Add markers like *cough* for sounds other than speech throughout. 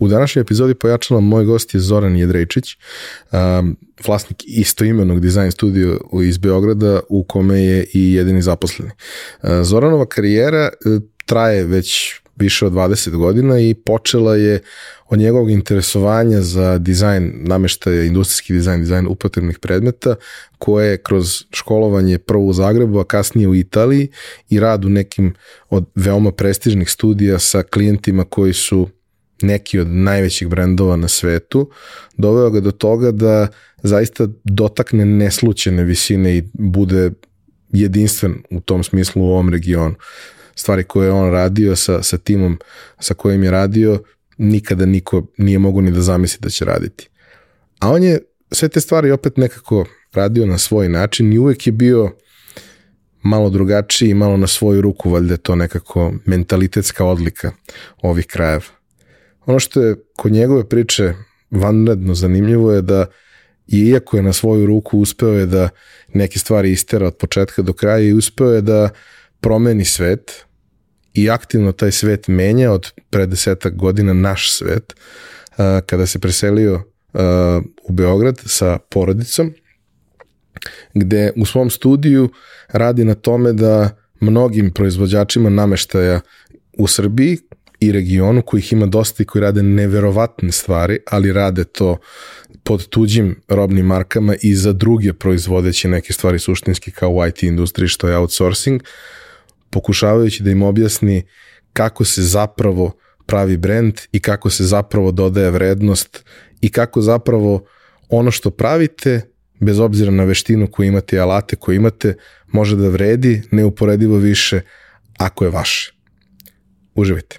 U današnjoj epizodi pojačala moj gost je Zoran Jedrejčić, um, vlasnik istoimenog dizajn studio iz Beograda u kome je i jedini zaposleni. Uh, Zoranova karijera uh, traje već više od 20 godina i počela je od njegovog interesovanja za dizajn nameštaja, industrijski dizajn, dizajn upotrebnih predmeta, koje je kroz školovanje prvo u Zagrebu, a kasnije u Italiji i rad u nekim od veoma prestižnih studija sa klijentima koji su neki od najvećih brendova na svetu, doveo ga do toga da zaista dotakne neslučene visine i bude jedinstven u tom smislu u ovom regionu. Stvari koje je on radio sa, sa timom sa kojim je radio, nikada niko nije mogu ni da zamisli da će raditi. A on je sve te stvari opet nekako radio na svoj način i uvek je bio malo drugačiji i malo na svoju ruku, valjda je to nekako mentalitetska odlika ovih krajeva. Ono što je kod njegove priče vanredno zanimljivo je da iako je na svoju ruku uspeo je da neke stvari istera od početka do kraja i uspeo je da promeni svet i aktivno taj svet menja od pred desetak godina naš svet kada se preselio u Beograd sa porodicom gde u svom studiju radi na tome da mnogim proizvođačima nameštaja u Srbiji i regionu kojih ima dosta i koji rade neverovatne stvari, ali rade to pod tuđim robnim markama i za druge proizvodeći neke stvari suštinski kao u IT industriji što je outsourcing, pokušavajući da im objasni kako se zapravo pravi brand i kako se zapravo dodaje vrednost i kako zapravo ono što pravite bez obzira na veštinu koju imate i alate koje imate, može da vredi neuporedivo više ako je vaše. Uživajte!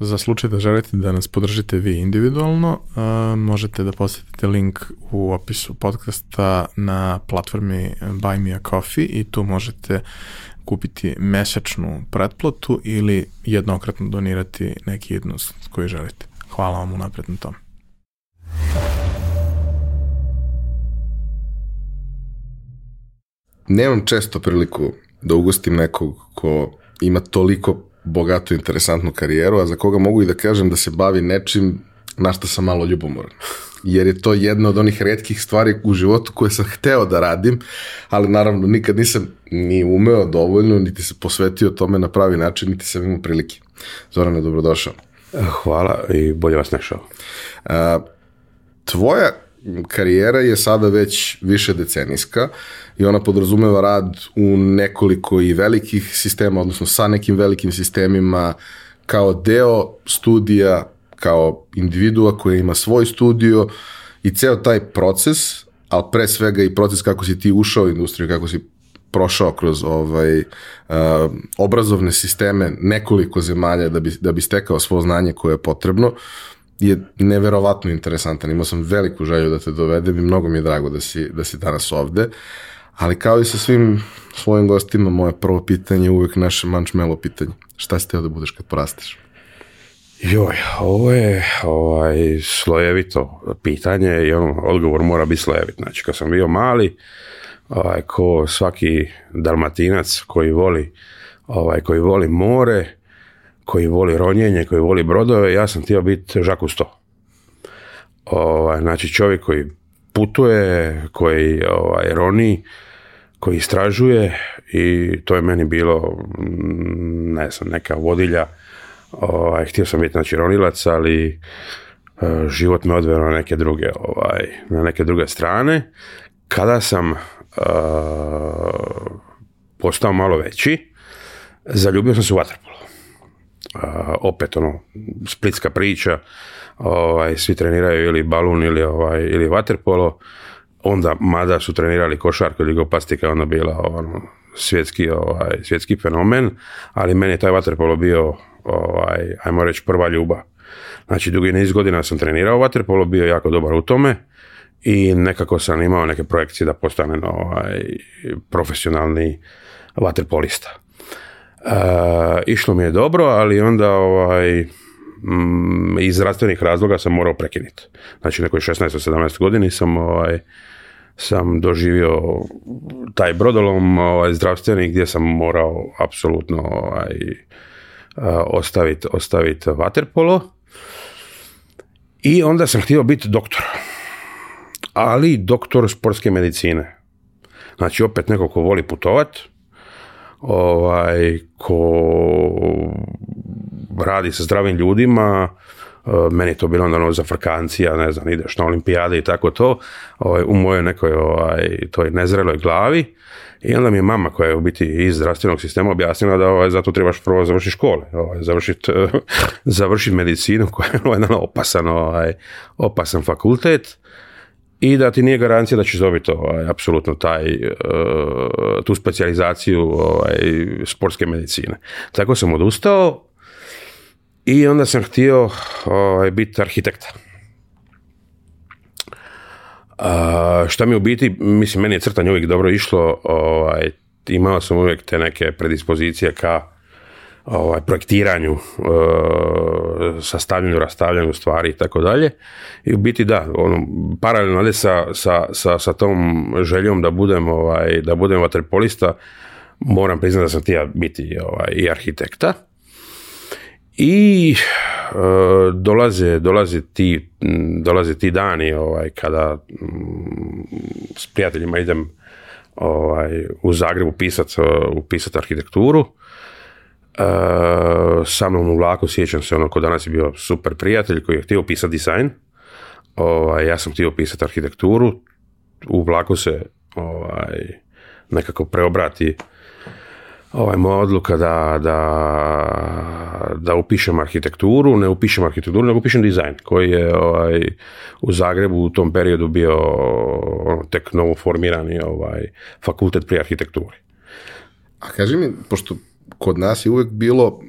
Za slučaj da želite da nas podržite vi individualno, e, možete da posjetite link u opisu podcasta na platformi Buy Me A Coffee i tu možete kupiti mesečnu pretplatu ili jednokratno donirati neki jednost koji želite. Hvala vam u na tome. Nemam često priliku da ugostim nekog ko ima toliko bogatu, interesantnu karijeru, a za koga mogu i da kažem da se bavi nečim na što sam malo ljubomoran. Jer je to jedna od onih redkih stvari u životu koje sam hteo da radim, ali naravno nikad nisam ni umeo dovoljno, niti se posvetio tome na pravi način, niti sam imao prilike. Zorane, dobrodošao. Hvala i bolje vas našao. tvoja karijera je sada već više decenijska i ona podrazumeva rad u nekoliko i velikih sistema, odnosno sa nekim velikim sistemima, kao deo studija, kao individua koja ima svoj studio i ceo taj proces, ali pre svega i proces kako si ti ušao u industriju, kako si prošao kroz ovaj obrazovne sisteme nekoliko zemalja da bi da bi stekao svo znanje koje je potrebno je neverovatno interesantan. Imao sam veliku želju da te dovedem i mnogo mi je drago da si, da si danas ovde. Ali kao i sa svim svojim gostima, moje prvo pitanje je uvek naše mančmelo pitanje. Šta si teo da budeš kad porastiš? Joj, ovo je ovaj, slojevito pitanje i ono, odgovor mora biti slojevit. Znači, kad sam bio mali, ovaj, ko svaki dalmatinac koji voli, ovaj, koji voli more, koji voli ronjenje, koji voli brodove, ja sam htio biti u Sto. Ovaj, znači čovjek koji putuje, koji ovaj, roni, koji istražuje i to je meni bilo, mm, ne znam, neka vodilja. Ovaj, htio sam biti znači, ronilac, ali e, život me odveo na neke druge, ovaj, na neke druge strane. Kada sam uh, postao malo veći, zaljubio sam se u Waterpool opet ono splitska priča, ovaj, svi treniraju ili balun ili, ovaj, ili vaterpolo, onda mada su trenirali košarku ili gopastika, onda bila ono, svjetski, ovaj, svjetski fenomen, ali meni je taj vaterpolo bio, ovaj, ajmo prva ljuba. Znači, dugi niz godina sam trenirao vaterpolo, bio jako dobar u tome i nekako sam imao neke projekcije da postanem ovaj, profesionalni vaterpolista. E, išlo mi je dobro, ali onda ovaj, mm, iz zdravstvenih razloga sam morao prekinuti. Znači, nekoj 16-17 godini sam ovaj, sam doživio taj brodolom ovaj, zdravstveni gdje sam morao apsolutno ovaj, e, ostaviti ostavit vaterpolo i onda sam htio biti doktor ali doktor sportske medicine znači opet neko ko voli putovat ovaj, ko radi sa zdravim ljudima, e, meni je to bilo ono za frkancija, ne znam, ideš na olimpijade i tako to, ovaj, u mojoj nekoj ovaj, toj nezreloj glavi. I onda mi je mama koja je u biti iz zdravstvenog sistema objasnila da ovaj, zato trebaš prvo završiti škole, ovaj, završiti e, *laughs* završit medicinu koja je ovaj, *laughs* opasan, ovaj, opasan fakultet i da ti nije garancija da ćeš dobiti ovaj, apsolutno taj, e, tu specijalizaciju ovaj, sportske medicine. Tako sam odustao i onda sam htio ovaj, biti arhitekta. A, šta mi u biti, mislim, meni je crtanje uvijek dobro išlo, ovaj, imao sam uvijek te neke predispozicije ka ovaj, projektiranju, e, sastavljanju, rastavljanju stvari i tako dalje. I u biti da, ono, paralelno ali sa, sa, sa, tom željom da budem, ovaj, da budem vaterpolista, moram priznati da sam tija biti ovaj, i arhitekta. I e, dolaze, ti, dani ovaj, kada mm, s prijateljima idem ovaj, u Zagrebu pisati upisat arhitekturu Eh, sa mnom u vlaku, sjećam se, ono ko danas je bio super prijatelj koji je htio pisati dizajn, ovaj, ja sam htio pisati arhitekturu, u vlaku se ovaj, nekako preobrati ovaj, moja odluka da, da, da upišem arhitekturu, ne upišem arhitekturu, nego upišem dizajn, koji je ovaj, u Zagrebu u tom periodu bio ono, tek novo formirani ovaj, fakultet pri arhitekturi. A kaži mi, pošto kod nas je uvek bilo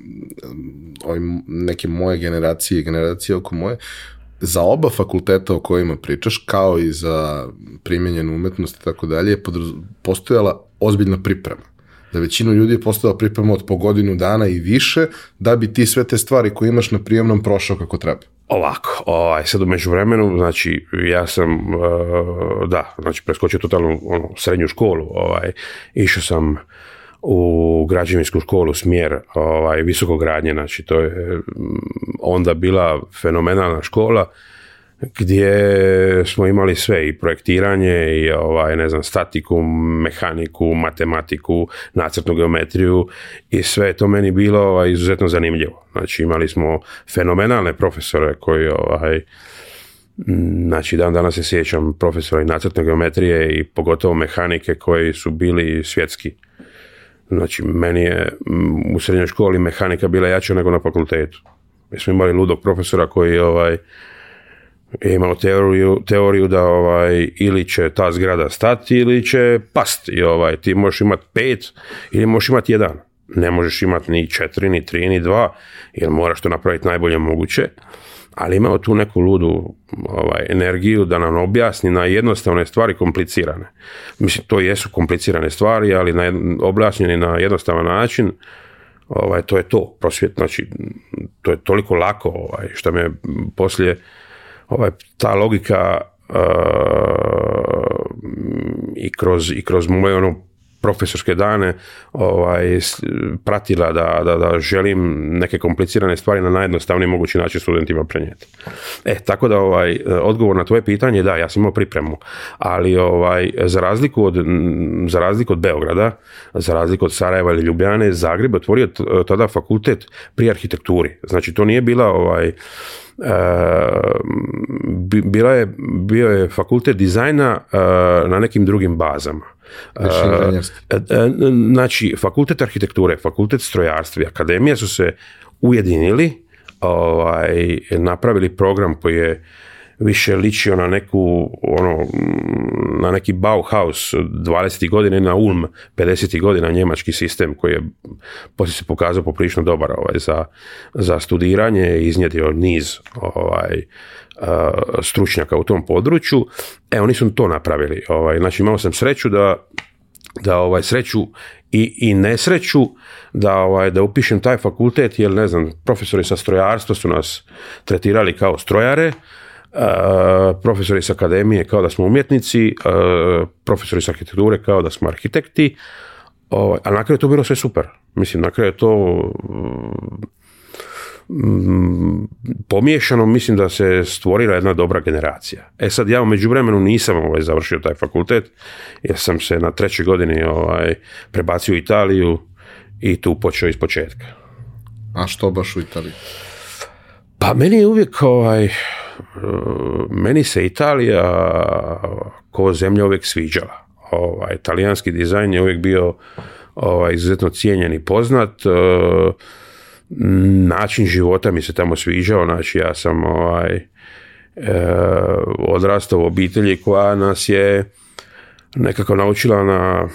ovim neke moje generacije i generacije oko moje, za oba fakulteta o kojima pričaš, kao i za primjenjenu umetnost i tako dalje, je postojala ozbiljna priprema. Za većinu ljudi je postojala priprema od po godinu dana i više, da bi ti sve te stvari koje imaš na prijemnom prošao kako treba. Ovako, ovaj, sad u vremenu, znači, ja sam, eh, da, znači, preskočio totalnu ono, srednju školu, ovaj, išao sam, u građevinsku školu smjer ovaj, visokogradnje, znači to je mm, onda bila fenomenalna škola gdje smo imali sve i projektiranje i ovaj ne znam statiku, mehaniku, matematiku, nacrtnu geometriju i sve to meni bilo ovaj, izuzetno zanimljivo. Znači imali smo fenomenalne profesore koji ovaj mm, znači dan danas se sjećam profesora i nacrtne geometrije i pogotovo mehanike koji su bili svjetski Znači, meni je mm, u srednjoj školi mehanika bila jača nego na fakultetu. Mi smo imali ludog profesora koji ovaj, je imao teoriju, teoriju da ovaj, ili će ta zgrada stati ili će pasti. I, ovaj, ti možeš imati pet ili možeš imati jedan. Ne možeš imati ni četiri, ni tri, ni dva, jer moraš to napraviti najbolje moguće ali imao tu neku ludu ovaj, energiju da nam objasni na jednostavne stvari komplicirane. Mislim, to jesu komplicirane stvari, ali na, objašnjeni na jednostavan način, ovaj, to je to, prosvjet, znači, to je toliko lako, ovaj, što me poslije, ovaj, ta logika i, kroz, i kroz moje ono profesorske dane ovaj, pratila da, da, da želim neke komplicirane stvari na najjednostavniji mogući način studentima prenijeti. E, tako da ovaj, odgovor na tvoje pitanje, da, ja sam imao pripremu, ali ovaj, za, razliku od, za razliku od Beograda, za razliku od Sarajeva ili Ljubljane, Zagreb otvorio tada fakultet pri arhitekturi. Znači, to nije bila ovaj, e, je, bio je fakultet dizajna e, na nekim drugim bazama. E, e, e, znači, fakultet arhitekture, fakultet strojarstva i akademija su se ujedinili, ovaj, napravili program koji je više ličio na neku ono, na neki Bauhaus 20. godine na Ulm 50. godina njemački sistem koji je poslije se pokazao poprilično dobar ovaj, za, za studiranje i iznjedio niz ovaj, E, stručnjaka u tom području. E, oni su to napravili. Ovaj, znači, imao sam sreću da da ovaj sreću i, i nesreću da ovaj da upišem taj fakultet jer ne znam profesori sa strojarstva su nas tretirali kao strojare e, profesori sa akademije kao da smo umjetnici, e, profesori sa arhitekture kao da smo arhitekti, ovaj, a na je to bilo sve super. Mislim, na je to Mm, pomiješano, mislim da se stvorila jedna dobra generacija. E sad, ja u međuvremenu nisam ovaj, završio taj fakultet, jer sam se na trećoj godini ovaj, prebacio u Italiju i tu počeo iz početka. A što baš u Italiji? Pa meni je uvijek ovaj, e, meni se Italija ko zemlja uvijek sviđala. Ovaj, italijanski dizajn je uvijek bio ovaj, izuzetno cijenjen i poznat. E, način života mi se tamo sviđao, znači ja sam ovaj, e, odrastao u obitelji koja nas je nekako naučila na,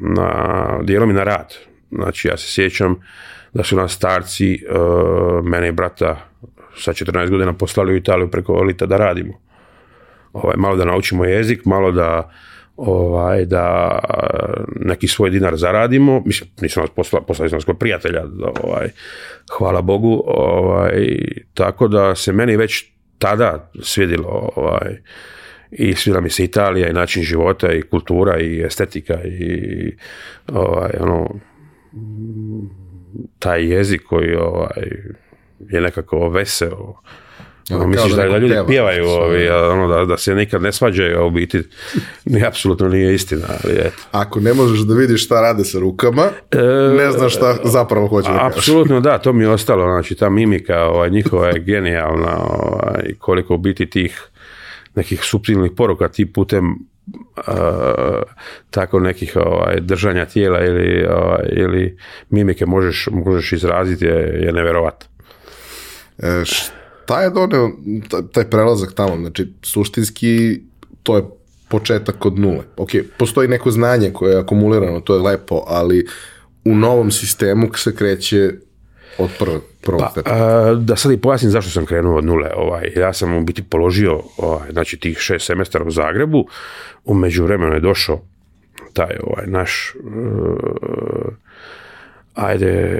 na dijelom i na rad. Znači ja se sjećam da su nas starci, e, mene i brata sa 14 godina poslali u Italiju preko Olita da radimo. Ovaj, malo da naučimo jezik, malo da ovaj, da neki svoj dinar zaradimo, mislim, nisam nas posla, poslali prijatelja, ovaj, hvala Bogu, ovaj, tako da se meni već tada svidilo ovaj, i svidila mi se Italija i način života i kultura i estetika i ovaj, ono, taj jezik koji ovaj, je nekako veseo, ono, misliš da, da, ljudi pjevaju ono, da, da se nikad ne svađaju, a u biti *laughs* ni, apsolutno nije istina. Ali Ako ne možeš da vidiš šta rade sa rukama, e, ne znaš šta zapravo hoće da Apsolutno da, to mi je ostalo, znači ta mimika ovaj, njihova je genijalna, ovaj, koliko u biti tih nekih suptilnih poruka ti putem tako nekih ovaj, držanja tijela ili, ovaj, ili mimike možeš, možeš izraziti je, je neverovatno. E, taj je doneo taj prelazak tamo, znači suštinski to je početak od nule. Ok, postoji neko znanje koje je akumulirano, to je lepo, ali u novom sistemu se kreće od prve, pa, da sad i pojasnim zašto sam krenuo od nule. Ovaj, ja sam u biti položio ovaj, znači, tih šest semestara u Zagrebu, umeđu vremenu je došao taj ovaj, naš e, ajde,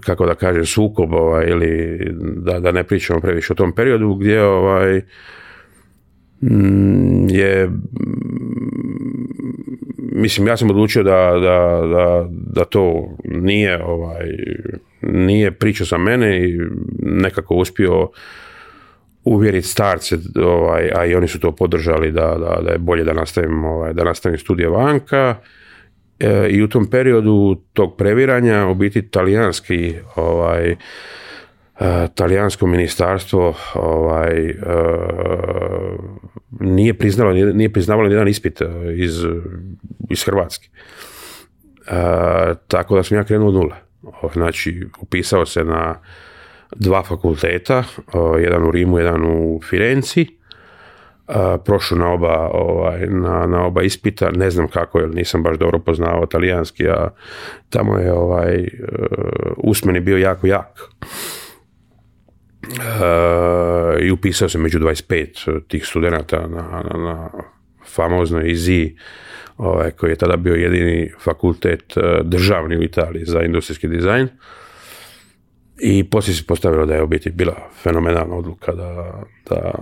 kako da kažem, sukob ovaj, ili da, da ne pričamo previše o tom periodu gdje ovaj, mm, je mm, mislim ja sam odlučio da, da, da, da to nije ovaj nije priča za mene i nekako uspio uvjeriti starce, ovaj, a i oni su to podržali da, da, da je bolje da nastavim, ovaj, da nastavim studije vanka. E, i u tom periodu tog previranja u biti talijanski ovaj e, talijansko ministarstvo ovaj, e, nije priznalo nije priznavalo jedan ispit iz, iz Hrvatske. tako da sam ja krenuo od nula. Znači, upisao se na dva fakulteta, jedan u Rimu, jedan u Firenci prošao na oba, ovaj, na, na, oba ispita, ne znam kako, jer nisam baš dobro poznavao talijanski, a tamo je ovaj, e, usmeni bio jako jak. E, i upisao se među 25 tih studenata na, na, na famoznoj IZI, ovaj, koji je tada bio jedini fakultet e, državni u Italiji za industrijski dizajn. I poslije se postavilo da je u biti bila fenomenalna odluka da, da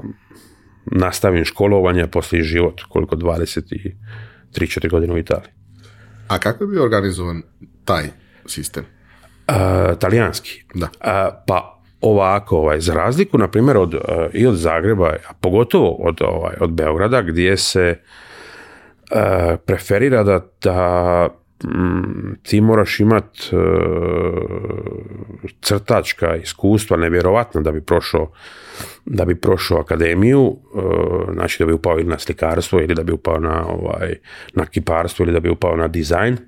nastavim školovanje, poslije život, koliko 23-4 godine u Italiji. A kako je bio organizovan taj sistem? talijanski. Da. pa ovako, ovaj, za razliku, na primjer, od, e, i od Zagreba, a pogotovo od, ovaj, od Beograda, gdje se e, preferira da, da Mm, ti moraš imat e, crtačka iskustva nevjerovatno da bi prošao da bi prošao akademiju e, znači da bi upao ili na slikarstvo ili da bi upao na ovaj na kiparstvo ili da bi upao na dizajn e,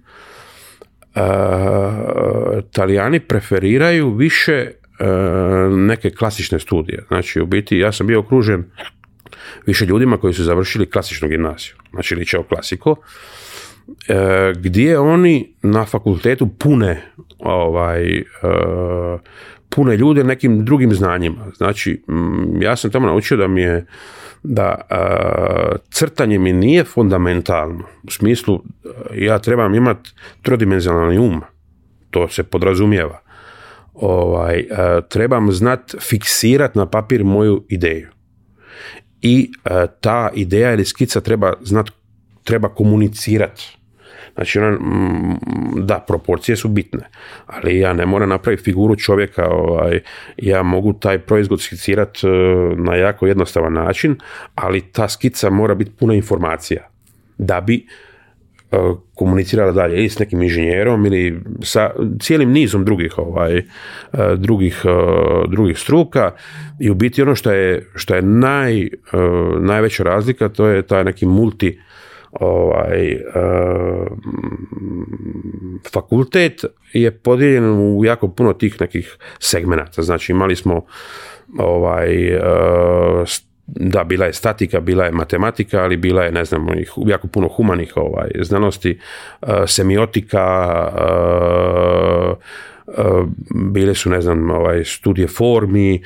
Talijani preferiraju više neke klasične studije znači u biti ja sam bio okružen više ljudima koji su završili klasičnu gimnaziju znači ličeo klasiko E, gdje oni na fakultetu pune ovaj e, pune ljude nekim drugim znanjima. Znači, mm, ja sam tamo naučio da mi je da e, crtanje mi nije fundamentalno. U smislu, ja trebam imati trodimenzionalni um. To se podrazumijeva. Ovaj, trebam znat fiksirat na papir moju ideju. I ta ideja ili skica treba znat, treba komunicirati Znači, ona, mm, da, proporcije su bitne, ali ja ne moram napraviti figuru čovjeka, ovaj, ja mogu taj proizvod skicirati eh, na jako jednostavan način, ali ta skica mora biti puna informacija da bi eh, komunicirala dalje i s nekim inženjerom ili sa cijelim nizom drugih ovaj eh, drugih, drugih struka i u biti ono što je, što je naj, najveća razlika to je taj neki multi ovaj, e, fakultet je podijeljen u jako puno tih nekih segmenata. Znači imali smo ovaj, e, da, bila je statika, bila je matematika, ali bila je, ne znam, jako puno humanih ovaj, znanosti, e, semiotika, bile su, ne znam, ovaj, studije formi,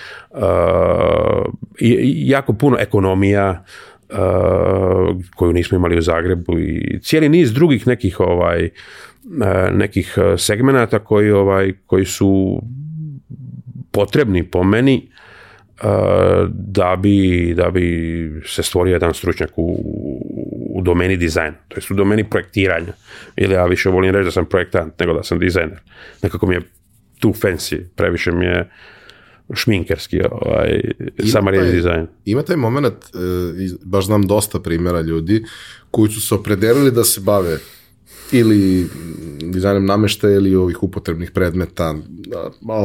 jako puno ekonomija, Eh, koju nismo imali u Zagrebu i cijeli niz drugih nekih ovaj eh, nekih eh, segmenata koji ovaj koji su potrebni po meni da bi, da bi se stvorio jedan stručnjak u, u domeni dizajna, to jest u domeni projektiranja. Ili ja više volim reći da sam projektant nego da sam dizajner. Nekako mi je tu fancy, previše mi je šminkerski ovaj, ima dizajn. Ima taj moment, e, baš znam dosta primjera ljudi koji su se opredelili da se bave ili dizajnem nameštaja ili ovih upotrebnih predmeta,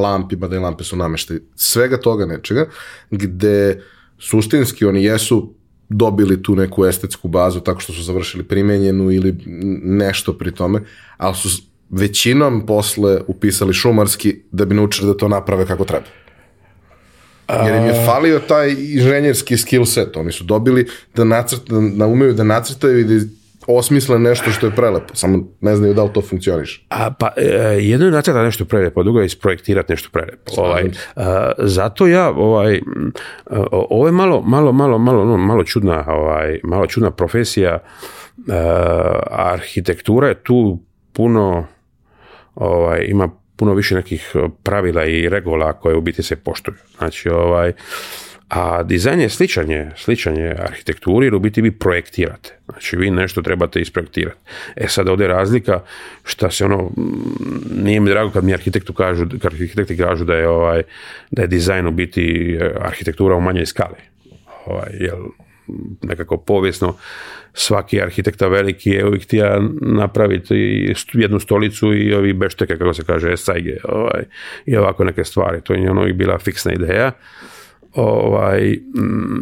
lampi, bada i lampe su nameštaj, svega toga nečega, gde suštinski oni jesu dobili tu neku estetsku bazu tako što su završili primenjenu ili nešto pri tome, ali su većinom posle upisali šumarski da bi naučili da to naprave kako treba. Jer im je falio taj inženjerski skill set. Oni su dobili da, nacrta, da umeju da nacrtaju i da osmisle nešto što je prelepo, samo ne znaju da li to funkcioniš. A, pa, e, jedno je nacrta nešto prelepo, drugo je isprojektirati nešto prelepo. Ovaj, zato ja, ovaj, ovo je malo, malo, malo, malo, no, malo, čudna, ovaj, malo čudna profesija, a, e, arhitektura je tu puno, ovaj, ima puno više nekih e, pravila i regula koje u biti se poštuju. Znači, ovaj, a dizajn je sličan je, arhitekturi jer u biti vi projektirate. Znači vi nešto trebate isprojektirati. E sad ovdje je razlika što se ono, nije mi drago kad mi arhitektu kažu, kad arhitekti kažu da je, ovaj, da je dizajn u biti e, arhitektura u manjoj skali. Ovaj, jel, nekako povijesno svaki arhitekta veliki je uvijek htio napraviti jednu stolicu i ovi bešteke, kako se kaže, sajge ovaj, i ovako neke stvari. To je ono uvijek bila fiksna ideja. Ovaj,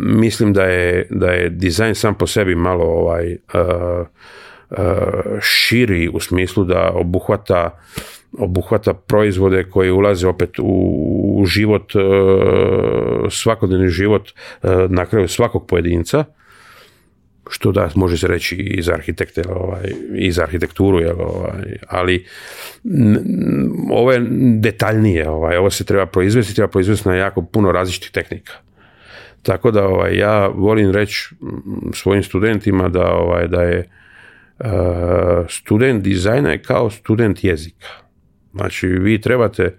mislim da je, da je dizajn sam po sebi malo ovaj, eh, eh, širi u smislu da obuhvata obuhvata proizvode koji ulaze opet u život, e, svakodnevni život e, na kraju svakog pojedinca, što da, može se reći i za arhitekte, ovaj, i za arhitekturu, jel, ovaj, ali ovo je detaljnije, ovaj, ovo se treba proizvesti, treba proizvesti na jako puno različitih tehnika. Tako da ovaj, ja volim reći svojim studentima da, ovaj, da je e, student dizajna je kao student jezika. Znači, vi trebate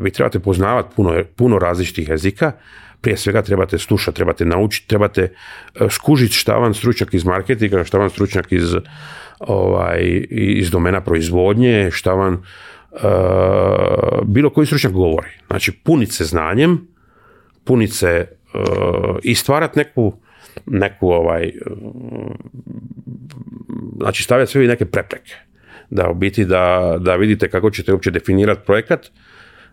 vi trebate poznavati puno, puno različitih jezika, prije svega trebate slušati, trebate naučiti, trebate e, skužiti šta vam stručnjak iz marketinga, šta vam stručnjak iz, ovaj, iz domena proizvodnje, šta vam e, bilo koji stručnjak govori. Znači punit se znanjem, punit se e, i stvarat neku neku ovaj, znači stavljati sve neke prepreke da u biti da, da vidite kako ćete uopće definirati projekat,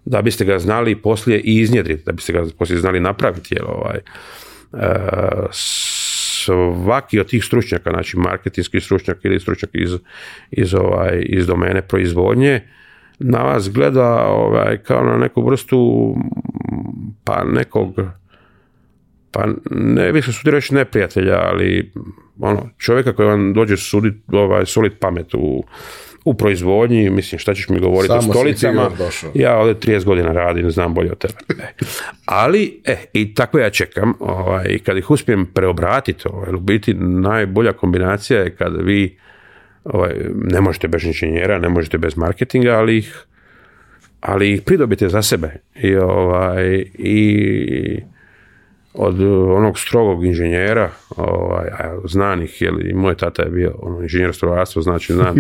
da biste ga znali poslije i iznjedriti, da biste ga poslije znali napraviti, ovaj, e, svaki od tih stručnjaka, znači marketinski stručnjak ili stručnjak iz, iz, ovaj, iz domene proizvodnje, na vas gleda ovaj, kao na neku vrstu pa nekog pa ne bih se sudio reći neprijatelja, ali ono, čovjeka koji vam dođe sudit, ovaj, solid pamet u, u proizvodnji, mislim šta ćeš mi govoriti o stolicama, ja ovdje 30 godina radim, znam bolje od tebe. E, ali, e, i tako ja čekam, ovaj, kad ih uspijem preobratiti, ovaj, u biti najbolja kombinacija je kad vi ovaj, ne možete bez inženjera, ne možete bez marketinga, ali ih ali ih pridobite za sebe i ovaj i od e, onog strogog inženjera, ovaj, znanih, jer i moj tata je bio ono, inženjer strojarstva, znači znam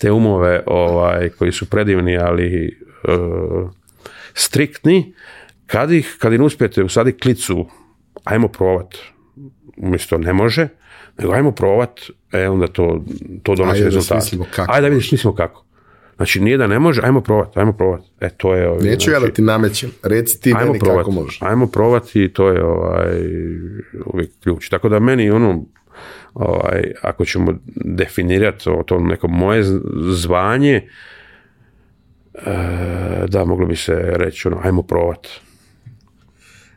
te, *laughs* umove ovaj, koji su predivni, ali e, striktni, kad, ih, kad im uspijete usadi klicu, ajmo probat, umjesto ne može, nego ajmo probat, e onda to, to donosi rezultat. Ajde da vidiš, mislimo kako. Znači, nije da ne može, ajmo provati ajmo probat. E, to je... Ovaj, Neću ja da znači, ti namećem, reci ti meni probati, kako možeš. Ajmo probati i to je ovaj, uvijek ključ. Tako da meni ono, ovaj, ako ćemo definirati o tom neko moje zvanje, e, da, moglo bi se reći, ono, ajmo probati.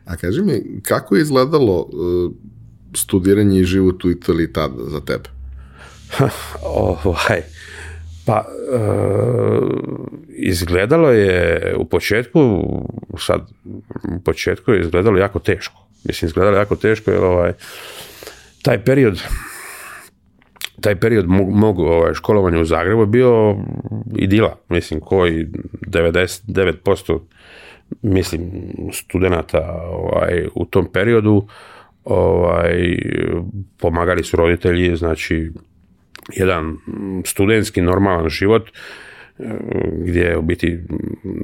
A kaži mi, kako je izgledalo e, studiranje i život u Italiji tada za tebe? *laughs* ovaj, pa, e, izgledalo je u početku, sad, u početku je izgledalo jako teško. Mislim, izgledalo jako teško jer ovaj, taj period taj period mog, ovaj, školovanja u Zagrebu je bio idila, mislim, koji 99% mislim, studenata ovaj, u tom periodu ovaj, pomagali su roditelji, znači jedan studentski normalan život e, gdje u biti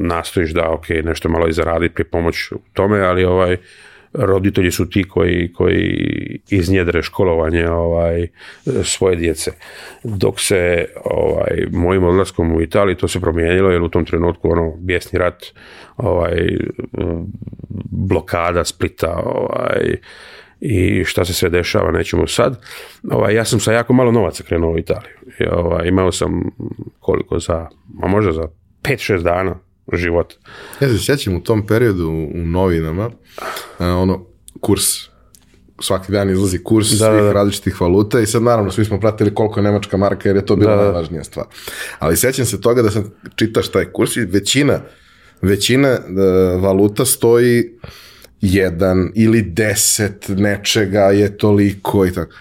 nastojiš da ok, nešto malo i zaraditi pri pomoć u tome, ali ovaj roditelji su ti koji, koji iznjedre školovanje ovaj, svoje djece. Dok se ovaj, mojim odlaskom u Italiji to se promijenilo jer u tom trenutku ono bijesni rat, ovaj, blokada Splita, ovaj, i šta se sve dešava, nećemo sad. Ovaj, ja sam sa jako malo novaca krenuo u Italiju. I, ovaj, imao sam koliko za, a možda za 5-6 dana život. Ja se sjećam u tom periodu u novinama, e, ono, kurs svaki dan izlazi kurs svih različitih valuta i sad naravno svi smo pratili koliko je nemačka marka jer je to bila da, najvažnija stvar. Ali sjećam se toga da sam čitaš taj kurs i većina većina e, valuta stoji jedan ili deset nečega je toliko i tako.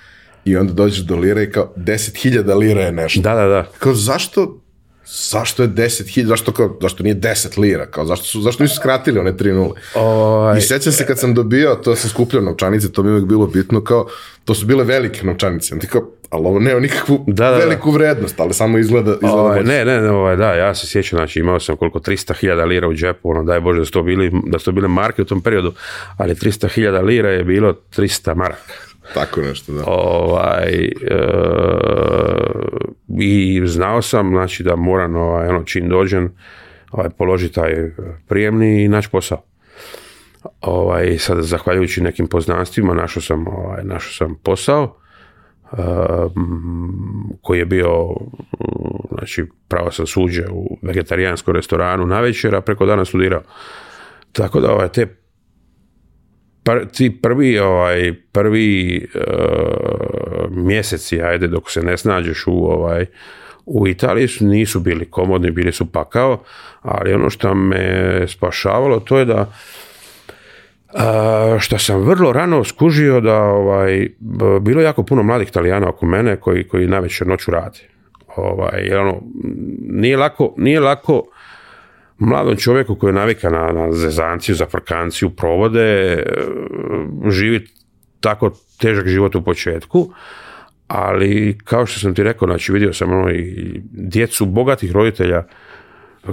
I onda dođeš do lira i kao deset hiljada lira je nešto. Da, da, da. Kao zašto zašto je 10.000, zašto, kao, zašto nije 10 lira, kao, zašto, su, zašto nisu skratili one 3 nule. Oj. I sećam se kad sam dobio, to sam skupljao novčanice, to mi uvijek bilo bitno, kao, to su bile velike novčanice, ti ali ovo nema nikakvu da, veliku vrednost, ali samo izgleda... izgleda ne, ne, ne, ovaj, da, ja se sjećam, znači imao sam koliko 300.000 lira u džepu, ono, daj Bože da su to, bili, da bile marke u tom periodu, ali 300.000 lira je bilo 300 maraka. Tako nešto, da. Ovaj, e, I znao sam, znači, da moram, ovaj, ono, čim dođem, ovaj, položiti taj prijemni i naći posao. Ovaj, sad, zahvaljujući nekim poznanstvima, našao sam, ovaj, našao sam posao, e, koji je bio, znači, pravo sam suđe u vegetarijanskom restoranu na večer, a preko dana studirao. Tako da ovaj, te ti prvi, ovaj, prvi e, mjeseci, ajde, dok se ne snađeš u ovaj, u Italiji nisu bili komodni, bili su pakao, ali ono što me spašavalo to je da e, što sam vrlo rano skužio da ovaj, bilo jako puno mladih Italijana oko mene koji, koji najveće noću radi. Ovaj, ono, nije lako, nije lako mladom čovjeku koji je navika na, na zezanciju, frkanciju provode, e, živi tako težak život u početku, ali kao što sam ti rekao, znači vidio sam ono i djecu bogatih roditelja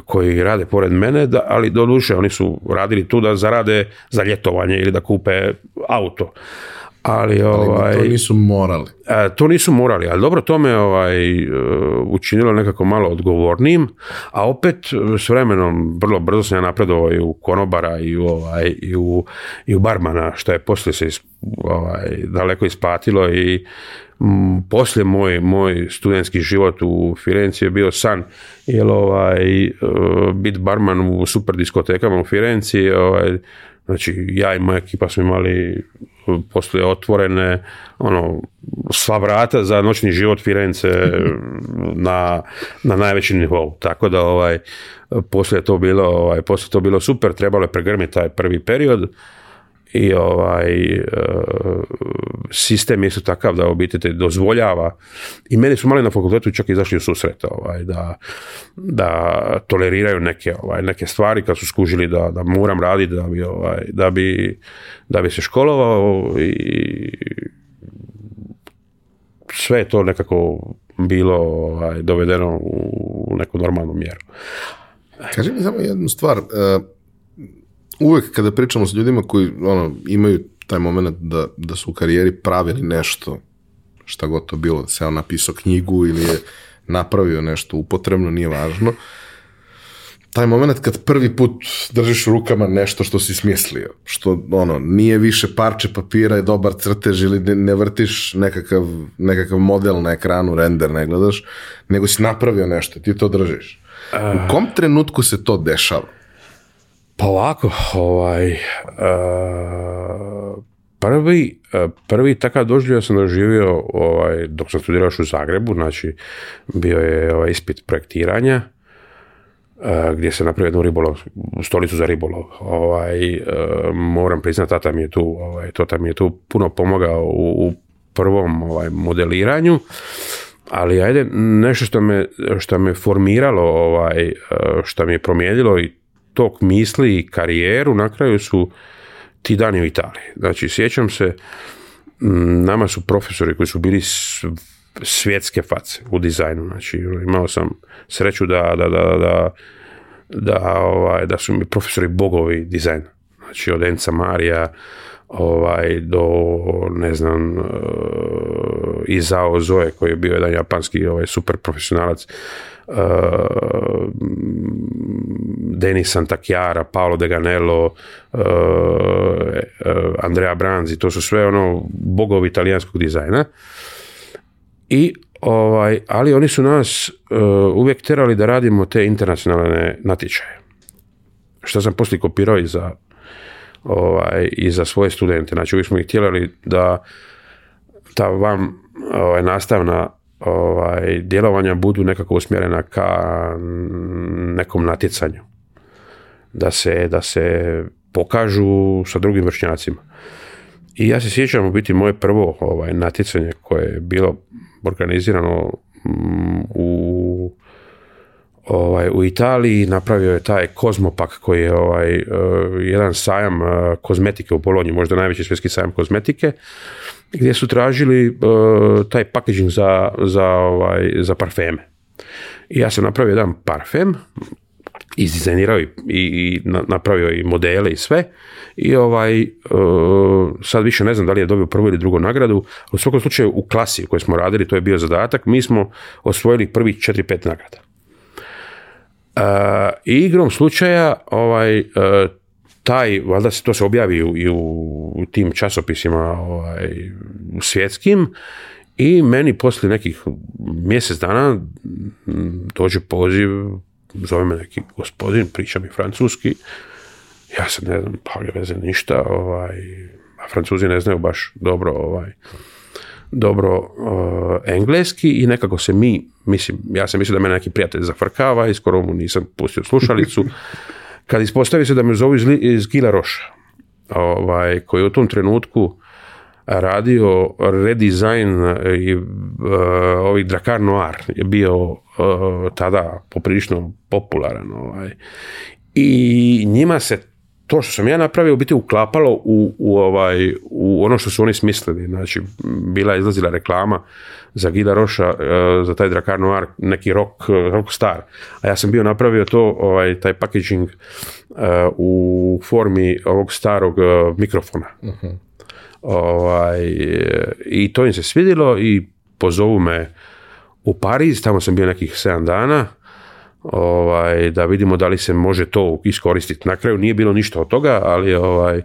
koji rade pored mene, da, ali doduše oni su radili tu da zarade za ljetovanje ili da kupe auto ali ovaj to nisu morali. A, e, to nisu morali, ali dobro to me ovaj e, učinilo nekako malo odgovornim, a opet e, s vremenom vrlo brzo sam ja napredovao i u konobara i u ovaj i u, i u barmana, što je poslije se ovaj daleko ispatilo i m, poslije moj moj studentski život u Firenci je bio san jel ovaj bit barman u super diskotekama u Firenci, ovaj znači ja i moja ekipa smo imali postoje otvorene ono, sva vrata za noćni život Firenze na, na najvećem nivou. Tako da ovaj, poslije to bilo, ovaj, to bilo super, trebalo je pregrmiti taj prvi period i ovaj e, sistem je isto takav da obitelj dozvoljava i meni su mali na fakultetu čak izašli u susret ovaj, da, da toleriraju neke ovaj neke stvari kad su skužili da, da moram raditi da bi ovaj da bi, da bi se školovao i sve je to nekako bilo ovaj, dovedeno u neku normalnu mjeru. Kaži mi samo jednu stvar, e, uvek kada pričamo s ljudima koji ono, imaju taj moment da, da su u karijeri pravili nešto, šta god to bilo, da se on napisao knjigu ili je napravio nešto upotrebno, nije važno, taj moment kad prvi put držiš u rukama nešto što si smislio, što ono, nije više parče papira, i dobar crtež ili ne, vrtiš nekakav, nekakav model na ekranu, render ne gledaš, nego si napravio nešto, ti to držiš. U kom trenutku se to dešava? Pa ovako, ovaj, uh, prvi, uh, prvi takav doživljaj sam doživio ovaj, dok sam studirao u Zagrebu, znači bio je ovaj, ispit projektiranja, e, gdje se napravio jednu ribolov, stolicu za ribolov. Ovaj, moram priznati, tata mi je tu, ovaj, tata mi je tu puno pomogao u, prvom ovaj, modeliranju, ali ajde, nešto što me, što me formiralo, ovaj, što mi je promijenilo i tok misli i karijeru, na kraju su ti dani u Italiji. Znači, sjećam se, mm, nama su profesori koji su bili svjetske face u dizajnu. Znači, imao sam sreću da, da, da, da, da, ovaj, da su mi profesori bogovi dizajna. Znači, od Enca Marija, ovaj, do, ne znam, e, Izao Zoe, koji je bio jedan japanski ovaj, super profesionalac Eh, Denis Santakjara, Paolo De Ganello, eh, eh, Andrea Branzi, to su sve ono bogovi italijanskog dizajna. I ovaj, ali oni su nas uh, uvijek terali da radimo te internacionalne natječaje. Što sam poslije kopirao i za, ovaj, i za svoje studente. Znači uvijek smo ih tjerali da ta vam ovaj, nastavna ovaj, djelovanja budu nekako usmjerena ka nekom natjecanju. Da se, da se pokažu sa drugim vršnjacima. I ja se sjećam u biti moje prvo ovaj, natjecanje koje je bilo organizirano mm, u ovaj, u Italiji, napravio je taj Kozmopak koji je ovaj, eh, jedan sajam eh, kozmetike u Bolonji, možda najveći svjetski sajam kozmetike, gdje su tražili eh, taj packaging za, za, ovaj, za parfeme. I ja sam napravio jedan parfem, izdizajnirao i, i, napravio i modele i sve i ovaj sad više ne znam da li je dobio prvu ili drugu nagradu u svakom slučaju u klasi u kojoj smo radili to je bio zadatak mi smo osvojili prvi 4-5 nagrada E, I igrom slučaja, ovaj, e, taj, valjda to se objavi i u tim časopisima ovaj, svjetskim, i meni poslije nekih mjesec dana dođe poziv, zove me neki gospodin, priča mi francuski, ja sam ne znam, pa veze ništa, ovaj, a francuzi ne znaju baš dobro ovaj, dobro eh, engleski i nekako se mi, mislim, ja sam mislio da me neki prijatelj zafrkava i skoro mu nisam pustio slušalicu, *laughs* kad ispostavi se da me zove iz, Gila Roša, ovaj, koji u tom trenutku radio redizajn eh, i uh, ovih Drakar Noir je bio tada poprilično popularan ovaj. i njima se to što sam ja napravio biti uklapalo u, u, ovaj, u ono što su oni smislili. Znači, bila je izlazila reklama za Gida Roša, e, za taj Drakar Noir, neki e, rock, star. A ja sam bio napravio to, ovaj, taj packaging e, u formi ovog starog mikrofona. Mhm. ovaj, I to im se svidilo i pozovu me u Pariz, tamo sam bio nekih 7 dana ovaj, da vidimo da li se može to iskoristiti. Na kraju nije bilo ništa od toga, ali ovaj,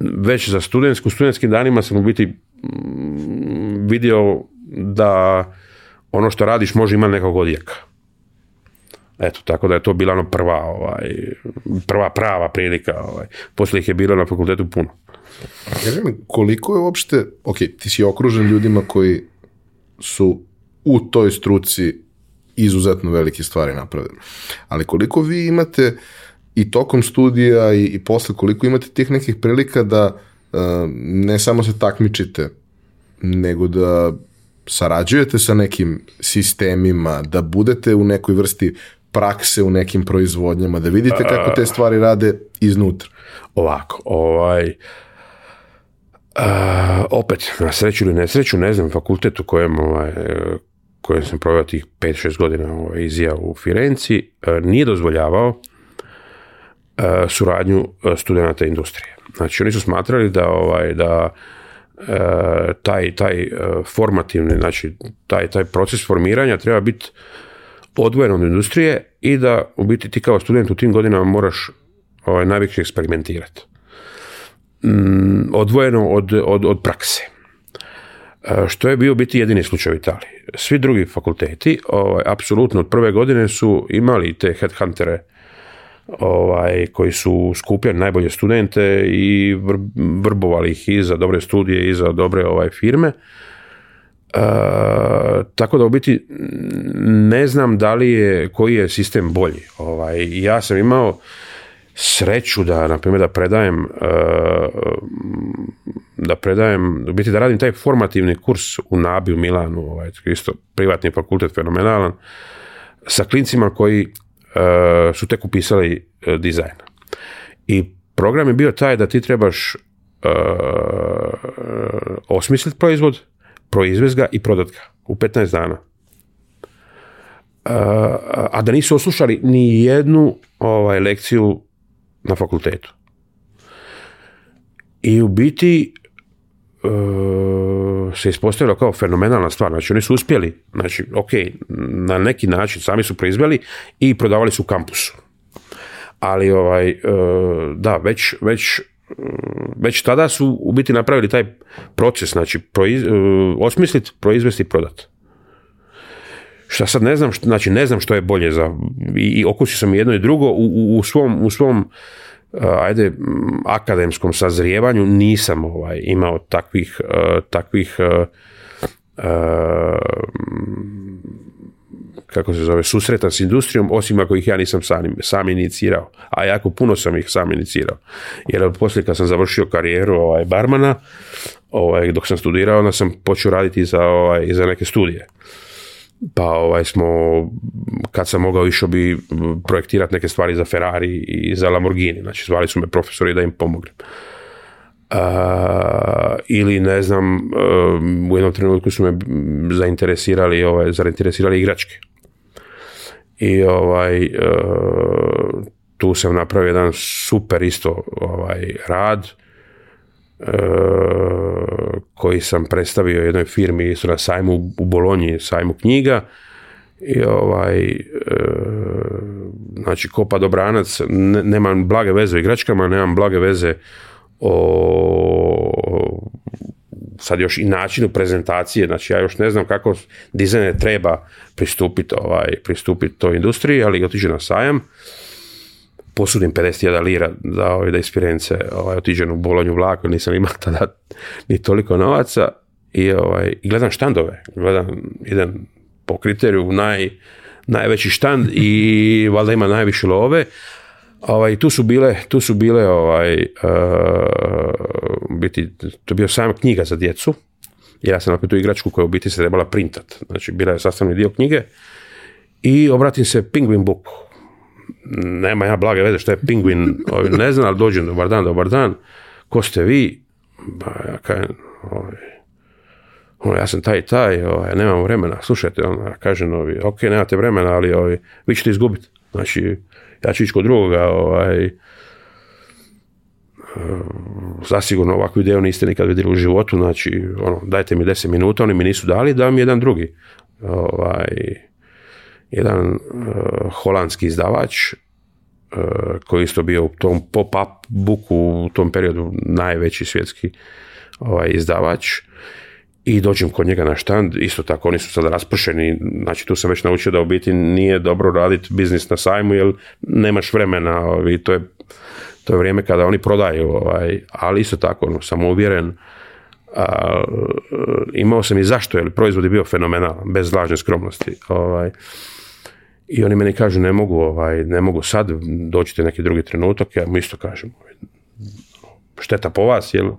već za studentsku, studentskim danima sam u biti mm, vidio da ono što radiš može imati nekog odjeka. Eto, tako da je to bila ono prva, ovaj, prva prava prilika. Ovaj. Poslije ih je bilo na fakultetu puno. koliko je uopšte, ok, ti si okružen ljudima koji su u toj struci izuzetno velike stvari napravili. Ali koliko vi imate i tokom studija i, i posle, koliko imate tih nekih prilika da e, ne samo se takmičite, nego da sarađujete sa nekim sistemima, da budete u nekoj vrsti prakse u nekim proizvodnjama, da vidite kako te stvari rade iznutra. Ovako, ovaj... Uh, opet, na sreću ili nesreću, ne znam, fakultet u kojem, ovaj, koje sam proveo tih 5-6 godina ovaj, izija u Firenci, e, nije dozvoljavao e, suradnju e, studenta industrije. Znači oni su smatrali da ovaj da taj taj formativni, znači taj taj proces formiranja treba biti odvojen od industrije i da u biti ti kao student u tim godinama moraš ovaj najviše eksperimentirati. Mm, odvojeno od, od, od prakse. E, što je bio biti jedini slučaj u Italiji. Svi drugi fakulteti, ovaj, apsolutno od prve godine su imali te headhuntere ovaj, koji su skupljali najbolje studente i vrbovali ih i za dobre studije i za dobre ovaj, firme. E, tako da u biti ne znam da li je, koji je sistem bolji. Ovaj, ja sam imao sreću da, na primjer, da predajem, e, da predajem, u biti da radim taj formativni kurs u Nabi u Milanu, ovaj, isto privatni fakultet, fenomenalan, sa klincima koji e, su tek upisali e, dizajn. I program je bio taj da ti trebaš osmisliti proizvod, proizvez ga i prodat ga u 15 dana. A da nisu oslušali ni jednu ovaj, lekciju na fakultetu. I u biti e, se ispostavilo kao fenomenalna stvar. Znači oni su uspjeli, znači ok, na neki način sami su proizveli i prodavali su u kampusu. Ali ovaj, e, da, već, već e, već tada su u biti napravili taj proces, znači proiz, osmisliti, proizvesti i prodati šta sad ne znam, znači ne znam što je bolje za, i, i okusio sam jedno i drugo u, u, u svom, u svom ajde, akademskom sazrijevanju nisam ovaj, imao takvih, e, takvih e, e, kako se zove, susreta s industrijom, osim ako ih ja nisam sam, sam inicirao. A jako puno sam ih sam inicirao. Jer poslije kad sam završio karijeru ovaj, barmana, ovaj, dok sam studirao, onda sam počeo raditi za, ovaj, za neke studije pa ovaj smo, kad sam mogao išao bi projektirati neke stvari za Ferrari i za Lamborghini, znači zvali su me profesori da im pomognem. ili ne znam, u jednom trenutku su me zainteresirali, ovaj, zainteresirali igračke. I ovaj, tu sam napravio jedan super isto ovaj, rad, E, koji sam predstavio jednoj firmi isto na sajmu u Bolonji, sajmu knjiga. I ovaj, e, znači Kopa Dobranac, nemam blage veze o igračkama, nemam blage veze o sad još i načinu prezentacije, znači ja još ne znam kako dizajner treba pristupiti ovaj, toj industriji, ali otiđu na sajam posudim 50.000 lira da, ove da iz ovaj, otiđem u Bolonju vlaku jer nisam imao tada ni toliko novaca i, ovaj, gledam štandove, gledam, idem po kriteriju naj, najveći štand i *laughs* valjda ima najviše love, Ovaj, tu su bile, tu su bile ovaj, eh, biti, to bio sam knjiga za djecu, ja sam napravio tu igračku koja u biti se trebala printat. Znači, bila je sastavni dio knjige i obratim se Penguin Booku nema ja blage veze što je pingvin, ne znam, ali dođem, dobar dan, dobar dan, ko ste vi? ja kažem, ovaj, ono, ja sam taj i taj, ovaj, nemam vremena, slušajte, ono, kažem, novi ok, nemate vremena, ali vi ćete izgubiti. Znači, ja ću ići kod drugoga, ovaj, zasigurno ovakvu ideju niste nikad vidjeli u životu, znači, ono, dajte mi 10 minuta, oni mi nisu dali, da mi jedan drugi. Ovaj, jedan e, holandski izdavač uh, koji isto bio u tom pop-up buku u tom periodu najveći svjetski ovaj, izdavač i dođem kod njega na štand, isto tako oni su sada raspršeni, znači tu sam već naučio da u biti nije dobro raditi biznis na sajmu jer nemaš vremena i to je, to je vrijeme kada oni prodaju, ovaj, ali isto tako ono, sam uvjeren imao sam i zašto, jer proizvod je bio fenomenal bez lažne skromnosti. Ovaj. I oni meni kažu ne mogu, ovaj, ne mogu sad, doći te neki drugi trenutak, ja mu isto kažem, ovaj, šteta po vas, jel?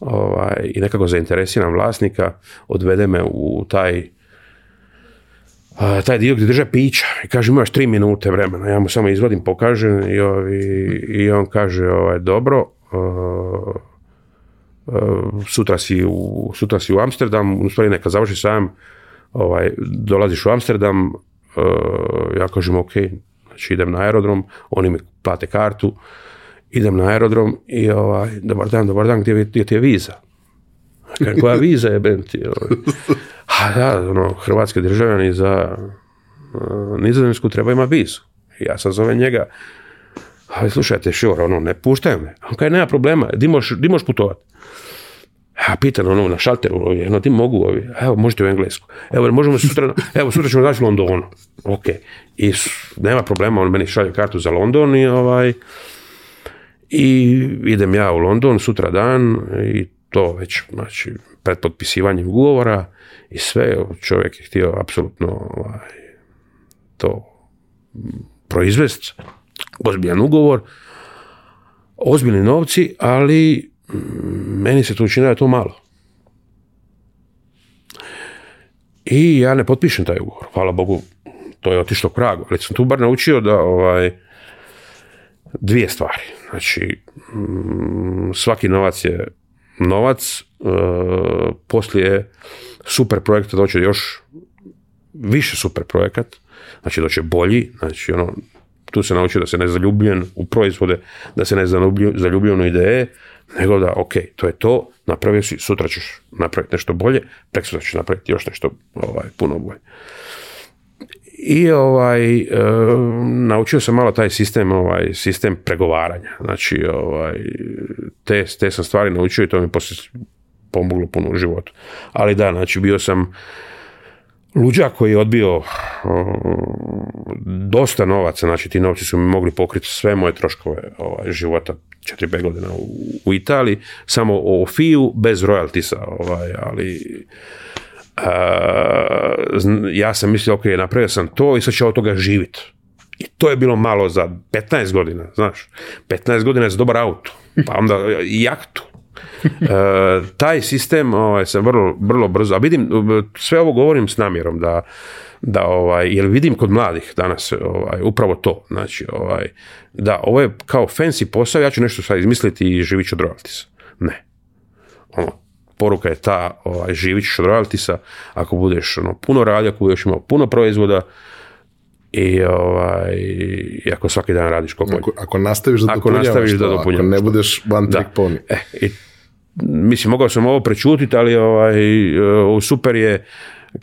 Ovaj, I nekako zainteresiram vlasnika, odvede me u taj taj dio gdje drže pića i kaže imaš tri minute vremena, ja mu samo izvodim, pokažem i, on kaže ovaj, dobro, sutra, si u, sutra si u Amsterdam, u stvari neka završi sam, ovaj, dolaziš u Amsterdam, ja kažem ok, znači idem na aerodrom, oni mi plate kartu, idem na aerodrom i ovaj, dobar dan, dobar dan, gdje, ti je viza? Kaj, koja viza je, ben ti? Ovaj. *laughs* A da, ono, hrvatski državljani za uh, nizozemsku treba ima vizu. Ja sam zove njega, ali slušajte, Šor, ono, ne puštaju me. On kaj, nema problema, di moš, di putovat? Ja e, pitan ono na šalteru, ovi, ti ono, mogu ovi, evo možete u Englesku, evo možemo sutra, evo sutra ćemo daći Londonu, ono. ok, i nema problema, on meni šalje kartu za London i ovaj, i idem ja u London sutra dan i to već, znači, pred potpisivanjem ugovora i sve, čovjek je htio apsolutno ovaj, to proizvest, ozbiljan ugovor, ozbiljni novci, ali mm, meni se to učinilo je to malo. I ja ne potpišem taj ugovor. Hvala Bogu, to je otišlo kragu Ali sam tu bar naučio da ovaj, dvije stvari. Znači, mm, svaki novac je novac, e, poslije super projekta doće još više super projekat, znači doće bolji, znači ono, tu se naučio da se ne zaljubljen u proizvode, da se ne zaljubljen u ideje, nego da, ok, to je to, napravio si, sutra ćeš napraviti nešto bolje, prek sutra ćeš napraviti još nešto ovaj, puno bolje. I ovaj, e, naučio sam malo taj sistem, ovaj, sistem pregovaranja. Znači, ovaj, te, te sam stvari naučio i to mi poslije pomoglo puno u životu. Ali da, znači bio sam, Luđa koji je odbio uh, dosta novaca, znači ti novci su mi mogli pokriti sve moje troškove ovaj, života četiri, pet godina u, Italiji, samo o Fiju bez royaltisa, ovaj, ali uh, ja sam mislio, ok, napravio sam to i sad ću od toga živit. I to je bilo malo za 15 godina, znaš, 15 godina je za dobar auto, pa onda jahtu, E, taj sistem ovaj, se vrlo, vrlo brzo, a vidim, sve ovo govorim s namjerom da, da ovaj, jer vidim kod mladih danas ovaj, upravo to, znači ovaj, da ovo je kao fancy posao, ja ću nešto sad izmisliti i živit ću od Ne. Ono, poruka je ta, ovaj, živit ćeš od royaltisa, ako budeš ono, puno radio, ako budeš imao puno proizvoda, i ovaj ako svaki dan radiš kako ako, ako nastaviš da ako nastaviš da dopunjavaš, ako ne budeš one trick pony. E, mislim, mogao sam ovo prečutiti, ali ovaj, e, super je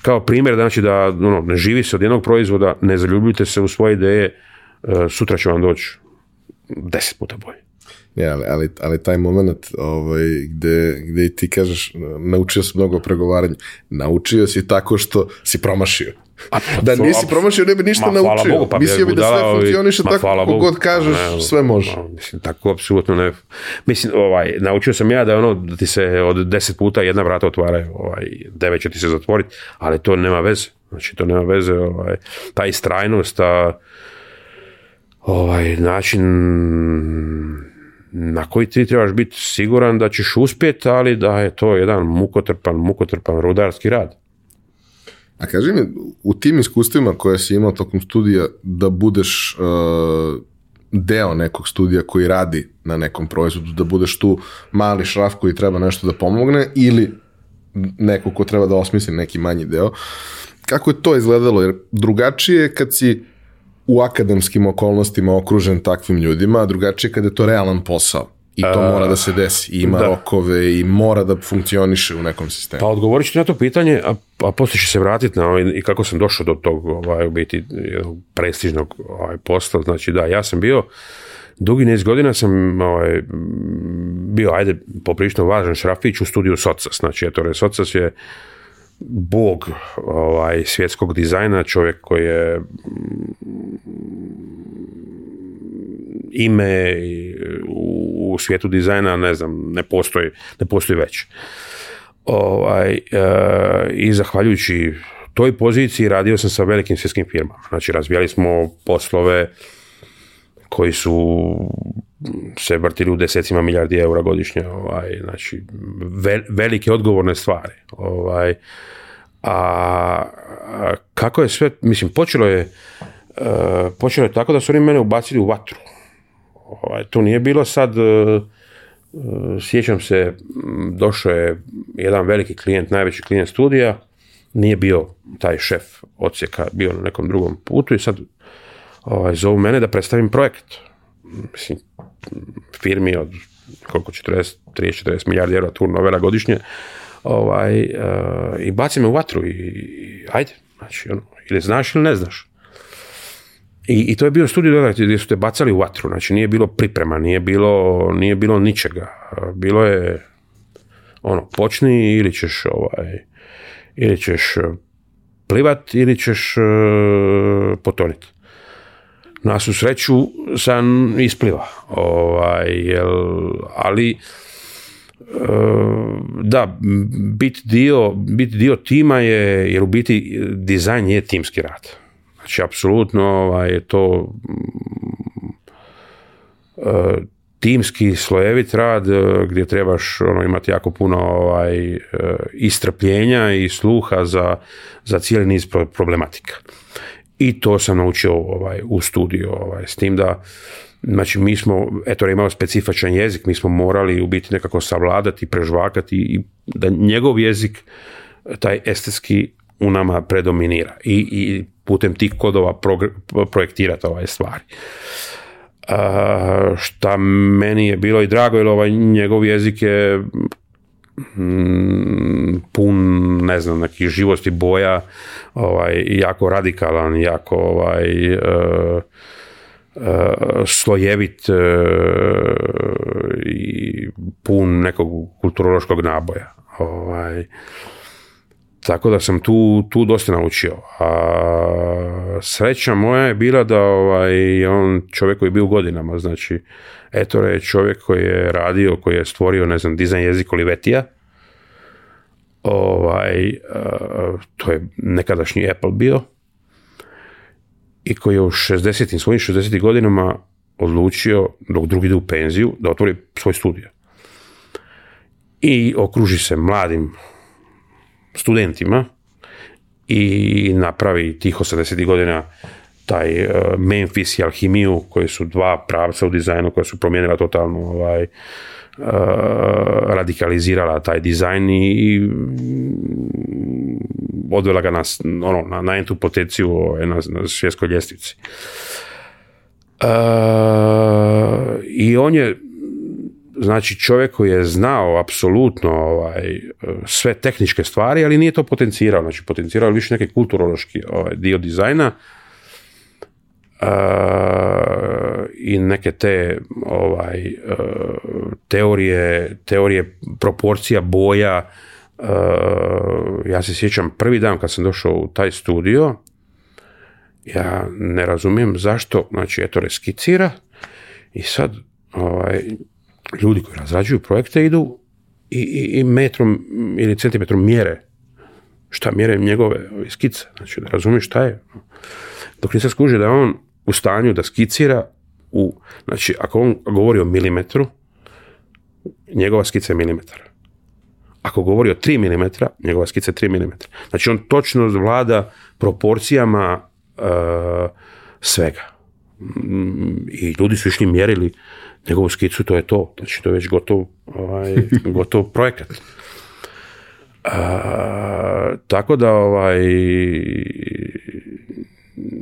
kao primjer, znači da ono, ne živi se od jednog proizvoda, ne zaljubljujte se u svoje ideje, e, sutra će vam doći deset puta bolje. Ja, ali, ali, taj moment ovaj, gde, ti kažeš naučio si mnogo pregovaranja, naučio si tako što si promašio. *laughs* da nisi ne bi ništa ma, naučio. Bogu, pa Mislio bi da sve funkcioniše tako kako god kažeš, sve može. mislim, tako apsolutno ne. Mislim, ovaj, naučio sam ja da ono, da ti se od deset puta jedna vrata otvara, ovaj, devet će ti se zatvoriti, ali to nema veze. Znači, to nema veze, ovaj, ta istrajnost, ta, ovaj, način na koji ti trebaš biti siguran da ćeš uspjeti, ali da je to jedan mukotrpan, mukotrpan rudarski rad. A kaži mi, u tim iskustvima koja si imao tokom studija, da budeš uh, deo nekog studija koji radi na nekom proizvodu, da budeš tu mali šraf koji treba nešto da pomogne ili neko ko treba da osmisli neki manji deo. Kako je to izgledalo? Jer drugačije je kad si u akademskim okolnostima okružen takvim ljudima, a drugačije kada je to realan posao. I to mora da se desi, ima da. rokove i mora da funkcioniše u nekom sistemu. Pa odgovorit ću na to pitanje, a, a poslije ću se vratiti na ovaj, i kako sam došao do tog ovaj, biti prestižnog ovaj, posla. Znači da, ja sam bio, dugi niz godina sam ovaj, bio, ajde, poprično važan šrafić u studiju Socas. Znači, eto, Socas je bog ovaj, svjetskog dizajna, čovjek koji je ime u svijetu dizajna, ne znam, ne postoji, ne postoji već. Ovaj, eh, I zahvaljujući toj poziciji radio sam sa velikim svjetskim firmama. Znači, razvijali smo poslove koji su se vrtili u desecima milijardi eura godišnje, ovaj, znači velike odgovorne stvari. Ovaj, a, kako je sve, mislim, počelo je, eh, počelo je tako da su oni mene ubacili u vatru. Ovaj, tu nije bilo sad, e, e, sjećam se, došao je jedan veliki klijent, najveći klijent studija, nije bio taj šef odsjeka, bio na nekom drugom putu i sad ovaj, zovu mene da predstavim projekt. Mislim, firmi od koliko 40, 30, 40 milijardi eura turnovera godišnje ovaj, e, i baci me u vatru i, ajde, znači, ono, ili znaš ili ne znaš. I, I, to je bio studij dodat gdje su te bacali u vatru, znači nije bilo priprema, nije bilo, nije bilo ničega. Bilo je ono, počni ili ćeš ovaj, ili ćeš e, plivat ili ćeš uh, Na su sreću sam ispliva. Ovaj, ali e, da, bit dio, dio tima je, jer u biti dizajn je timski rad. Znači, apsolutno ovaj, to mm, e, timski slojevit rad e, gdje trebaš ono, imati jako puno ovaj, e, istrpljenja i sluha za, za cijeli niz problematika. I to sam naučio ovaj, u studiju, ovaj, s tim da Znači, mi smo, eto, imao specifačan jezik, mi smo morali u biti nekako savladati, prežvakati i da njegov jezik, taj estetski, u nama predominira. I, i putem tih kodova projektirati ovaj stvari. E, šta meni je bilo i drago, jer ovaj njegov jezik je mm, pun, ne znam, nekih živosti boja, ovaj, jako radikalan, jako ovaj, e, e, slojevit i pun nekog kulturološkog naboja. Ovaj, tako da sam tu, tu dosta naučio. A sreća moja je bila da ovaj, on čovjek koji je bio godinama, znači Ettore je čovjek koji je radio, koji je stvorio, ne znam, dizajn jezik Olivetija. Ovaj, to je nekadašnji Apple bio i koji je u 60. svojim 60. godinama odlučio, dok drugi ide u penziju, da otvori svoj studio. I okruži se mladim studentima i napravi tih 80. godina taj e, Memphis i Alhimiju koji su dva pravca u dizajnu koja su promijenila totalno ovaj, e, radikalizirala taj dizajn i mm, odvela ga na, ono, na, na entu ovaj, na, svjetskoj ljestvici. E, I on je znači čovjek koji je znao apsolutno ovaj, e, sve tehničke stvari, ali nije to potencirao, znači potencirao je više neki kulturološki ovaj, dio dizajna e, i neke te ovaj, e, teorije, teorije proporcija boja, ja se sjećam prvi dan kad sam došao u taj studio, ja ne razumijem zašto, znači eto reskicira i sad ovaj, ljudi koji razrađuju projekte idu i, i, i metrom ili centimetrom mjere šta mjere njegove skice, znači da razumije šta je. Dok nisam skužio da on u stanju da skicira u, znači ako on govori o milimetru, njegova skica je milimetar. Ako govori o 3 mm, njegova skica je 3 mm. Znači on točno vlada proporcijama uh, svega. Mm, I ljudi su išli mjerili njegovu skicu, to je to. Znači, to je već gotov, ovaj, *laughs* gotov projekat. A, tako da, ovaj,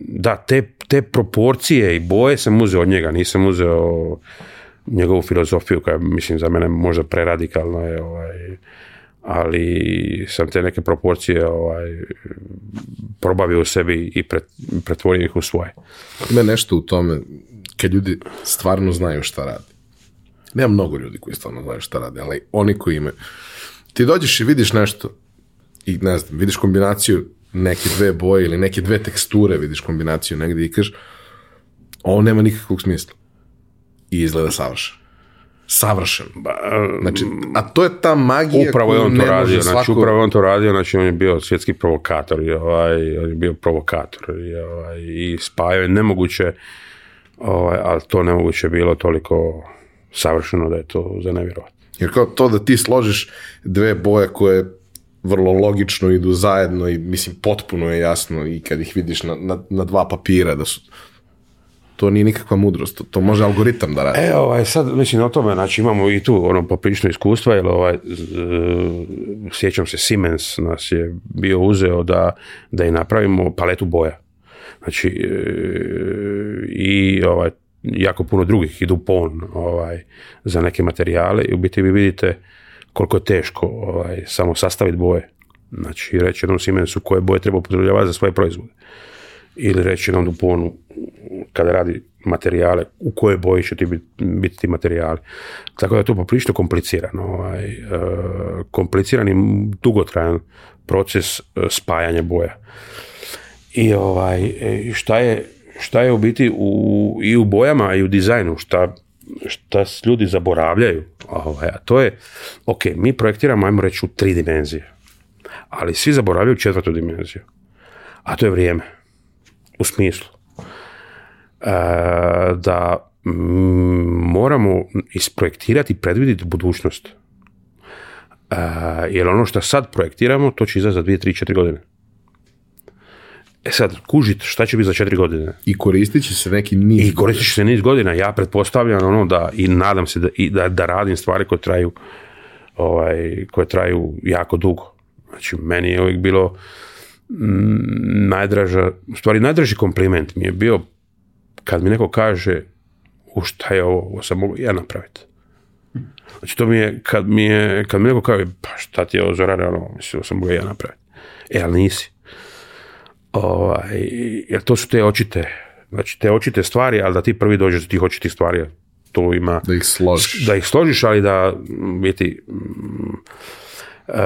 da, te, te proporcije i boje sam uzeo od njega, nisam uzeo njegovu filozofiju koja, mislim, za mene možda preradikalna je, ovaj, ali sam te neke proporcije ovaj, probavio u sebi i pretvorio ih u svoje. Ima nešto u tome kad ljudi stvarno znaju šta radi. Nema mnogo ljudi koji stvarno znaju šta radi, ali oni koji imaju. Ti dođeš i vidiš nešto i ne znam, vidiš kombinaciju neke dve boje ili neke dve teksture, vidiš kombinaciju negdje i kažeš ovo nema nikakvog smisla. I izgleda savršeno. Savršen. Znači, a to je ta magija upravo koju on to radio, znači, Upravo je on to radio, znači on je bio svjetski provokator i ovaj, on je bio provokator i, ovaj, i spajao je nemoguće Ovaj, ali to nemoguće je bilo toliko savršeno da je to za nevjerovat. Jer kao to da ti složiš dve boje koje vrlo logično idu zajedno i mislim potpuno je jasno i kad ih vidiš na, na, na dva papira da su to nije nikakva mudrost, to, može algoritam da radi. E, ovaj, sad, mislim, o tome, znači, imamo i tu ono poprično iskustva, jer ovaj, e, sjećam se, Siemens nas je bio uzeo da, da i napravimo paletu boja. Znači, e, i ovaj, jako puno drugih i Dupon ovaj, za neke materijale i u biti vi vidite koliko je teško ovaj, samo sastaviti boje. Znači, reći jednom Simensu koje boje treba upotrebljavati za svoje proizvode. Ili reći jednom Duponu kada radi materijale, u koje boji će ti biti, biti ti materijali. Tako da je to poprično komplicirano. Ovaj, e, kompliciran i dugotrajan proces e, spajanja boja i ovaj, e, šta je, šta je u biti u, i u bojama i u dizajnu, šta, šta ljudi zaboravljaju, ovaj, a to je, ok, mi projektiramo, ajmo reći, u tri dimenzije, ali svi zaboravljaju četvrtu dimenziju, a to je vrijeme, u smislu e, da mm, moramo isprojektirati i predviditi budućnost. E, jer ono što sad projektiramo, to će izaći za 2, 3, 4 godine. E sad, kužit šta će biti za četiri godine. I koristit će se neki niz I koristit će se niz godina. Ja pretpostavljam ono da i nadam se da, i da, radim stvari koje traju ovaj, koje traju jako dugo. Znači, meni je uvijek bilo mm, najdraža, u stvari najdraži kompliment mi je bio kad mi neko kaže u šta je ovo, ovo sam mogu ja napraviti. Znači, to mi je, kad mi je, kad mi neko kaže, pa šta ti je ovo ono, ovo sam mogu ja napraviti. E, ali nisi. Ovaj, jer to su te očite, znači te očite stvari, ali da ti prvi dođeš do tih očitih stvari, to ima... Da ih složiš. ali da biti... Mm, e,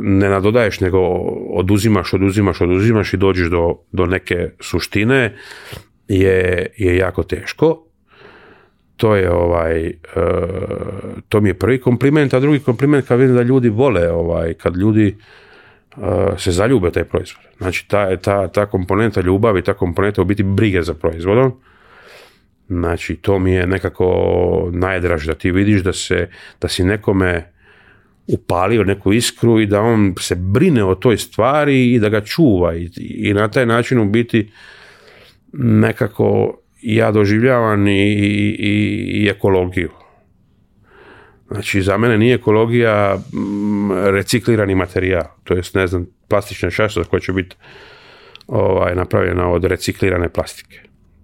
ne nadodaješ, nego oduzimaš, oduzimaš, oduzimaš i dođeš do, do neke suštine je, je jako teško. To je ovaj, e, to mi je prvi kompliment, a drugi kompliment kad vidim da ljudi vole, ovaj, kad ljudi Eh, se zaljube u taj proizvod. Znači, ta, ta, ta komponenta ljubavi, ta komponenta u biti brige za proizvodom, znači, to mi je nekako najdraž da ti vidiš da, se, da si nekome upalio neku iskru i da on se brine o toj stvari i da ga čuva i, na taj način u biti nekako ja doživljavam i, i, i ekologiju. Znači, za mene nije ekologija mm, reciklirani materijal, to jest, ne znam, plastična šašta koja će biti ovaj, napravljena od reciklirane plastike.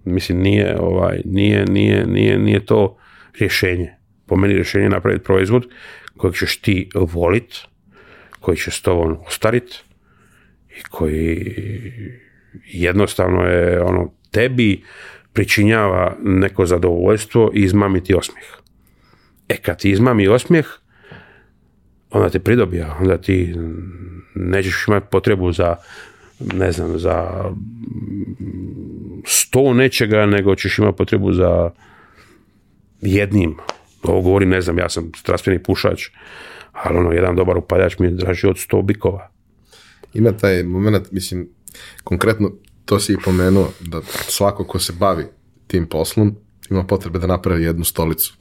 Mislim, nije, ovaj, nije, nije, nije, nije to rješenje. Po meni rješenje je napraviti proizvod kojeg ćeš ti volit, koji će s tobom ostarit i koji jednostavno je ono tebi pričinjava neko zadovoljstvo i izmamiti osmih. E kad ti izmami osmijeh, onda te pridobija, onda ti nećeš imati potrebu za ne znam, za sto nečega, nego ćeš imati potrebu za jednim. Ovo govorim, ne znam, ja sam strastveni pušač, ali ono, jedan dobar upaljač mi je draži od sto bikova. Ima taj moment, mislim, konkretno to si i pomenuo, da svako ko se bavi tim poslom ima potrebe da napravi jednu stolicu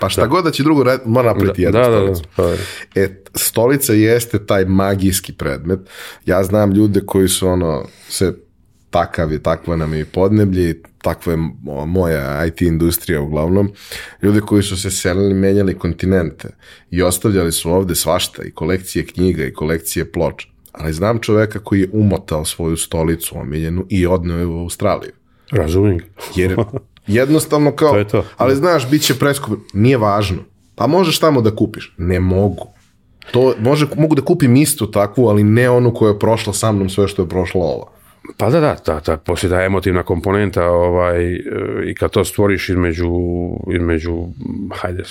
pa šta da. god da će drugo raditi, mora napraviti jednu da, Da, da, pa. E, stolica jeste taj magijski predmet. Ja znam ljude koji su ono, se takav je, nam je i podneblje, takva je moja IT industrija uglavnom, Ljude koji su se selili, menjali kontinente i ostavljali su ovde svašta i kolekcije knjiga i kolekcije ploča. Ali znam čoveka koji je umotao svoju stolicu omiljenu i odneo je u Australiju. Razumim. Jer *laughs* Jednostavno kao, to. ali znaš, bit će preskup, nije važno. Pa možeš tamo da kupiš? Ne mogu. To, može, mogu da kupim istu takvu, ali ne onu koja je prošla sa mnom sve što je prošlo ova. Pa da, da, ta, ta poslije ta emotivna komponenta ovaj, e, i kad to stvoriš između, između, hajde,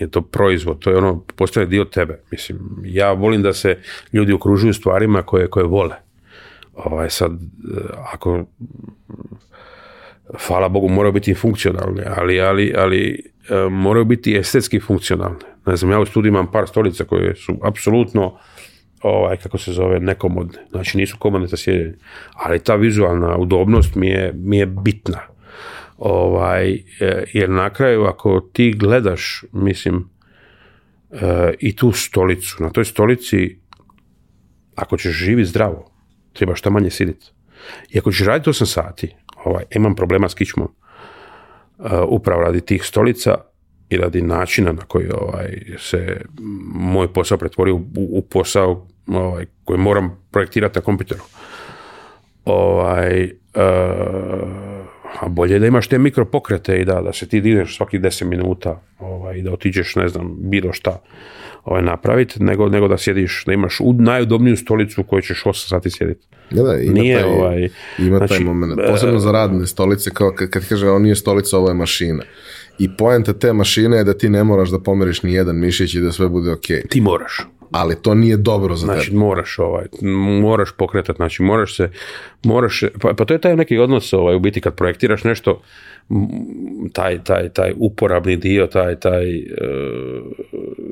je to proizvod, to je ono, postoje dio tebe. Mislim, ja volim da se ljudi okružuju stvarima koje, koje vole. Ovaj, sad, e, ako hvala Bogu, moraju biti funkcionalne, ali, ali, ali e, moraju biti estetski funkcionalne. Ne znam, ja u studiju imam par stolica koje su apsolutno ovaj, kako se zove, nekomodne. Znači nisu komodne za sjedenje. Ali ta vizualna udobnost mi je, mi je bitna. Ovaj, e, jer na kraju ako ti gledaš, mislim, e, i tu stolicu, na toj stolici ako ćeš živjeti zdravo, treba šta manje sjediti. I ako ćeš raditi 8 sati, Ovaj, imam problema s kičmom. E, upravo radi tih stolica i radi načina na koji ovaj, se moj posao pretvorio u, posao ovaj, koji moram projektirati na kompjuteru. Ovaj, e, a bolje da imaš te mikropokrete i da, da se ti dižeš svakih 10 minuta ovaj, i da otiđeš, ne znam, bilo šta ovaj, napraviti, nego, nego da sjediš, da imaš u najudobniju stolicu u kojoj ćeš 8 sati sjediti. nije, taj, ovaj, ima taj znači, moment. E, Posebno za radne stolice, kao kad, kad kaže ovo nije stolica, ovo je mašina. I poenta te mašine je da ti ne moraš da pomeriš ni jedan mišić i da sve bude okej. Ti moraš ali to nije dobro za znači, tebe. moraš ovaj, moraš pokretat, znači moraš se, moraš, pa, pa to je taj neki odnos ovaj, u biti kad projektiraš nešto, taj, taj, taj uporabni dio, taj, taj, e,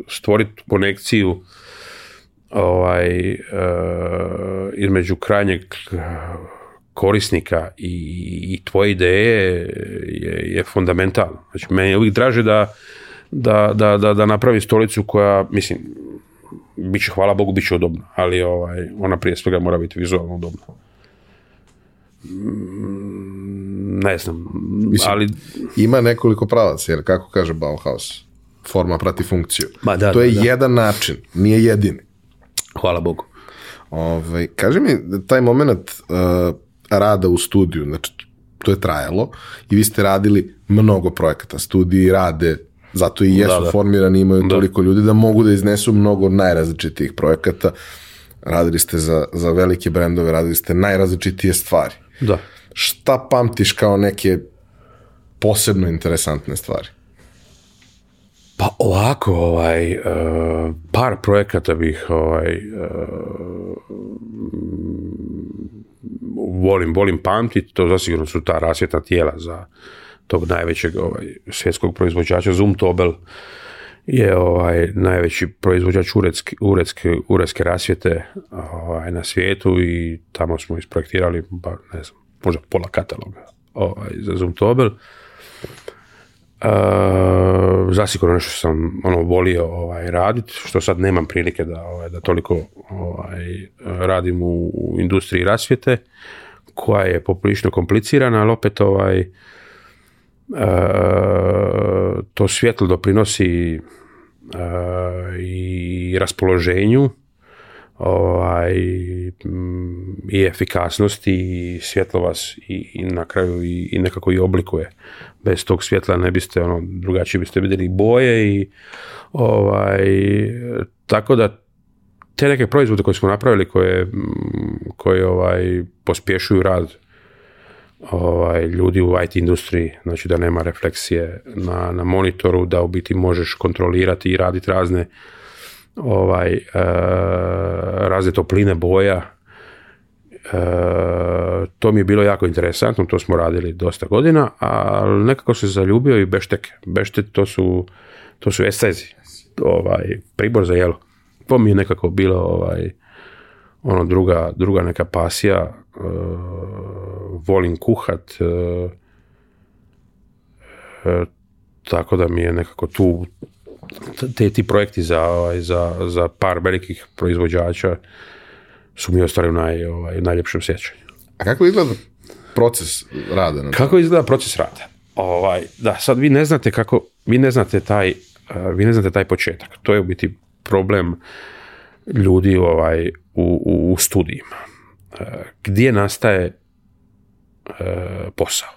stvoriti konekciju ovaj, e, između krajnjeg korisnika i, i tvoje ideje je, je fundamentalno. Znači, meni je uvijek draže da, da, da, da, da napravi stolicu koja, mislim, bit će, hvala Bogu, bit će udobna, ali ovaj, ona prije svega mora biti vizualno udobna. Mm, ne znam, ali... Ima nekoliko pravaca, jer kako kaže Bauhaus, forma prati funkciju. Ma, da, to je jedan način, nije jedini. Hvala Bogu. Ove, ovaj, kaže mi, taj moment eh, rada u studiju, znači, to je trajalo i vi ste radili mnogo projekata, studiji rade zato i jesu da, formirani, imaju toliko ljudi da mogu da iznesu mnogo najrazličitijih projekata. Radili ste za, za velike brendove, radili ste najrazličitije stvari. Da. Šta pamtiš kao neke posebno interesantne stvari? Pa ovako, ovaj, eh, par projekata bih ovaj, eh, volim, volim pamtiti, to zasigurno su ta rasvjeta tijela za tog najvećeg ovaj, svjetskog proizvođača, Zoom Tobel je ovaj najveći proizvođač uredske, uredske, uredske rasvijete ovaj, na svijetu i tamo smo isprojektirali, ba, možda pola kataloga ovaj, za Zoom Tobel. zasigurno nešto sam ono volio ovaj, raditi, što sad nemam prilike da, ovaj, da toliko ovaj, radim u, industriji rasvijete, koja je poprilično komplicirana, ali opet ovaj, E, to svjetlo doprinosi e, i raspoloženju ovaj, mm, i efikasnosti i svjetlo vas i, i na kraju i, i, nekako i oblikuje. Bez tog svjetla ne biste, ono, drugačije biste vidjeli boje i ovaj, tako da te neke proizvode koje smo napravili koje, mm, koje ovaj, pospješuju rad ovaj, ljudi u IT industriji, znači da nema refleksije na, na monitoru, da u biti možeš kontrolirati i raditi razne ovaj, e, razne topline boja. Eh, to mi je bilo jako interesantno, to smo radili dosta godina, ali nekako se zaljubio i beštek, Bešte to su, to su esezi, ovaj, pribor za jelo. To mi je nekako bilo ovaj, ono druga, druga neka pasija eh, volim kuhat, e, e, tako da mi je nekako tu te, ti projekti za, ovaj, za, za par velikih proizvođača su mi ostali u naj, ovaj, najljepšem sjećanju. A kako izgleda proces rada? kako izgleda proces rada? Ovaj, da, sad vi ne znate kako, vi ne znate taj, e, vi ne znate taj početak. To je u biti problem ljudi ovaj, u, u, u studijima. Gdje nastaje E, posao.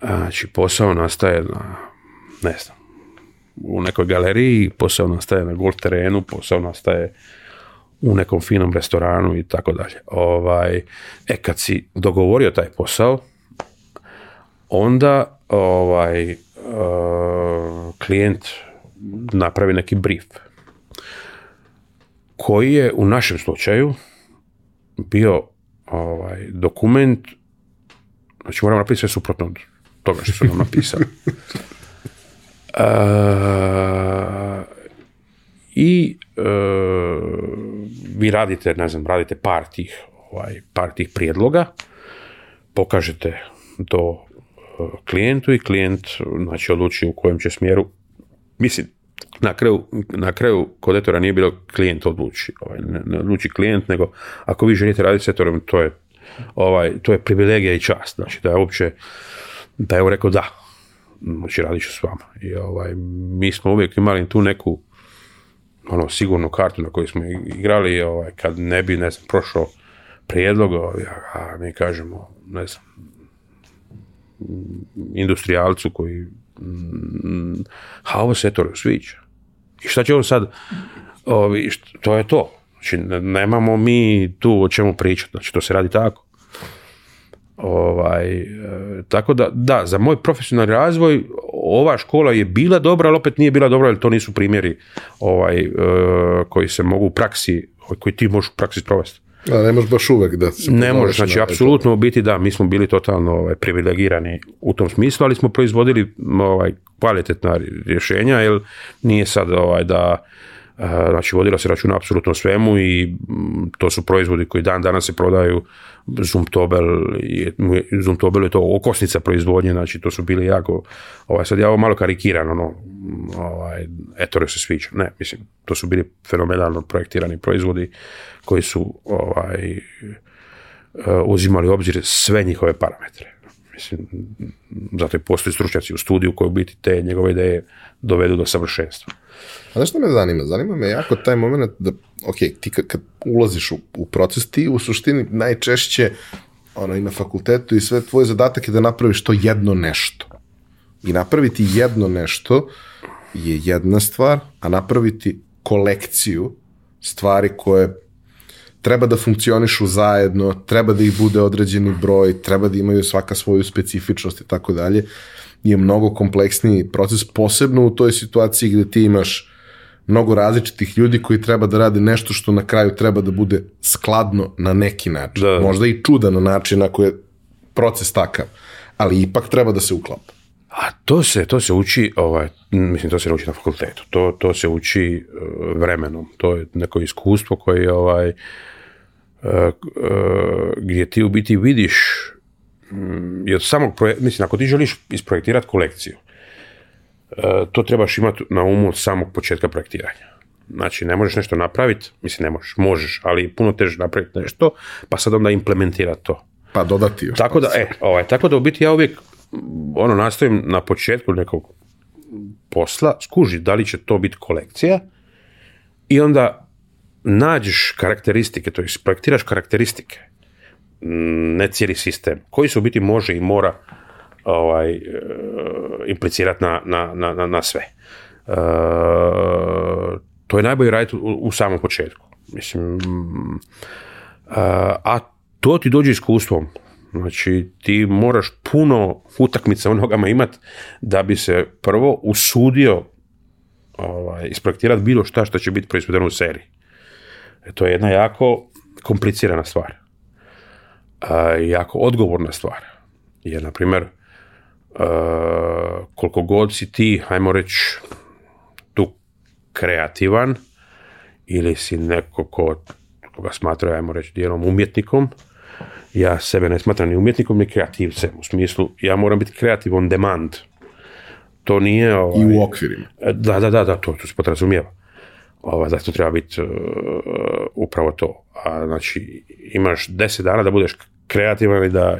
Znači, posao nastaje na, ne znam, u nekoj galeriji, posao nastaje na gol terenu, posao nastaje u nekom finom restoranu i tako dalje. Ovaj, e, kad si dogovorio taj posao, onda ovaj, klient klijent napravi neki brief koji je u našem slučaju bio ovaj, dokument, znači moramo napisati sve suprotno od toga što su nam napisali. *laughs* E, I e, vi radite, ne znam, radite par tih, ovaj, par tih prijedloga, pokažete to e, klijentu i klijent znači, odluči u kojem će smjeru, mislim, na kraju, na kraju kod etora nije bilo klijent odluči, ovaj, ne odluči klijent, nego ako vi želite raditi s etorom, to je, ovaj, to je privilegija i čast, znači da je uopće, da je rekao da, znači radit ću s vama. I ovaj, mi smo uvijek imali tu neku ono, sigurnu kartu na kojoj smo igrali, ovaj, kad ne bi, ne znam, prošao prijedlog, ovaj, a mi kažemo, ne znam, industrijalcu koji se to sviđa. I šta će on sad? Ovi, to je to. Znači, nemamo mi tu o čemu pričati. Znači, to se radi tako. Ovaj, e, tako da, da, za moj profesionalni razvoj ova škola je bila dobra, ali opet nije bila dobra, jer to nisu primjeri ovaj, e, koji se mogu u praksi, koji ti možeš u praksi provesti a ne možeš baš uvek da se Ne možeš, znači apsolutno u biti da, mi smo bili totalno ovaj, privilegirani u tom smislu, ali smo proizvodili ovaj, kvalitetna rješenja, jer nije sad ovaj, da Eh, znači, vodila se računa apsolutno svemu i mm, to su proizvodi koji dan danas se prodaju. Zumtobel je, Zumtobel je to okosnica proizvodnje, znači to su bili jako, ovaj, sad ja ovo malo karikiran, ono, mm, ovaj, se sviđa. Ne, mislim, to su bili fenomenalno projektirani proizvodi koji su ovaj, eh, uzimali obzir sve njihove parametre. Mislim, zato i postoji stručnjaci u studiju koji u biti te njegove ideje dovedu do savršenstva. A znaš što me zanima? Zanima me jako taj moment da, ok, ti kad, ulaziš u, proces, ti u suštini najčešće ono, i na fakultetu i sve, tvoje zadatak je da napraviš to jedno nešto. I napraviti jedno nešto je jedna stvar, a napraviti kolekciju stvari koje treba da funkcionišu zajedno, treba da ih bude određeni broj, treba da imaju svaka svoju specifičnost i tako dalje, je mnogo kompleksniji proces, posebno u toj situaciji gde ti imaš mnogo različitih ljudi koji treba da radi nešto što na kraju treba da bude skladno na neki način. Možda i čudan način ako je proces takav, ali ipak treba da se uklapa. A to se, to se uči, ovaj, mislim, to se uči na fakultetu, to, to se uči e, vremenom, to je neko iskustvo koje ovaj, e, e, gdje ti u biti vidiš, jer mm, samo mislim, ako ti želiš isprojektirati kolekciju, E, to trebaš imati na umu od samog početka projektiranja. Znači, ne možeš nešto napraviti, mislim ne možeš, možeš, ali puno teže napraviti nešto, pa sad onda implementira to. Pa dodati još. Tako da, e, ovaj, tako da u biti ja uvijek ono nastojim na početku nekog posla, skuži da li će to biti kolekcija i onda nađeš karakteristike, to projektiraš karakteristike, mm, ne cijeli sistem, koji se u biti može i mora ovaj, e, implicirati na, na, na, na sve. E, to je najbolje raditi u, u samom početku. Mislim, e, a to ti dođe iskustvom. Znači, ti moraš puno utakmica u nogama imat da bi se prvo usudio ovaj, isprojektirati bilo šta što će biti proizvedeno u seriji. E, to je jedna jako komplicirana stvar. jako odgovorna stvar. Jer, na primjer, Eh, koliko god si ti, hajmo reći, tu kreativan ili si neko ko koga smatra, ajmo reći, dijelom umjetnikom, ja sebe ne smatram ni umjetnikom ni kreativcem. U smislu, ja moram biti kreativ on demand. To nije... Ovaj, I u ovaj, okvirima. Eh, da, da, da, da to, to se podrazumijeva. Ovaj, zato treba biti eh, upravo to. A, znači, imaš deset dana da budeš kreativan i da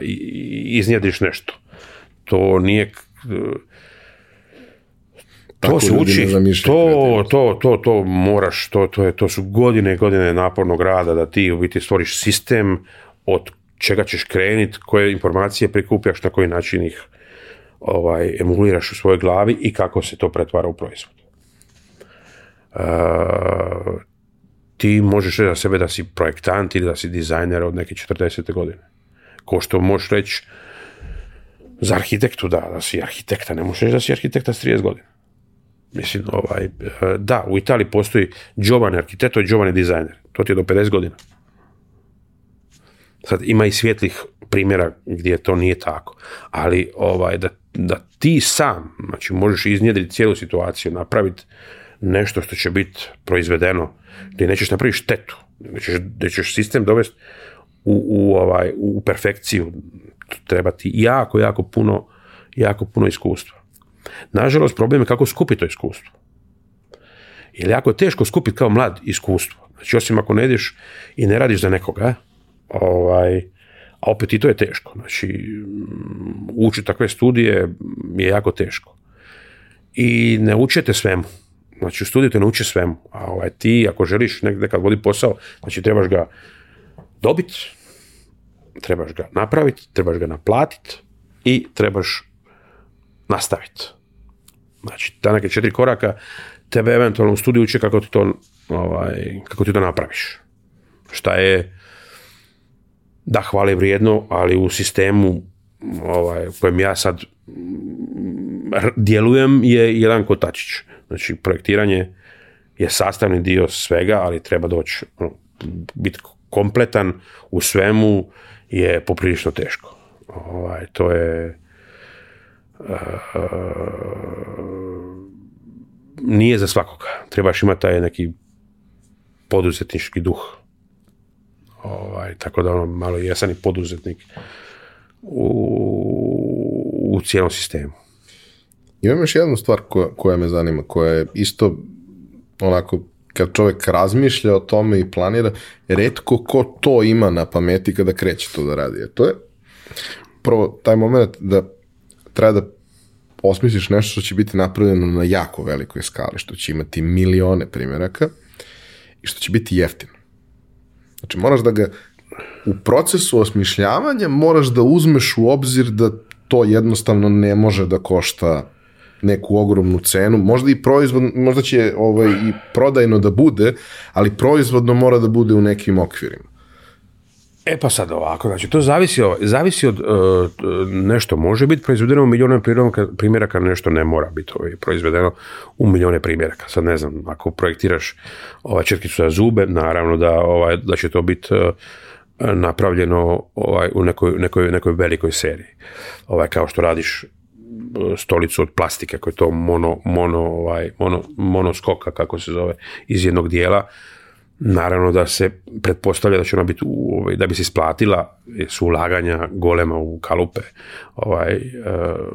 iznjediš nešto to nije... to se uči, to, to, to, to moraš, to, to, je, to su godine i godine napornog rada da ti u biti stvoriš sistem od čega ćeš krenit, koje informacije prikupljaš, na koji način ih ovaj, emuliraš u svojoj glavi i kako se to pretvara u proizvod. E, ti možeš reći za sebe da si projektant ili da si dizajner od neke 40. godine. Ko što možeš reći, za arhitektu da, da si arhitekta, ne možeš da si arhitekta s 30 godina. Mislim, ovaj, e, da, u Italiji postoji Giovane arhitekto i Giovane dizajner. To ti je do 50 godina. Sad, ima i svjetlih primjera gdje to nije tako. Ali, ovaj, da, da ti sam, znači, možeš iznjedriti cijelu situaciju, napraviti nešto što će biti proizvedeno, gdje nećeš napraviti štetu, gdje ćeš, ćeš sistem dovesti u, u, ovaj, u perfekciju trebati jako, jako puno, jako puno iskustva. Nažalost, problem je kako skupiti to iskustvo. Jer jako je teško skupiti kao mlad iskustvo. Znači, osim ako ne ideš i ne radiš za nekoga, ovaj, a opet i to je teško. Znači, mm, takve studije je jako teško. I ne učite svemu. Znači, u studiju te ne uči svemu. A ovaj, ti, ako želiš nekad vodi posao, znači, trebaš ga dobiti, trebaš ga napraviti, trebaš ga naplatiti i trebaš nastaviti. Znači, ta neke četiri koraka tebe eventualno u studiju uče kako ti to, ovaj, kako ti to napraviš. Šta je, da, hvale vrijedno, ali u sistemu ovaj, u kojem ja sad djelujem je jedan kotačić. Znači, projektiranje je sastavni dio svega, ali treba doći, ono, biti kompletan u svemu, je poprilično teško. Ovaj, to je... Eh, nije za svakoga. Trebaš imati taj neki poduzetnički duh. Ovaj, tako da ono, malo jesam i poduzetnik u, u cijelom sistemu. Imam još jednu stvar koja, koja me zanima, koja je isto onako kad čovek razmišlja o tome i planira, redko ko to ima na pameti kada kreće to da radi. A to je prvo taj moment da treba da osmisliš nešto što će biti napravljeno na jako velikoj skali, što će imati milione primjeraka i što će biti jeftino. Znači moraš da ga u procesu osmišljavanja moraš da uzmeš u obzir da to jednostavno ne može da košta neku ogromnu cenu, možda i proizvod, možda će ovaj, i prodajno da bude, ali proizvodno mora da bude u nekim okvirima. E pa sad ovako, znači to zavisi, zavisi od e, nešto može biti proizvedeno u milijone primjeraka, nešto ne mora biti ovaj, proizvedeno u milijone primjeraka. Sad ne znam, ako projektiraš ova četkicu za zube, naravno da, ovaj, da će to biti e, napravljeno ovaj, u nekoj, nekoj, nekoj velikoj seriji. Ovaj, kao što radiš stolicu od plastike, ako je to mono, mono, ovaj, kako se zove, iz jednog dijela. Naravno da se pretpostavlja da će ona biti, u, ovaj, da bi se isplatila su ulaganja golema u kalupe, ovaj, eh,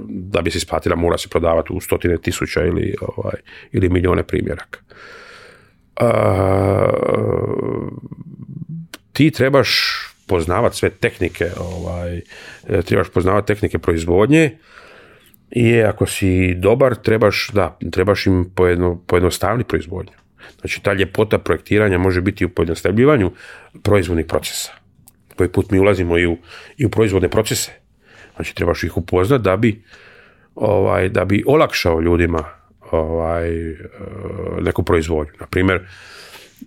da bi se isplatila mora se prodavati u stotine tisuća ili, ovaj, ili milijone primjeraka. ti trebaš poznavat sve tehnike, ovaj, eh, trebaš poznavat tehnike proizvodnje, i ako si dobar, trebaš, da, trebaš im pojedno, pojednostavni proizvodnju. Znači, ta ljepota projektiranja može biti u pojednostavljivanju proizvodnih procesa. Koji put mi ulazimo i u, i u proizvodne procese. Znači, trebaš ih upoznat da bi, ovaj, da bi olakšao ljudima ovaj, eh, neku proizvodnju. Na primjer,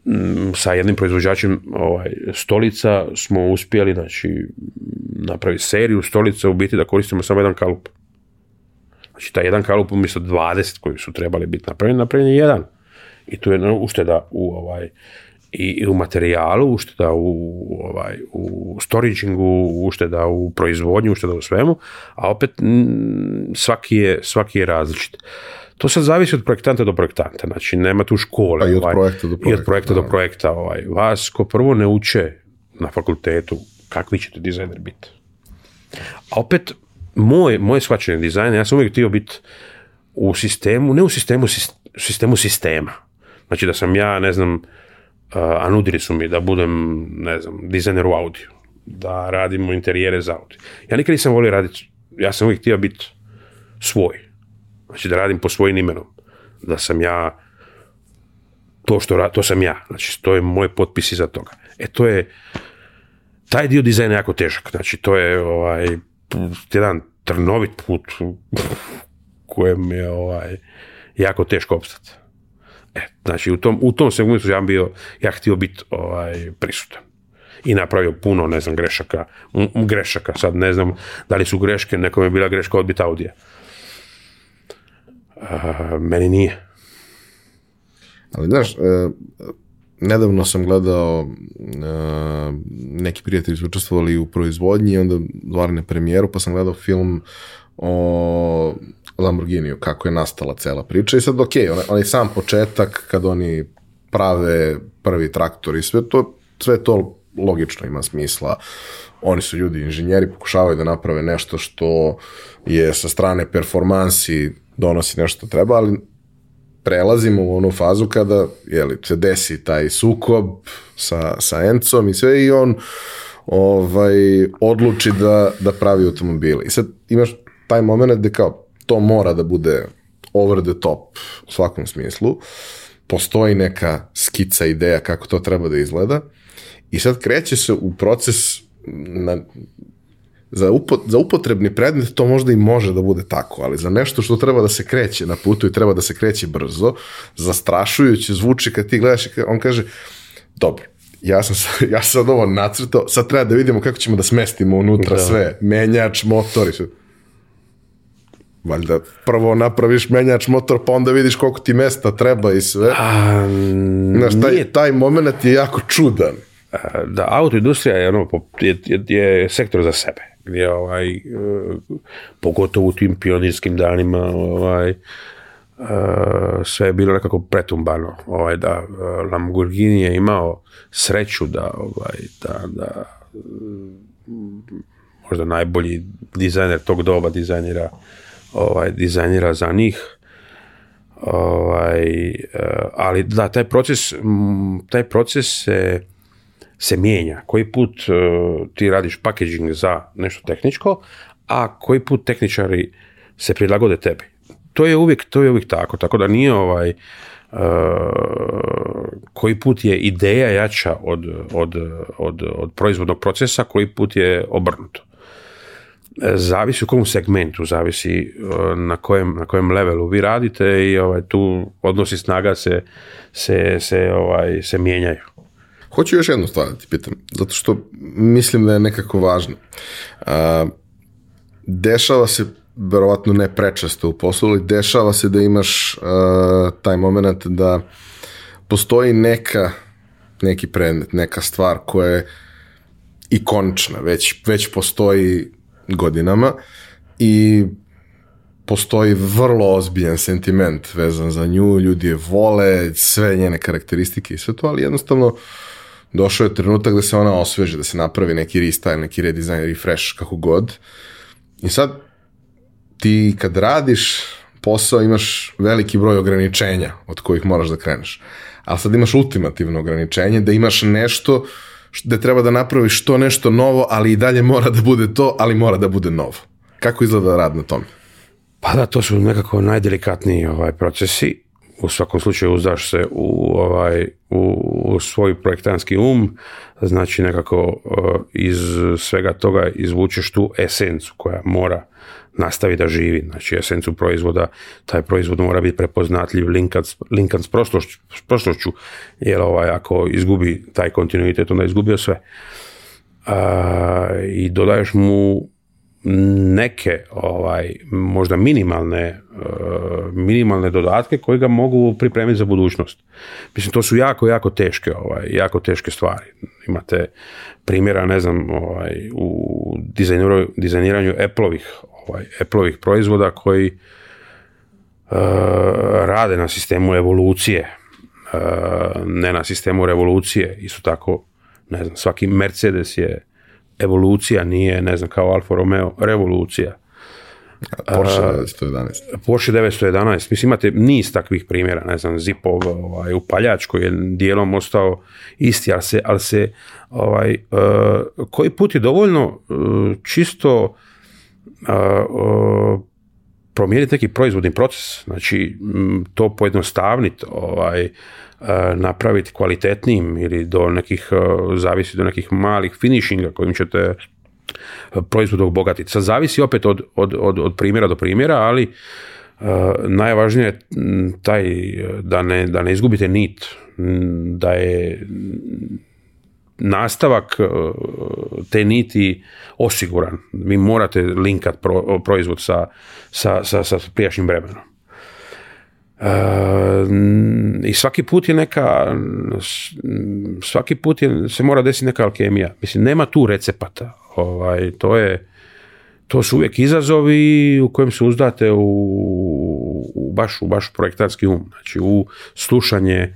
mm, sa jednim proizvođačem ovaj, stolica smo uspjeli znači, napraviti seriju stolica u biti da koristimo samo jedan kalup. Znači, taj jedan kalup umjesto 20 koji su trebali biti napravljeni, napravljen je jedan. I tu je ušteda u ovaj i, u materijalu, ušteda u, ovaj, u storagingu, ušteda u proizvodnju, ušteda u svemu, a opet svaki je, svaki je različit. To sad zavisi od projektanta do projektanta, znači nema tu škole. Pa i od ovaj, projekta do projekta. I od projekta, do projekta ovaj. Vas ko prvo ne uče na fakultetu kakvi ćete dizajner biti. A opet moj, moje shvaćanje dizajna, ja sam uvijek htio biti u sistemu, ne u sistemu, sistemu sistema. Znači da sam ja, ne znam, uh, a nudili su mi da budem, ne znam, dizajner u Audiju, da radimo interijere za Audi. Ja nikad nisam volio raditi, ja sam uvijek htio biti svoj. Znači da radim po svojim imenom. Da sam ja to što to sam ja. Znači to je moj potpis iza toga. E to je, taj dio dizajna je jako težak. Znači to je ovaj, jedan trnovit put kojem je ovaj, jako teško obstati. E, znači, u tom, u tom segmentu ja bio, ja htio biti ovaj, prisutan. I napravio puno, ne znam, grešaka. grešaka, sad ne znam da li su greške, nekome je bila greška odbit audija. A, meni nije. Ali znaš, e, nedavno sam gledao e, neki prijatelji su učestvovali u proizvodnji i onda zvarne premijeru pa sam gledao film o Lamborghiniju, kako je nastala cela priča i sad ok, onaj, onaj sam početak kad oni prave prvi traktor i sve to, sve to logično ima smisla. Oni su ljudi inženjeri, pokušavaju da naprave nešto što je sa strane performansi donosi nešto treba, ali prelazimo u onu fazu kada jeli, se desi taj sukob sa, sa Encom i sve i on ovaj, odluči da, da pravi automobile. I sad imaš taj moment gde kao to mora da bude over the top u svakom smislu. Postoji neka skica, ideja kako to treba da izgleda. I sad kreće se u proces na za, za upotrebni predmet to možda i može da bude tako, ali za nešto što treba da se kreće na putu i treba da se kreće brzo, zastrašujuće zvuči kad ti gledaš i on kaže, dobro, ja sam, ja sam ovo nacrtao, sad treba da vidimo kako ćemo da smestimo unutra sve, menjač, motor i sve. Valjda prvo napraviš menjač motor, pa onda vidiš koliko ti mesta treba i sve. A, taj, taj moment je jako čudan da autoindustrija je, ono, je, je sektor za sebe. Gdje, ovaj, e, pogotovo u tim pionirskim danima, ovaj, e, sve je bilo nekako pretumbano. Ovaj, da, e, Lamborghini je imao sreću da, ovaj, da, da mm, možda najbolji dizajner tog doba dizajnira ovaj, dizajnira za njih. Ovaj, ali da, taj proces, taj proces se se mijenja, koji put e, ti radiš packaging za nešto tehničko, a koji put tehničari se prilagode tebi. To je uvijek, to je uvijek tako, tako da nije ovaj uh, koji put je ideja jača od, od, od, od proizvodnog procesa, koji put je obrnuto. E, zavisi u kom segmentu, zavisi na kojem, na kojem levelu vi radite i ovaj, tu odnosi snaga se, se, se, ovaj, se mijenjaju. Hoću još jednu stvar da ti pitam, zato što mislim da je nekako važno. Dešava se verovatno ne prečesto u poslu, ali dešava se da imaš taj moment da postoji neka, neki predmet, neka stvar koja je ikonična, već, već postoji godinama i postoji vrlo ozbiljan sentiment vezan za nju, ljudi je vole, sve njene karakteristike i sve to, ali jednostavno došao je trenutak da se ona osveže, da se napravi neki restyle, neki redesign, refresh, kako god. I sad, ti kad radiš posao imaš veliki broj ograničenja od kojih moraš da kreneš. Ali sad imaš ultimativno ograničenje da imaš nešto da treba da napraviš to nešto novo, ali i dalje mora da bude to, ali mora da bude novo. Kako izgleda rad na tome? Pa da, to su nekako najdelikatniji ovaj, procesi u svakom slučaju uzdaš se u, ovaj, u, u svoj projektanski um, znači nekako e, iz svega toga izvučeš tu esencu koja mora nastavi da živi, znači esencu proizvoda, taj proizvod mora biti prepoznatljiv linkan linkan s, prošlošću, prošlošću, jer ovaj, ako izgubi taj kontinuitet, onda izgubio sve. I dodaješ mu neke ovaj možda minimalne e, minimalne dodatke koji ga mogu pripremiti za budućnost. Mislim to su jako jako teške ovaj jako teške stvari. Imate primjera ne znam ovaj u dizajniranju Apple-ovih ovaj proizvoda koji uh, rade na sistemu evolucije, uh, ne na sistemu revolucije. Isto tako ne znam svaki Mercedes je evolucija nije, ne znam, kao Alfa Romeo, revolucija. Porsche 911. Porsche 911. Mislim, imate niz takvih primjera, ne znam, Zipov ovaj, upaljač koji je dijelom ostao isti, ali se, ali se ovaj, e, koji put je dovoljno e, čisto e, promijeniti neki proizvodni proces, znači to pojednostavniti, ovaj, Eh, napraviti kvalitetnim ili do nekih, eh, zavisi do nekih malih finišinga kojim ćete eh, proizvod obogatiti. Sad zavisi opet od, od, od, od primjera do primjera, ali najvažnije je mm, taj da ne, da ne izgubite nit, mm, da je nastavak te niti osiguran. Vi morate linkat proizvod sa, sa, sa, sa prijašnjim vremenom. E, I svaki put je neka, svaki put se mora desiti neka alkemija. Mislim, nema tu recepata. Ovaj, to je, to su uvijek izazovi u kojem se uzdate u, baš, u baš projektarski um. Znači, u slušanje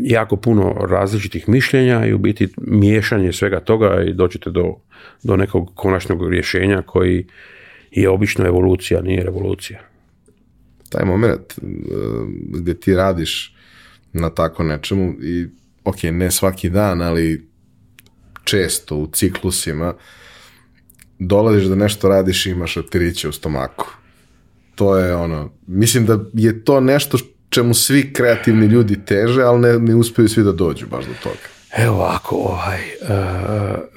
jako puno različitih mišljenja i u biti miješanje svega toga i doćete do, do nekog konačnog rješenja koji je obično evolucija, nije revolucija taj moment e, gde ti radiš na tako nečemu i ok, ne svaki dan, ali često u ciklusima dolaziš da nešto radiš i imaš otiriće u stomaku. To je ono, mislim da je to nešto čemu svi kreativni ljudi teže, ali ne, ne svi da dođu baš do toga. Evo ovako, ovaj, e,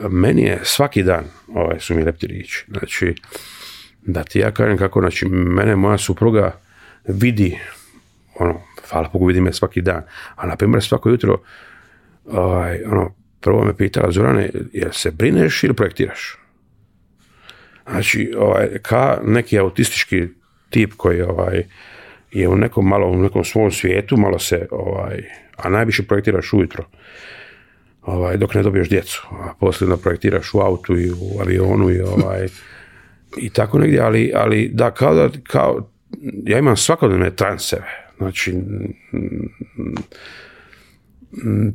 meni je svaki dan, ovaj, su mi leptirići, znači, da ti ja kažem kako, znači, mene moja supruga vidi, ono, hvala Bogu vidi me svaki dan, a na primjer svako jutro, ovaj, ono, prvo me pitala Zorane, jel se brineš ili projektiraš? Znači, ovaj, ka neki autistički tip koji ovaj, je u nekom malo, u nekom svom svijetu, malo se, ovaj, a najviše projektiraš ujutro, ovaj, dok ne dobiješ djecu, a posljedno projektiraš u autu i u avionu i ovaj, i tako negdje, ali, ali da, kao da, kao, ja imam svakodnevne transeve. Znači,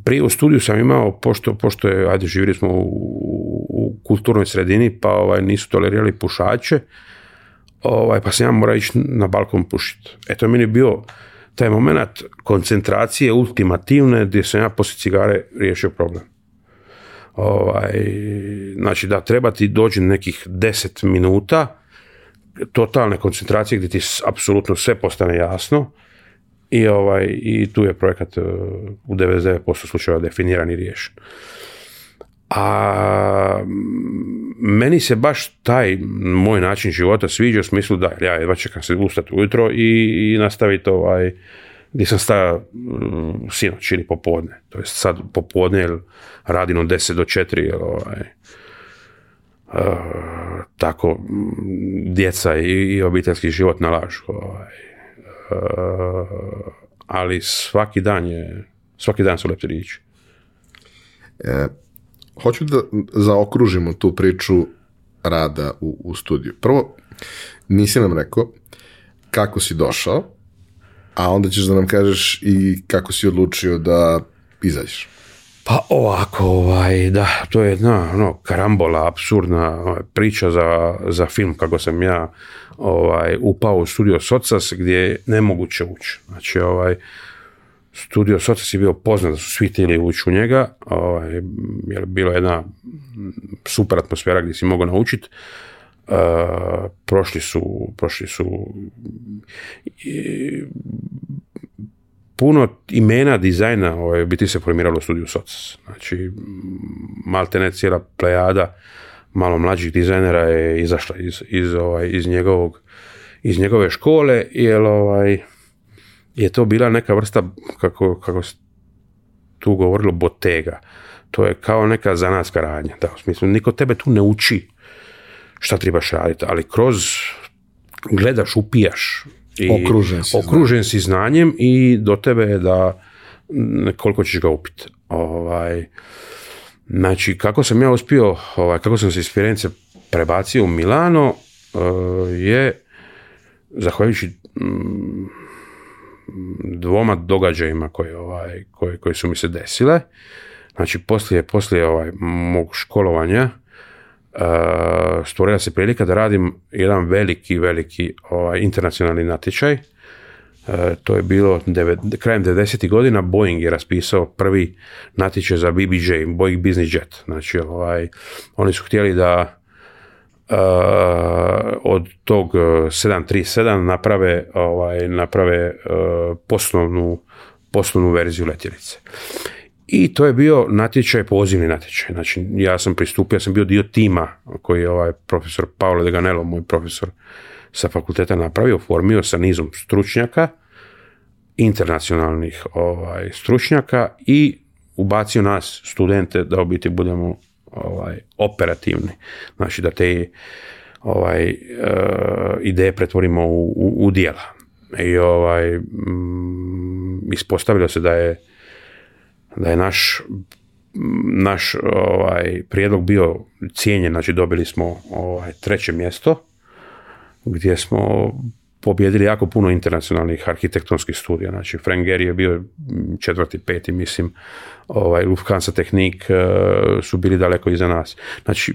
prije u studiju sam imao, pošto, je, ajde, živjeli smo u, kulturnoj sredini, pa ovaj, nisu tolerirali pušače, ovaj, pa sam ja morao ići na balkon pušiti. Eto, mi je bio taj moment koncentracije ultimativne gdje sam ja poslije cigare riješio problem. Ovaj, znači da treba ti doći nekih 10 minuta totalne koncentracije gdje ti apsolutno sve postane jasno i, ovaj, i tu je projekat e, u 99% slučajeva definiran i riješen. A mm, meni se baš taj moj način života sviđa u smislu da ja jedva čekam se ustati ujutro i, i nastaviti ovaj, gdje sam stajao e, sinoć ili popodne. To je sad popodne jer radim od 10 do 4 jer ovaj, E, tako djeca i obiteljski život nalažu. Ovaj, e, ali svaki dan je, svaki dan su riječi. E, hoću da zaokružimo tu priču rada u, u studiju. Prvo, nisi nam rekao kako si došao, a onda ćeš da nam kažeš i kako si odlučio da izađeš. Pa ovako, ovaj, da, to je jedna ono, karambola, absurdna ovaj, priča za, za film kako sam ja ovaj, upao u studio Socas gdje je nemoguće ući. Znači, ovaj, studio Socas je bio poznat da su svi htjeli ući u njega, ovaj, je bila jedna super atmosfera gdje si mogao naučiti. E, prošli su, prošli su puno imena dizajna ovaj, biti se formiralo u studiju SOC. Znači, ne cijela plejada malo mlađih dizajnera je izašla iz, iz, ovaj, iz, njegovog, iz njegove škole, jer ovaj, je to bila neka vrsta, kako, kako se tu govorilo, botega. To je kao neka zanatska radnja. Da, u smislu, niko tebe tu ne uči šta trebaš raditi, ali kroz gledaš, upijaš, i okružen si, okružen si znanjem i do tebe je da koliko ćeš ga upit Ovaj, znači, kako sam ja uspio, ovaj, kako sam se iz Firence prebacio u Milano, eh, je zahvaljujući mm, dvoma događajima Koje ovaj, koji, su mi se desile. Znači, poslije, poslije ovaj, mog školovanja, Eh, stvorila se prilika da radim jedan veliki, veliki ovaj, internacionalni natječaj. Eh, to je bilo krajem 90. godina Boeing je raspisao prvi natječaj za BBJ, Boeing Business Jet. Znači, ovaj, oni su htjeli da eh, od tog 737 naprave ovaj naprave poslovnu poslovnu verziju letjelice. I to je bio natječaj, pozivni natječaj. Znači, ja sam pristupio, ja sam bio dio tima koji je ovaj profesor Paolo de moj profesor sa fakulteta napravio, formio sa nizom stručnjaka, internacionalnih ovaj, stručnjaka i ubacio nas, studente, da u biti budemo ovaj, operativni. Znači, da te ovaj, eh, ideje pretvorimo u, u, dijela. I ovaj, m, mm, ispostavilo se da je da je naš naš ovaj, prijedlog bio cijenjen, znači dobili smo ovaj, treće mjesto gdje smo pobjedili jako puno internacionalnih arhitektonskih studija. Znači, Frank Gehry je bio četvrti, peti, mislim, ovaj, Lufthansa Technik e, su bili daleko iza nas. Znači,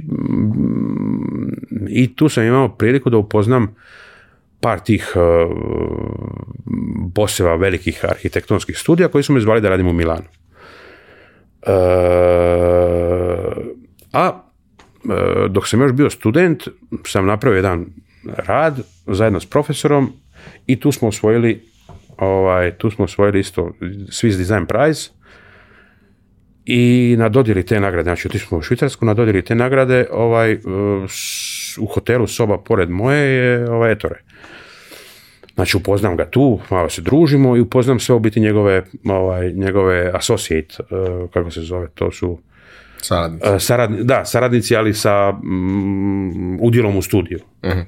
i tu sam imao priliku da upoznam par tih e, boseva velikih arhitektonskih studija koji su me zvali da radim u Milanu a e, dok sam još bio student, sam napravio jedan rad zajedno s profesorom i tu smo osvojili ovaj, tu smo osvojili isto Swiss Design Prize i na te nagrade, znači otišli smo u Švicarsku, na te nagrade ovaj, e, u hotelu soba pored moje je ovaj, Etore. Znači upoznam ga tu, malo se družimo i upoznam sve u biti njegove, ovaj, njegove associate, e, kako se zove, to su... Saradnici. Uh, da, saradnici, ali sa mm, udjelom u studiju. Mhm. E,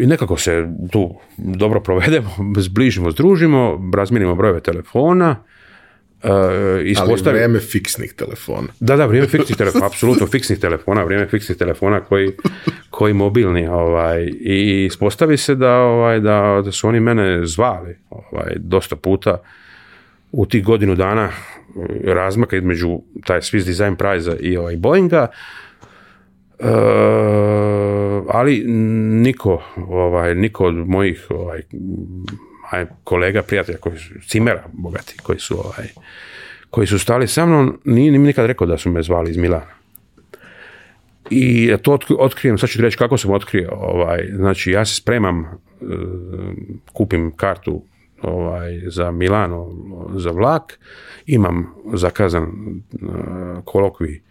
I nekako se tu dobro provedemo, *laughs* zbližimo, združimo, razminimo brojeve telefona, Uh, ispostavi... Ali vrijeme fiksnih telefona. Da, da, vrijeme fiksnih *laughs* telefona, apsolutno fiksnih telefona, vrijeme fiksnih telefona koji, koji mobilni. Ovaj, I ispostavi se da, ovaj, da, da su oni mene zvali ovaj, dosta puta u tih godinu dana mm, razmaka između taj Swiss Design prize i ovaj Boeinga. E, ali niko, ovaj, niko od mojih ovaj, aj, kolega, prijatelja, koji su, cimera bogati, koji su, ovaj, koji su stali sa mnom, nije mi nikad rekao da su me zvali iz Milana. I to otkrijem, sad ću reći kako sam otkrio. Ovaj, znači, ja se spremam, e, kupim kartu ovaj, za Milano za vlak, imam zakazan e, kolokvi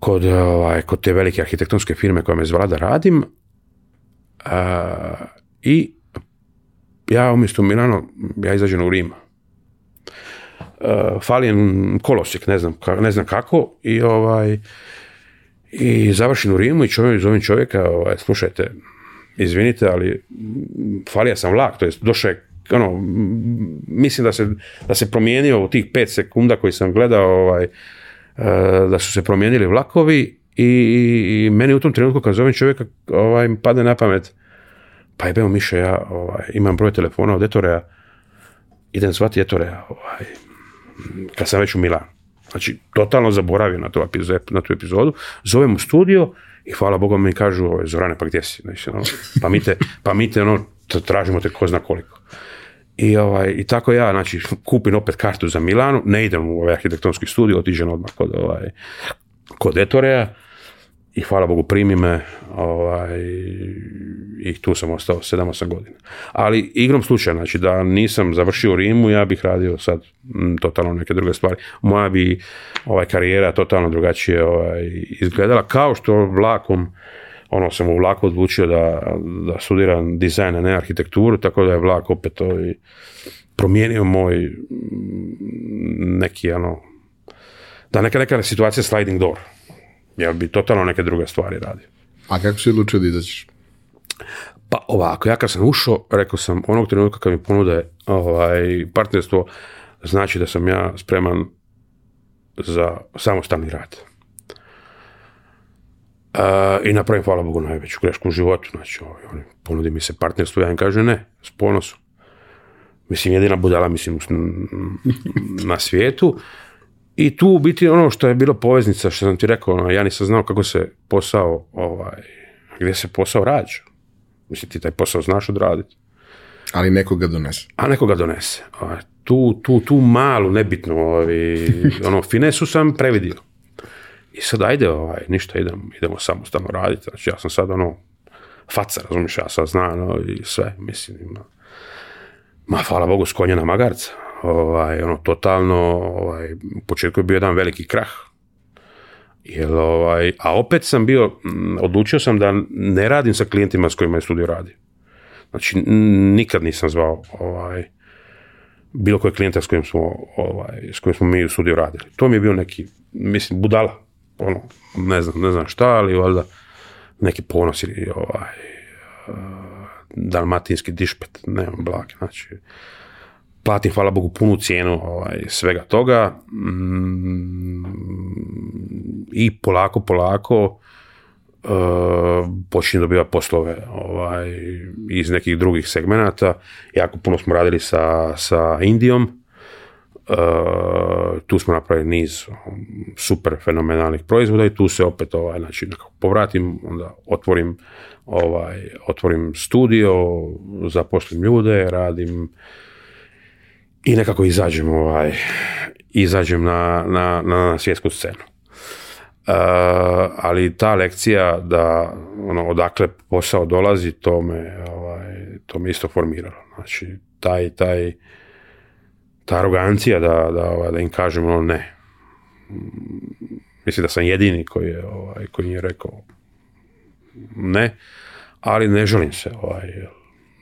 kod, ovaj, kod te velike arhitektonske firme koja me zvala da radim i ja umjesto Milano, ja izađem u Rima. E, fali kolosik, ne znam, ne znam kako, i ovaj, i završim u Rimu i čovjek, zovem čovjeka, ovaj, slušajte, izvinite, ali falija sam vlak, to došao je ono, mislim da se, da se promijenio u tih pet sekunda koji sam gledao, ovaj, e, da su se promijenili vlakovi i, i meni u tom trenutku kad zovem čovjeka, ovaj, pade padne na pamet, pa je Miše, ja ovaj, imam broj telefona od Etoreja, idem zvati Etoreja, ovaj, kad sam već u Milanu. Znači, totalno zaboravio na tu, epizodu, na tu epizodu. Zovem u studio i hvala Bogu mi kažu, ovaj, Zorane, pa gdje si? Znači, ono, pa, pa mi te, ono, tražimo te ko zna koliko. I, ovaj, I tako ja, znači, kupim opet kartu za Milanu, ne idem u ovaj arhitektonski studio, otiđem odmah kod, ovaj, kod Etoreja, i hvala Bogu primi me ovaj, i tu sam ostao 7-8 godina. Ali igrom slučaja, znači da nisam završio Rimu, ja bih radio sad totalno neke druge stvari. Moja bi ovaj, karijera totalno drugačije ovaj, izgledala, kao što vlakom ono sam u vlaku odlučio da, da studiram dizajn, ne arhitekturu, tako da je vlak opet ovaj, promijenio moj neki, ano, da neka, neka situacija sliding door. Ja bi totalno neke druge stvari radio. A kako si odlučio da izađeš? Pa ovako, ja kad sam ušao, rekao sam, onog trenutka kad mi ponude ovaj, partnerstvo, znači da sam ja spreman za samostalni rad. Uh, I napravim, hvala Bogu, najveću grešku u životu. Znači, ovaj, on ponudi mi se partnerstvo, ja im kažem ne, s ponosom. Mislim, jedina budala, mislim, *laughs* na svijetu. I tu u biti ono što je bilo poveznica, što sam ti rekao, ono, ja nisam znao kako se posao, ovaj, gdje se posao rađa. Mislim, ti taj posao znaš odraditi. Ali nekoga donese. A nekoga donese. tu, tu, malu, nebitnu, *laughs* ono, finesu sam previdio. I sad ajde, ovaj, ništa, idemo, idemo samostalno raditi. Znači, ja sam sad, ono, faca, razumiješ, ja sad znam, ono, i sve, mislim, ima ma, hvala Bogu, skonjena na magarca ovaj, ono, totalno, ovaj, u početku je bio jedan veliki krah, Jer ovaj, a opet sam bio, mm, odlučio sam da ne radim sa klijentima s kojima je studio radio. Znači, nikad nisam zvao ovaj, bilo koje klijenta s kojim smo, ovaj, s kojim smo mi u studio radili. To mi je bio neki, mislim, budala. Ono, ne znam, ne znam šta, ali valjda neki ponos ili ovaj, eh, dalmatinski dišpet, ne znam, znači, platim, hvala Bogu, punu cijenu ovaj, svega toga mm, i polako, polako počinje eh, počinjem poslove ovaj, iz nekih drugih segmenata. Jako puno smo radili sa, sa Indijom, eh, tu smo napravili niz um, super fenomenalnih proizvoda i tu se opet ovaj, znači, povratim, onda otvorim ovaj, otvorim studio, zaposlim ljude, radim i nekako izađem, ovaj, izađem na, na, na svjetsku scenu. Uh, ali ta lekcija da ono, odakle posao dolazi, to me, ovaj, to isto formiralo. Znači, taj, taj, ta arogancija da, da, ovaj, da im kažem ono ne. Mislim da sam jedini koji je, ovaj, koji je rekao ne, ali ne želim se. Ovaj,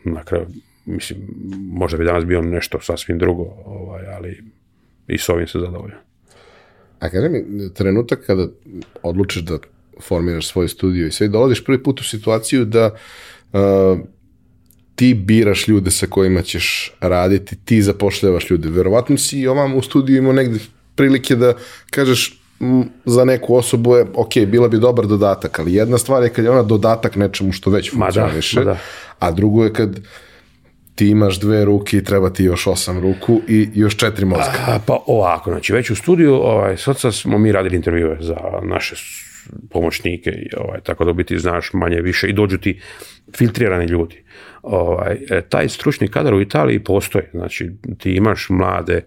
na kraju mislim, možda bi danas bio nešto sasvim drugo, ovaj, ali i s ovim se zadovoljam. A kaže mi, trenutak kada odlučiš da formiraš svoj studio i sve, dolaziš prvi put u situaciju da ti biraš ljude sa kojima ćeš raditi, ti zapošljavaš ljude. Verovatno si i ovam u studiju imao negde prilike da kažeš za neku osobu je, ok, bila bi dobar dodatak, ali jedna stvar je kad je ona dodatak nečemu što već funkcioniše, da, a drugo je kad ti imaš dve ruke i treba ti još osam ruku i još četiri mozga. pa ovako, znači već u studiju, ovaj, sad smo mi radili intervjue za naše pomoćnike, ovaj, tako da biti znaš manje više i dođu ti filtrirani ljudi. Ovaj, e, taj stručni kadar u Italiji postoji, znači ti imaš mlade, e,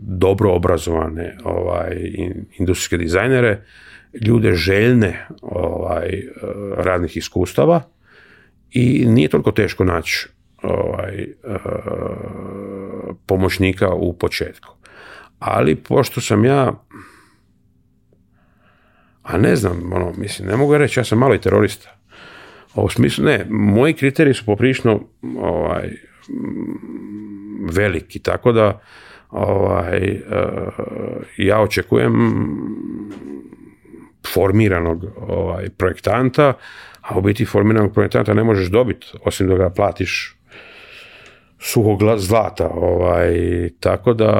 dobro obrazovane ovaj, industrijske dizajnere, ljude željne ovaj, e, radnih iskustava, i nije toliko teško naći ovaj, e, pomoćnika u početku. Ali pošto sam ja a ne znam, ono, mislim, ne mogu reći, ja sam malo i terorista. U smislu, ne, moji kriteriji su poprično... ovaj, veliki, tako da ovaj, e, ja očekujem formiranog ovaj, projektanta a u biti formiranog projektanta ne možeš dobiti, osim da ga platiš suhog zlata. Ovaj, tako da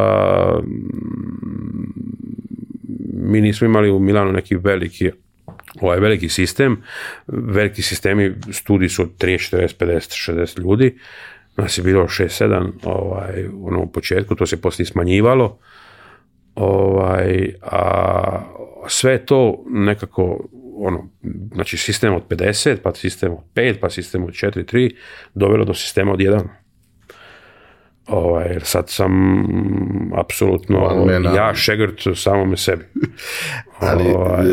mm, mi nismo imali u Milanu neki veliki ovaj veliki sistem, veliki sistemi studiji su od 40, 50, 60 ljudi, nas je bilo 6-7 ovaj, ono, u početku, to se poslije smanjivalo, ovaj, a sve to nekako ono, znači sistem od 50, pa sistem od 5, pa sistem od 4, 3, dovelo do sistema od 1. Ovaj, sad sam apsolutno ja šegrt samome sebi. *laughs* Ali ovaj.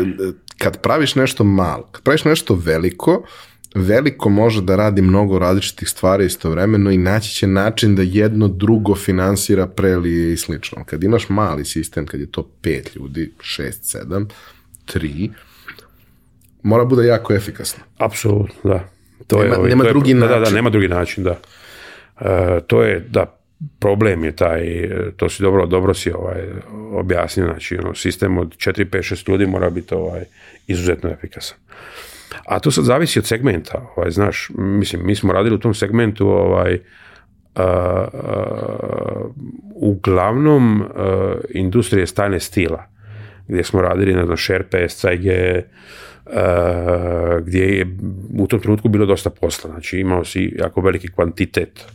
kad praviš nešto malo, kad praviš nešto veliko, veliko može da radi mnogo različitih stvari istovremeno i naći će način da jedno drugo finansira prelije i slično. Kad imaš mali sistem, kad je to pet ljudi, šest, sedam, tri, mora bude jako efikasno. Apsolutno, da. To nema, je, ovaj, nema to je, način. Da, da, nema drugi način, da. E, to je, da, problem je taj, e, to si dobro, dobro si ovaj, objasnio, znači, ono, sistem od 4, 5, 6 ljudi mora biti ovaj, izuzetno efikasan. A to sad zavisi od segmenta, ovaj, znaš, mislim, mi smo radili u tom segmentu, ovaj, Uh, uglavnom industrije stane stila gdje smo radili ne znam šerpe, scajge gdje je u tom trenutku bilo dosta posla znači imao si jako veliki kvantitet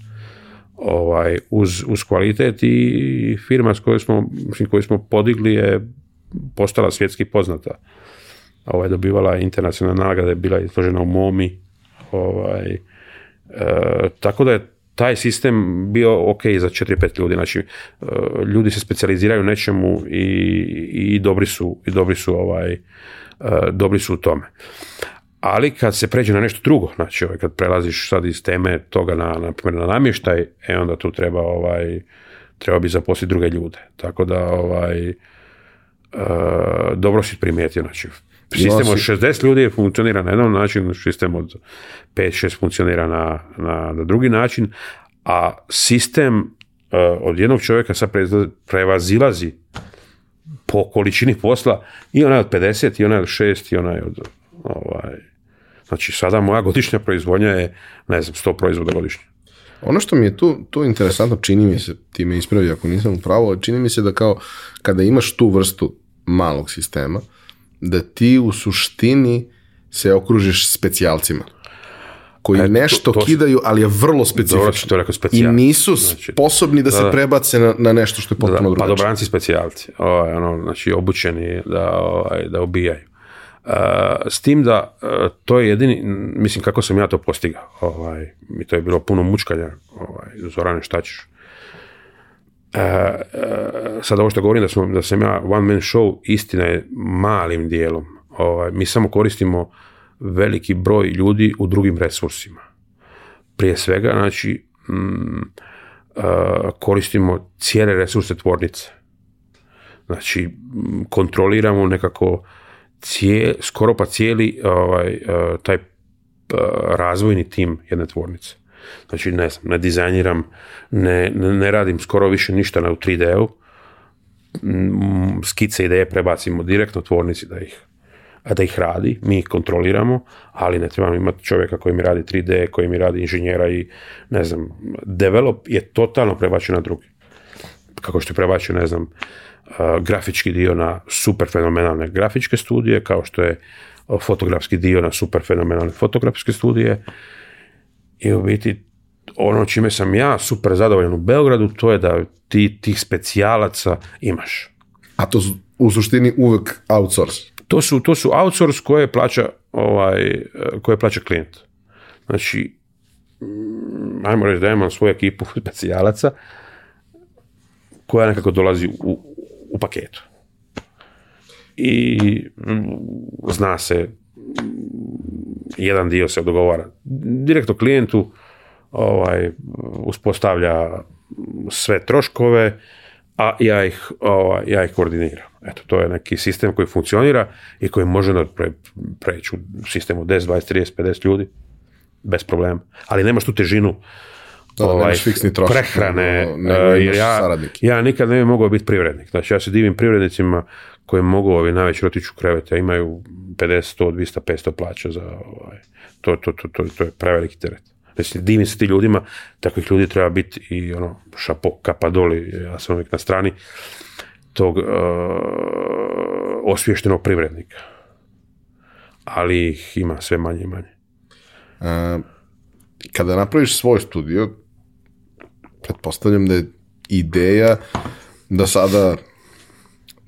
ovaj, uz, uz kvalitet i firma s kojoj smo, koju smo podigli je postala svjetski poznata ovaj, dobivala internacionalne nagrade, bila je izložena u Momi. Ovaj, e, tako da je taj sistem bio ok za 4-5 ljudi. Znači, e, ljudi se specializiraju nečemu i, i, dobri su, i dobri su, ovaj, e, dobri su u tome. Ali kad se pređe na nešto drugo, znači ovaj, kad prelaziš sad iz teme toga na, na, na namještaj, e onda tu treba ovaj, treba bi zaposliti druge ljude. Tako da ovaj, dobro si primijetio, znači Sistem od 60 ljudi funkcionira na jednom način, sistem od 5-6 funkcionira na, na, drugi način, a sistem eh, od jednog čovjeka sad prevazilazi po količini posla i onaj od 50, i onaj od 6, i onaj od... Ovaj, znači, sada moja godišnja proizvodnja je, ne znam, 100 proizvoda godišnje. Ono što mi je tu, tu interesantno, čini mi se, ti me ispravi ako nisam u pravo, čini mi se da kao kada imaš tu vrstu malog sistema, da ti u suštini se okružiš specijalcima koji e, nešto kidaju, ali je vrlo specifično. rekao, I nisu znači, sposobni da, se prebace na, na nešto što je potpuno Pa dobranci specijalci, ovaj, ono, znači obučeni da, ovaj, da ubijaju. Uh, s tim da e, to je jedini, mislim kako sam ja to postigao, ovaj, mi to je bilo puno mučkanja, ovaj, Zorane šta ćeš, E, e, Sada ovo što govorim da, da sam ja one man show, istina je malim dijelom. Ovaj, mi samo koristimo veliki broj ljudi u drugim resursima. Prije svega, znači, mm, e, koristimo cijele resurse tvornice. Znači, mm, kontroliramo nekako cije, skoro pa cijeli ovaj, taj razvojni tim jedne tvornice. Znači ne znam, ne dizajniram, ne, ne radim skoro više ništa na u 3D-u. Mm, skice ideje prebacimo direktno tvornici da ih a da ih radi, mi ih kontroliramo, ali ne trebamo imati čovjeka koji mi radi 3D, koji mi radi inženjera i ne znam, develop je totalno prebačen na drugi. Kako što je prebačen, ne znam, uh, grafički dio na super fenomenalne grafičke studije, kao što je uh, fotografski dio na super fenomenalne fotografske studije, i u biti ono čime sam ja super zadovoljan u Beogradu, to je da ti tih specijalaca imaš. A to su u suštini uvek outsource? To su, to su outsource koje plaća, ovaj, koje plaća klijent. Znači, mm, ajmo reći da imam svoju ekipu *laughs* specijalaca koja nekako dolazi u, u paketu. I mm, zna se jedan dio se dogovara direktno klijentu, ovaj, uspostavlja sve troškove, a ja ih, ovaj, ja ih koordiniram. Eto, to je neki sistem koji funkcionira i koji može pre, preći u sistemu 10, 20, 30, 50 ljudi bez problema. Ali nemaš tu težinu ovaj, prehrane. ja, ja nikad ne bi mogao biti privrednik. Znači, ja se divim privrednicima koje mogu ovi najveći otići u krevet, a imaju 50, 100, 200, 500 plaća za ovaj, to, to, to, to, to je preveliki teret. Mislim, divim se ti ljudima, takvih ljudi treba biti i ono, šapo, kapadoli, ja sam uvijek na strani tog uh, osviještenog privrednika. Ali ih ima sve manje i manje. Eh, kada napraviš svoj studio, pretpostavljam da je ideja da sada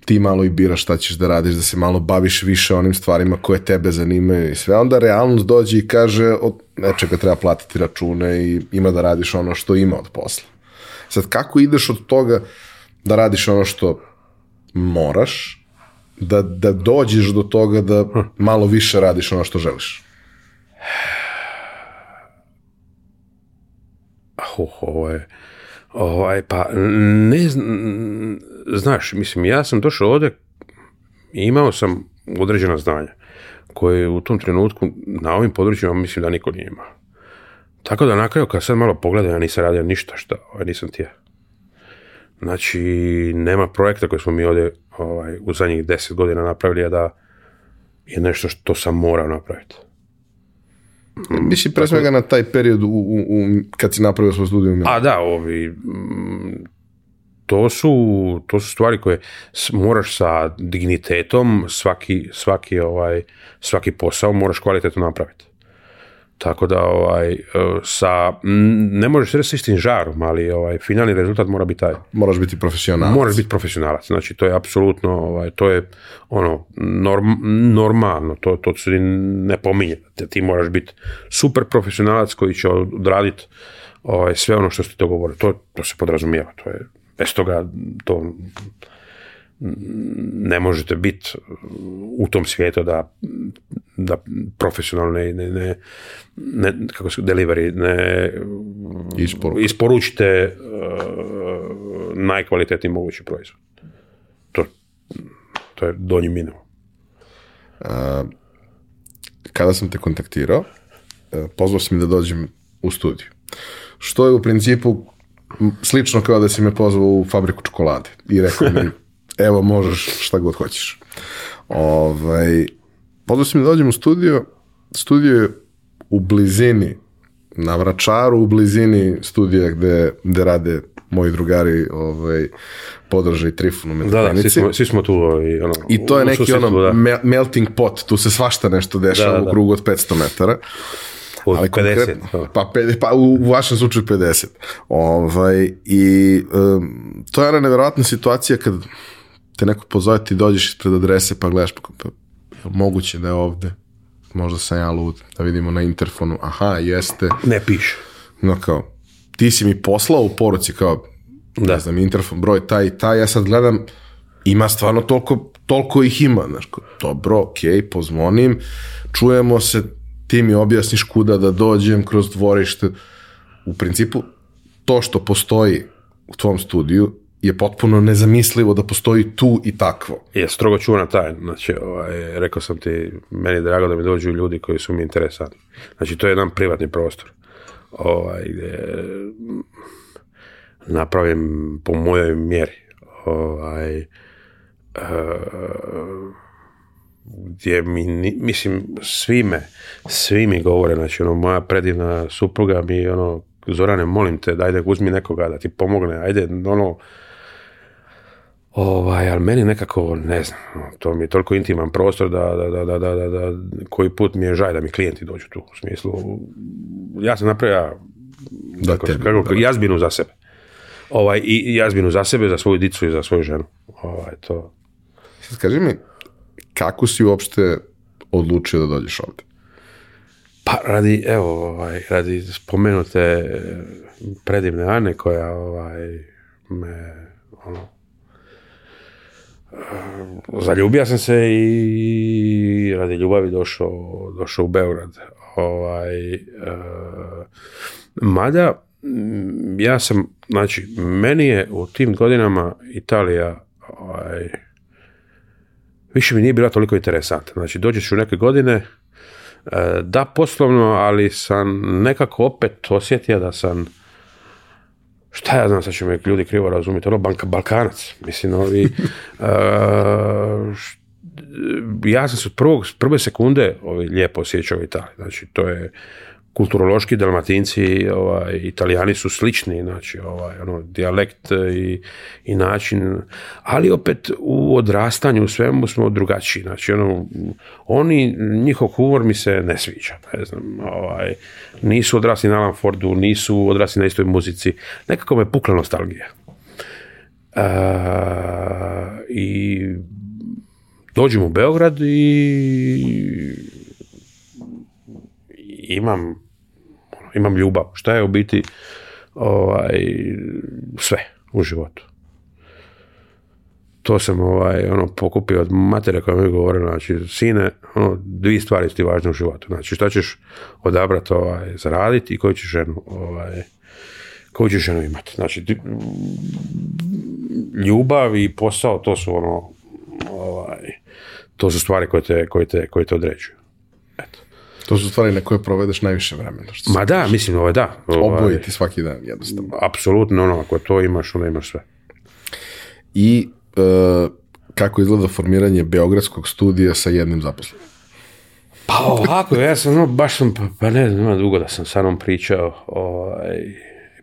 ti malo i biraš šta ćeš da radiš, da se malo baviš više onim stvarima koje tebe zanimaju i sve. Onda realnost dođe i kaže od nečega treba platiti račune i ima da radiš ono što ima od posla. Sad, kako ideš od toga da radiš ono što moraš, da, da dođeš do toga da malo više radiš ono što želiš? Oh, ovo je... Ovaj, pa ne znam, znaš, mislim, ja sam došao ovdje i imao sam određena znanja koje u tom trenutku na ovim područjima mislim da niko nije imao. Tako da nakon kad sad malo pogledam, ja nisam radio ništa što ovaj, nisam tija. Znači, nema projekta koje smo mi ovdje ovaj, u zadnjih deset godina napravili, a da je nešto što sam morao napraviti. Mislim, pre svega na taj period u, u, kad si napravio svoj studiju. A da, ovi, mm, to su, to su stvari koje moraš sa dignitetom, svaki, svaki, ovaj, svaki posao moraš kvalitetno napraviti. Tako da ovaj, e, sa, ne možeš reći s istim žarom, ali ovaj, finalni rezultat mora biti taj. Moraš biti profesionalac. Moraš biti profesionalac, znači to je apsolutno, ovaj, to je ono, normalno, to, to se ne pominje. Ti moraš biti super profesionalac koji će odraditi ovaj, sve ono što ste dogovorili. To, to se podrazumijeva, to je Bez toga to ne možete biti u tom svijetu da, da profesionalno ne, ne, kako se delivery ne isporučite uh, najkvalitetniji mogući proizvod. To, to je donji minimum. kada sam te kontaktirao, e, pozvao sam mi da dođem u studiju. Što je u principu slično kao da si me pozvao u fabriku čokolade i rekao mi, *laughs* evo možeš šta god hoćeš. Ovaj, pozvao si me da dođem u studio, studio je u blizini, na Vračaru, u blizini studija gde, gde rade moji drugari ovaj, podrže i Da, svi smo, svi smo tu. Ovaj, ono, I to je neki ono melting pot, tu se svašta nešto dešava u krugu od 500 metara. Od 50. Pa, pa u, u vašem slučaju 50. Ovaj, I to je jedna nevjerojatna situacija kad te neko pozove ti dođeš ispred adrese pa gledaš pa, pa moguće da je ovde možda sam ja lud da vidimo na interfonu aha jeste ne piše no kao ti si mi poslao u poruci kao ne znam interfon broj taj i taj ja sad gledam ima stvarno toliko toliko ih ima znaš dobro okej okay, pozvonim čujemo se ti mi objasniš kuda da dođem kroz dvorište. U principu, to što postoji u tvom studiju je potpuno nezamislivo da postoji tu i takvo. Je, strogo čuvana taj, Znači, ovaj, rekao sam ti, meni je drago da mi dođu ljudi koji su mi interesantni. Znači, to je jedan privatni prostor. Ovaj, gde mm, napravim po mojoj mjeri. Ovaj, eh, gdje mi, mislim, svime, svi mi govore, znači, ono, moja predivna supruga mi, ono, Zorane, molim te, dajde, uzmi nekoga da ti pomogne, ajde, ono, ovaj, ali meni nekako, ne znam, ono, to mi je toliko intiman prostor da, da, da, da, da koji put mi je žaj da mi klijenti dođu tu, u smislu, ja sam napravio, da kako, jazbinu za sebe. Ovaj, I jazbinu za sebe, za svoju dicu i za svoju ženu. Ovaj, to... Kaži mi, kako si uopšte odlučio da dođeš ovde? Pa radi, evo, ovaj, radi spomenute eh, predivne Ane koja ovaj, me ono, eh, zaljubio sam se i radi ljubavi došao, došao u Beograd. Ovaj, eh, mada, mm, ja sam, znači, meni je u tim godinama Italija ovaj, više mi nije bila toliko interesantna. Znači, dođeš u neke godine, e, da poslovno, ali sam nekako opet osjetio da sam šta ja znam, sad će me ljudi krivo razumjeti, ono banka Balkanac, mislim, ovi, e, ja sam se od prve sekunde ovi, lijepo osjećao u Italiji, znači to je, kulturološki dalmatinci ovaj, italijani su slični, znači ovaj, ono, dijalekt i, način, ali opet u odrastanju u svemu smo drugačiji, znači ono, oni, njihov humor mi se ne sviđa, ne znam, ovaj, nisu odrasli na Alan Fordu, nisu odrasli na istoj muzici, nekako me pukla nostalgija. I dođem u Beograd i imam, imam ljubav. Šta je u biti ovaj, sve u životu. To sam ovaj, ono, pokupio od matere koja mi je govorila, znači, sine, ono, dvije stvari ti važne u životu. Znači, šta ćeš odabrati ovaj, zaraditi i koju ćeš ženu, ovaj, koju ćeš ženu imati. Znači, ljubav i posao, to su ono, ovaj, to su stvari koje te, koje koje te određuju. Eto. To su stvari na koje provedeš najviše vremena. Ma da, mislim, ovo ovaj, je da. Ovaj. Oboje svaki dan, jednostavno. Apsolutno, ono, ako to imaš, onda imaš sve. I e, kako izgleda formiranje Beogradskog studija sa jednim zaposlenim? Pa ovako, ja sam, no, baš sam, pa ne znam, dugo da sam sa mnom pričao, ovaj,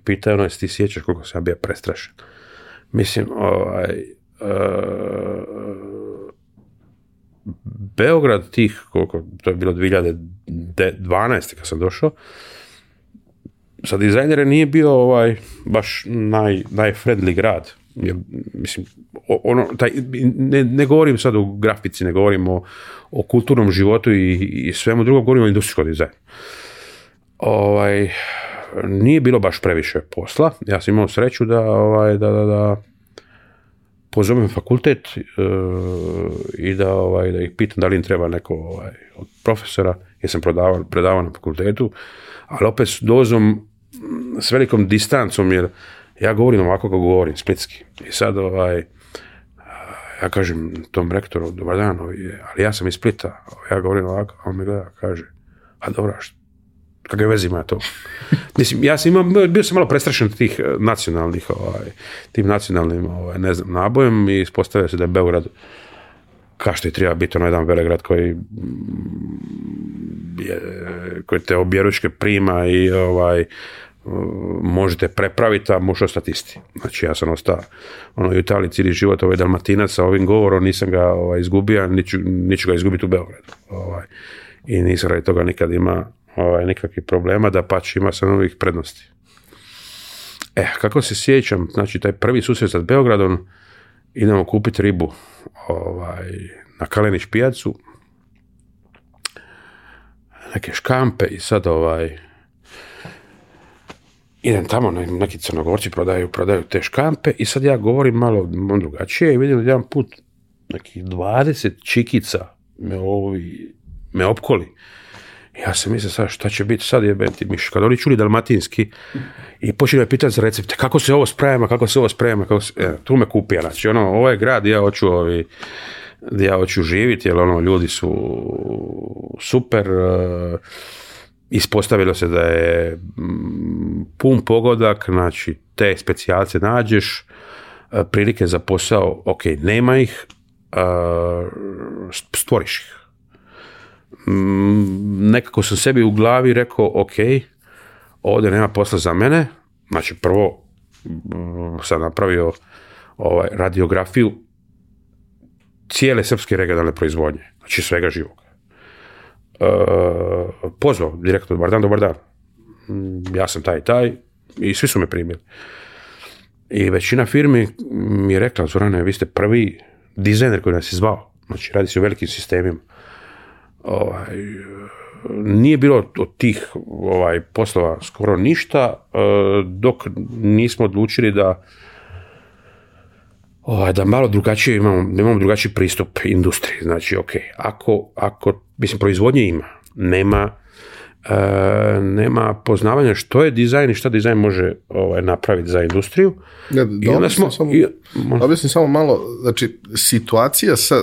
pitao ono, ti sjećaš koliko sam bio prestrašen. Mislim, ovaj, e, Beograd tih, koliko, to je bilo 2012. kad sam došao, sa dizajnere nije bio ovaj baš naj, najfriendly grad. mislim, ono, taj, ne, ne, govorim sad o grafici, ne govorim o, kulturnom životu i, i svemu drugom, govorim o industrijskom dizajnu. Ovaj, nije bilo baš previše posla. Ja sam imao sreću da, ovaj, da, da, da pozovem fakultet e, i da, ovaj, da ih pitam da li im treba neko ovaj, od profesora, jer sam prodavao, predavao na fakultetu, ali opet s dozom, mm, s velikom distancom, jer ja govorim ovako kako govorim, splitski. I sad, ovaj, ja kažem tom rektoru, dobar dan, ovaj, ali ja sam iz Splita, ja govorim ovako, a on mi gleda, kaže, a dobro, što, kakve veze ima to? Mislim, ja sam bio sam malo prestrašen tih e, nacionalnih, ovaj, tim nacionalnim, ovaj, ne znam, nabojem i ispostavio se da je Beograd kao što je treba biti onaj dan Beograd koji mm, je, koji te objeručke prima i ovaj mm, možete prepraviti, a možete ostati isti. Znači ja sam ostao ono, u Italiji cijeli život, ovaj Dalmatinac sa ovim govorom nisam ga ovaj, izgubio, niću, niću ga izgubiti u Beogradu. Ovaj. I nisam radi toga nikad ima ovaj, nikakvih problema, da pač ima sam novih prednosti. E, kako se sjećam, znači taj prvi susjed sa Beogradom, idemo kupiti ribu ovaj, na Kalenić pijacu, neke škampe i sad ovaj, idem tamo, neki crnogorci prodaju, prodaju te škampe i sad ja govorim malo drugačije i vidim jedan put nekih 20 čikica me, ovi, me opkoli. Ja sam mislim sad šta će biti sad jebem miš. Kad oni čuli dalmatinski i počeli me pitati za recepte, kako se ovo sprema, kako se ovo sprema, kako e, tu me kupi, Znači ono, ovo ovaj je grad ja hoću ovi, gdje ja hoću živjeti, jer ono, ljudi su super, e, ispostavilo se da je mm, pun pogodak, znači te specijalce nađeš, e, prilike za posao, ok, nema ih, stvoriš ih. Mm, nekako sam sebi u glavi rekao, ok, ovdje nema posla za mene, znači prvo mm, sam napravio ovaj, radiografiju cijele srpske regionalne proizvodnje, znači svega živog. E, pozvao direktno, dobar dan, dobar dan. Mm, ja sam taj i taj i svi su me primili. I većina firmi mi je rekla, Zorane, vi ste prvi dizajner koji nas je zvao. Znači, radi se o velikim sistemima ovaj, nije bilo od tih ovaj, poslova skoro ništa, e, dok nismo odlučili da ovaj, da malo drugačije imamo, da imamo drugačiji pristup industriji. Znači, ok, ako, ako mislim, proizvodnje ima, nema, e, nema poznavanja što je dizajn i šta dizajn može ovaj, napraviti za industriju. Ne, da, I smo, samo, samo malo, znači, situacija sa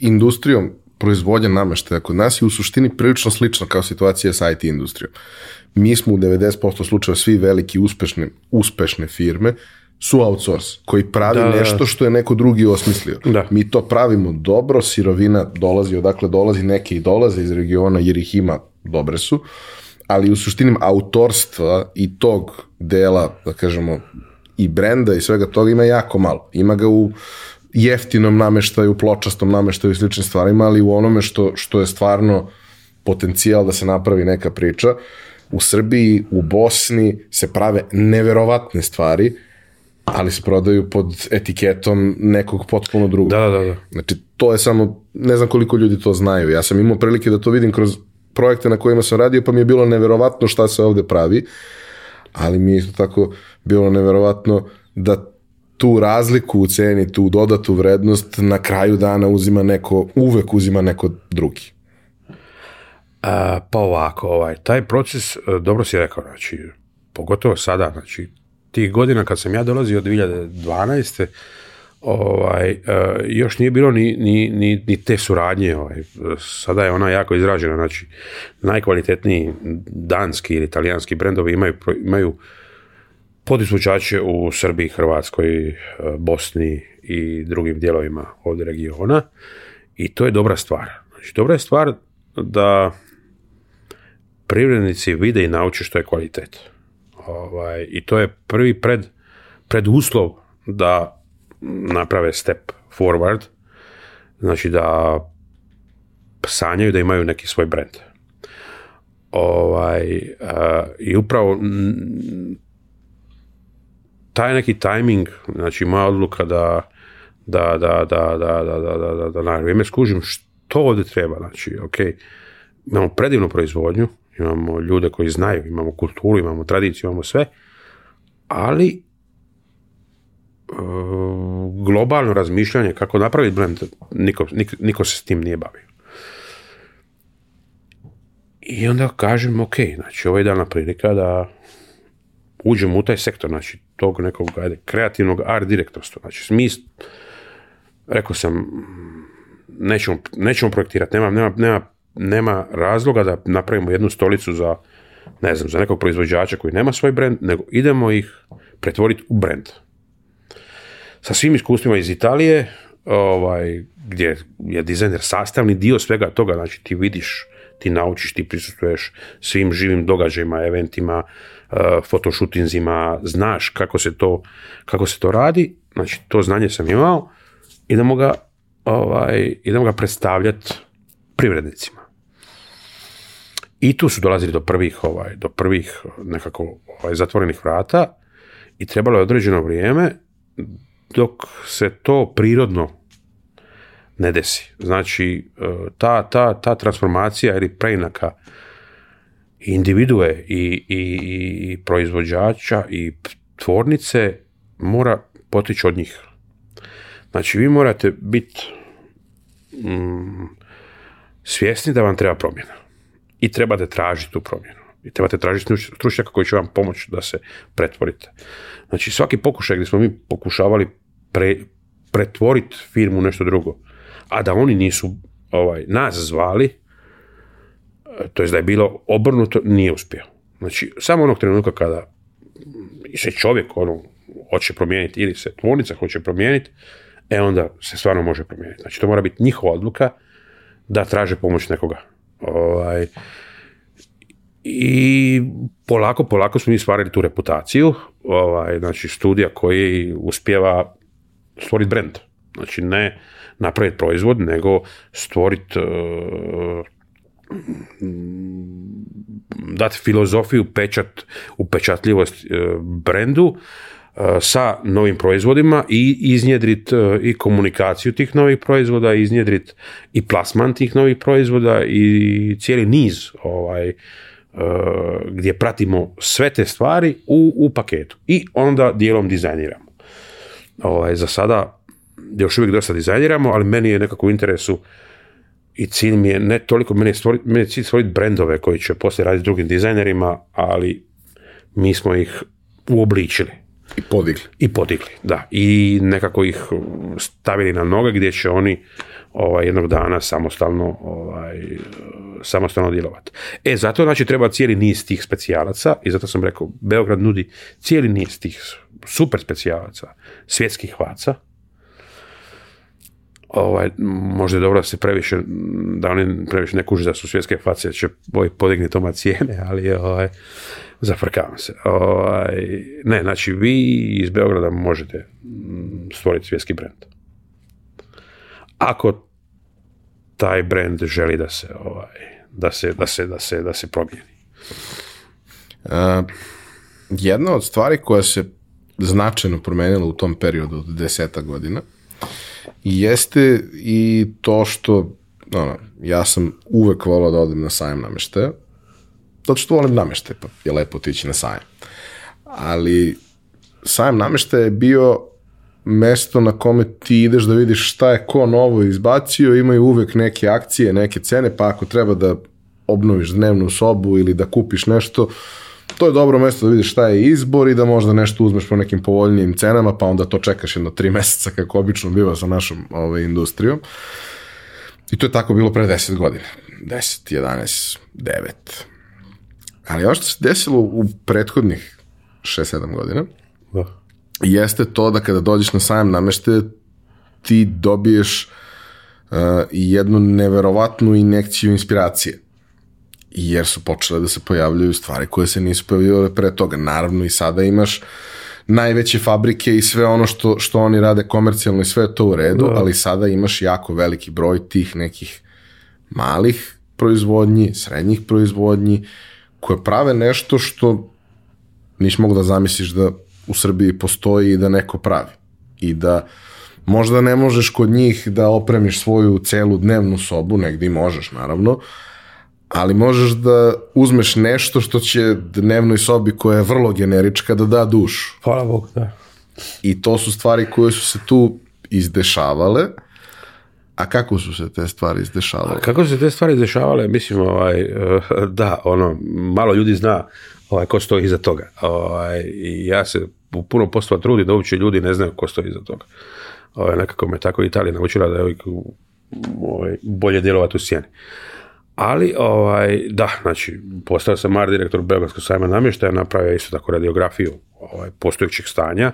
industrijom proizvodnja nameštaja kod nas je u suštini prilično slična kao situacija sa IT industrijom. Mi smo u 90% slučajeva svi veliki uspešne, uspešne firme su outsource, koji pravi nešto što je neko drugi osmislio. Mi to pravimo dobro, sirovina dolazi odakle dolazi, neke i dolaze iz regiona jer ih ima, dobre su, ali u suštini autorstva i tog dela, da kažemo, i brenda i svega toga ima jako malo. Ima ga u jeftinom nameštaju, pločastom nameštaju i sličnim stvarima, ali u onome što, što je stvarno potencijal da se napravi neka priča. U Srbiji, u Bosni se prave neverovatne stvari, ali se prodaju pod etiketom nekog potpuno drugog. Da, da, da. Znači, to je samo, ne znam koliko ljudi to znaju. Ja sam imao prilike da to vidim kroz projekte na kojima sam radio, pa mi je bilo neverovatno šta se ovdje pravi, ali mi je isto tako bilo neverovatno da tu razliku u ceni, tu dodatu vrednost na kraju dana uzima neko, uvek uzima neko drugi. A, pa ovako, ovaj, taj proces, e, dobro si rekao, znači, pogotovo sada, znači, tih godina kad sam ja dolazio od 2012 ovaj, e, još nije bilo ni, ni, ni, te suradnje. Ovaj. Sada je ona jako izražena. Znači, najkvalitetniji danski ili italijanski brendovi imaju, imaju podizvođače u Srbiji, Hrvatskoj, e, Bosni i drugim dijelovima ovdje regiona i to je dobra stvar. Znači, dobra je stvar da privrednici vide i nauče što je kvalitet. Ovaj, I to je prvi pred, preduslov da naprave step forward, znači da sanjaju da imaju neki svoj brand. Ovaj, e, I upravo taj neki tajming, znači moja odluka da da, da, da, da, da, da, da, da, da na vrijeme skužim što ovdje treba, znači, ok, imamo predivnu proizvodnju, imamo ljude koji znaju, imamo kulturu, imamo tradiciju, imamo sve, ali e, globalno razmišljanje kako napraviti brand, niko, niko, se s tim nije bavio. I onda kažem, ok, znači ovo je dana prilika da uđemo u taj sektor, znači tog nekog ajde, kreativnog art direktorstva. Znači, mi rekao sam, nećemo, nećemo projektirati, nema, nema, nema, nema razloga da napravimo jednu stolicu za, ne znam, za nekog proizvođača koji nema svoj brend nego idemo ih pretvoriti u brend Sa svim iskustvima iz Italije, ovaj, gdje je dizajner sastavni dio svega toga, znači ti vidiš ti naučiš, ti prisustuješ svim živim događajima, eventima, e, fotoshootinzima, znaš kako se to, kako se to radi, znači to znanje sam imao, idemo ga, ovaj, idemo ga predstavljati privrednicima. I tu su dolazili do prvih, ovaj, do prvih nekako ovaj, zatvorenih vrata i trebalo je određeno vrijeme dok se to prirodno ne desi. Znači, e, ta, ta, ta transformacija ili preinaka individue i, i, i proizvođača i tvornice mora potići od njih. Znači, vi morate biti mm, svjesni da vam treba promjena. I trebate tražiti tu promjenu. I trebate tražiti stručnjaka koji će vam pomoći da se pretvorite. Znači, svaki pokušaj gdje smo mi pokušavali pretvoriti firmu u nešto drugo, a da oni nisu ovaj, nas zvali, to je da je bilo obrnuto, nije uspio. Znači, samo onog trenutka kada se čovjek ono, hoće promijeniti ili se tvornica hoće promijeniti, e onda se stvarno može promijeniti. Znači, to mora biti njihova odluka da traže pomoć nekoga. Ovaj, i polako, polako smo mi stvarili tu reputaciju, ovaj, znači studija koji uspjeva stvoriti brend. Znači ne napraviti proizvod, nego stvoriti e, dati filozofiju, pečat, upečatljivost e, brendu e, sa novim proizvodima i iznjedrit i komunikaciju tih novih proizvoda, iznjedrit i plasman tih novih proizvoda i cijeli niz ovaj, gdje pratimo sve te stvari u, u paketu i onda dijelom dizajniramo. Ovaj, za sada gdje još uvijek dosta dizajniramo, ali meni je nekako u interesu i cilj mi je, ne toliko, meni je, meni cilj stvoriti brendove koji će poslije raditi s drugim dizajnerima, ali mi smo ih uobličili. I podigli. I podigli, da. I nekako ih stavili na noge gdje će oni ovaj, jednog dana samostalno, ovaj, samostalno djelovati. E, zato znači treba cijeli niz tih specijalaca i zato sam rekao, Beograd nudi cijeli niz tih super specijalaca, svjetskih vaca, ovaj, možda je dobro da se previše, da oni previše ne kuži da su svjetske face, će podigni toma cijene, ali ovaj, zafrkavam se. Ovaj, ne, znači vi iz Beograda možete mm, stvoriti svjetski brend. Ako taj brend želi da se, ovaj, da se, da se, da se, da se promijeni. Uh, jedna od stvari koja se značajno promenila u tom periodu od deseta godina – jeste i to što ono, ja sam uvek volao da odem na sajam namještaja zato što volim namještaje pa je lepo otići na sajam. Ali sajam namještaja je bio mesto na kome ti ideš da vidiš šta je ko novo izbacio, imaju uvek neke akcije, neke cene, pa ako treba da obnoviš dnevnu sobu ili da kupiš nešto, to je dobro mesto da vidiš šta je izbor i da možda nešto uzmeš po nekim povoljnijim cenama, pa onda to čekaš jedno tri *laughs* meseca kako obično biva sa našom ovaj, industrijom. I to je tako bilo pre 10 godina. 10, 11, 9. Ali ono što se desilo u prethodnih 6-7 godina, jeste to da kada dođeš na sajam namešte, ti dobiješ uh, jednu neverovatnu inekciju inspiracije jer su počele da se pojavljaju stvari koje se nisu pojavljivale pre toga. Naravno i sada imaš najveće fabrike i sve ono što, što oni rade komercijalno i sve je to u redu, ali sada imaš jako veliki broj tih nekih malih proizvodnji, srednjih proizvodnji, koje prave nešto što niš mogu da zamisliš da u Srbiji postoji i da neko pravi. I da možda ne možeš kod njih da opremiš svoju celu dnevnu sobu, negdje možeš naravno, ali možeš da uzmeš nešto što će dnevnoj sobi koja je vrlo generička da da dušu. Hvala Bogu, da. I to su stvari koje su se tu izdešavale. A kako su se te stvari izdešavale? kako su se te stvari izdešavale, mislim, ovaj, eh, da, ono, malo ljudi zna ovaj, ko stoji iza toga. Ovaj, ja se puno poslova trudim da uopće ljudi ne znaju ko stoji iza toga. Ovaj, nekako me tako Italija naučila da je ovaj, bolje djelovati u sjeni. Ali, ovaj, da, znači, postao sam mar direktor Beogradskog sajma namještaja, napravio isto tako radiografiju ovaj, postojećeg stanja.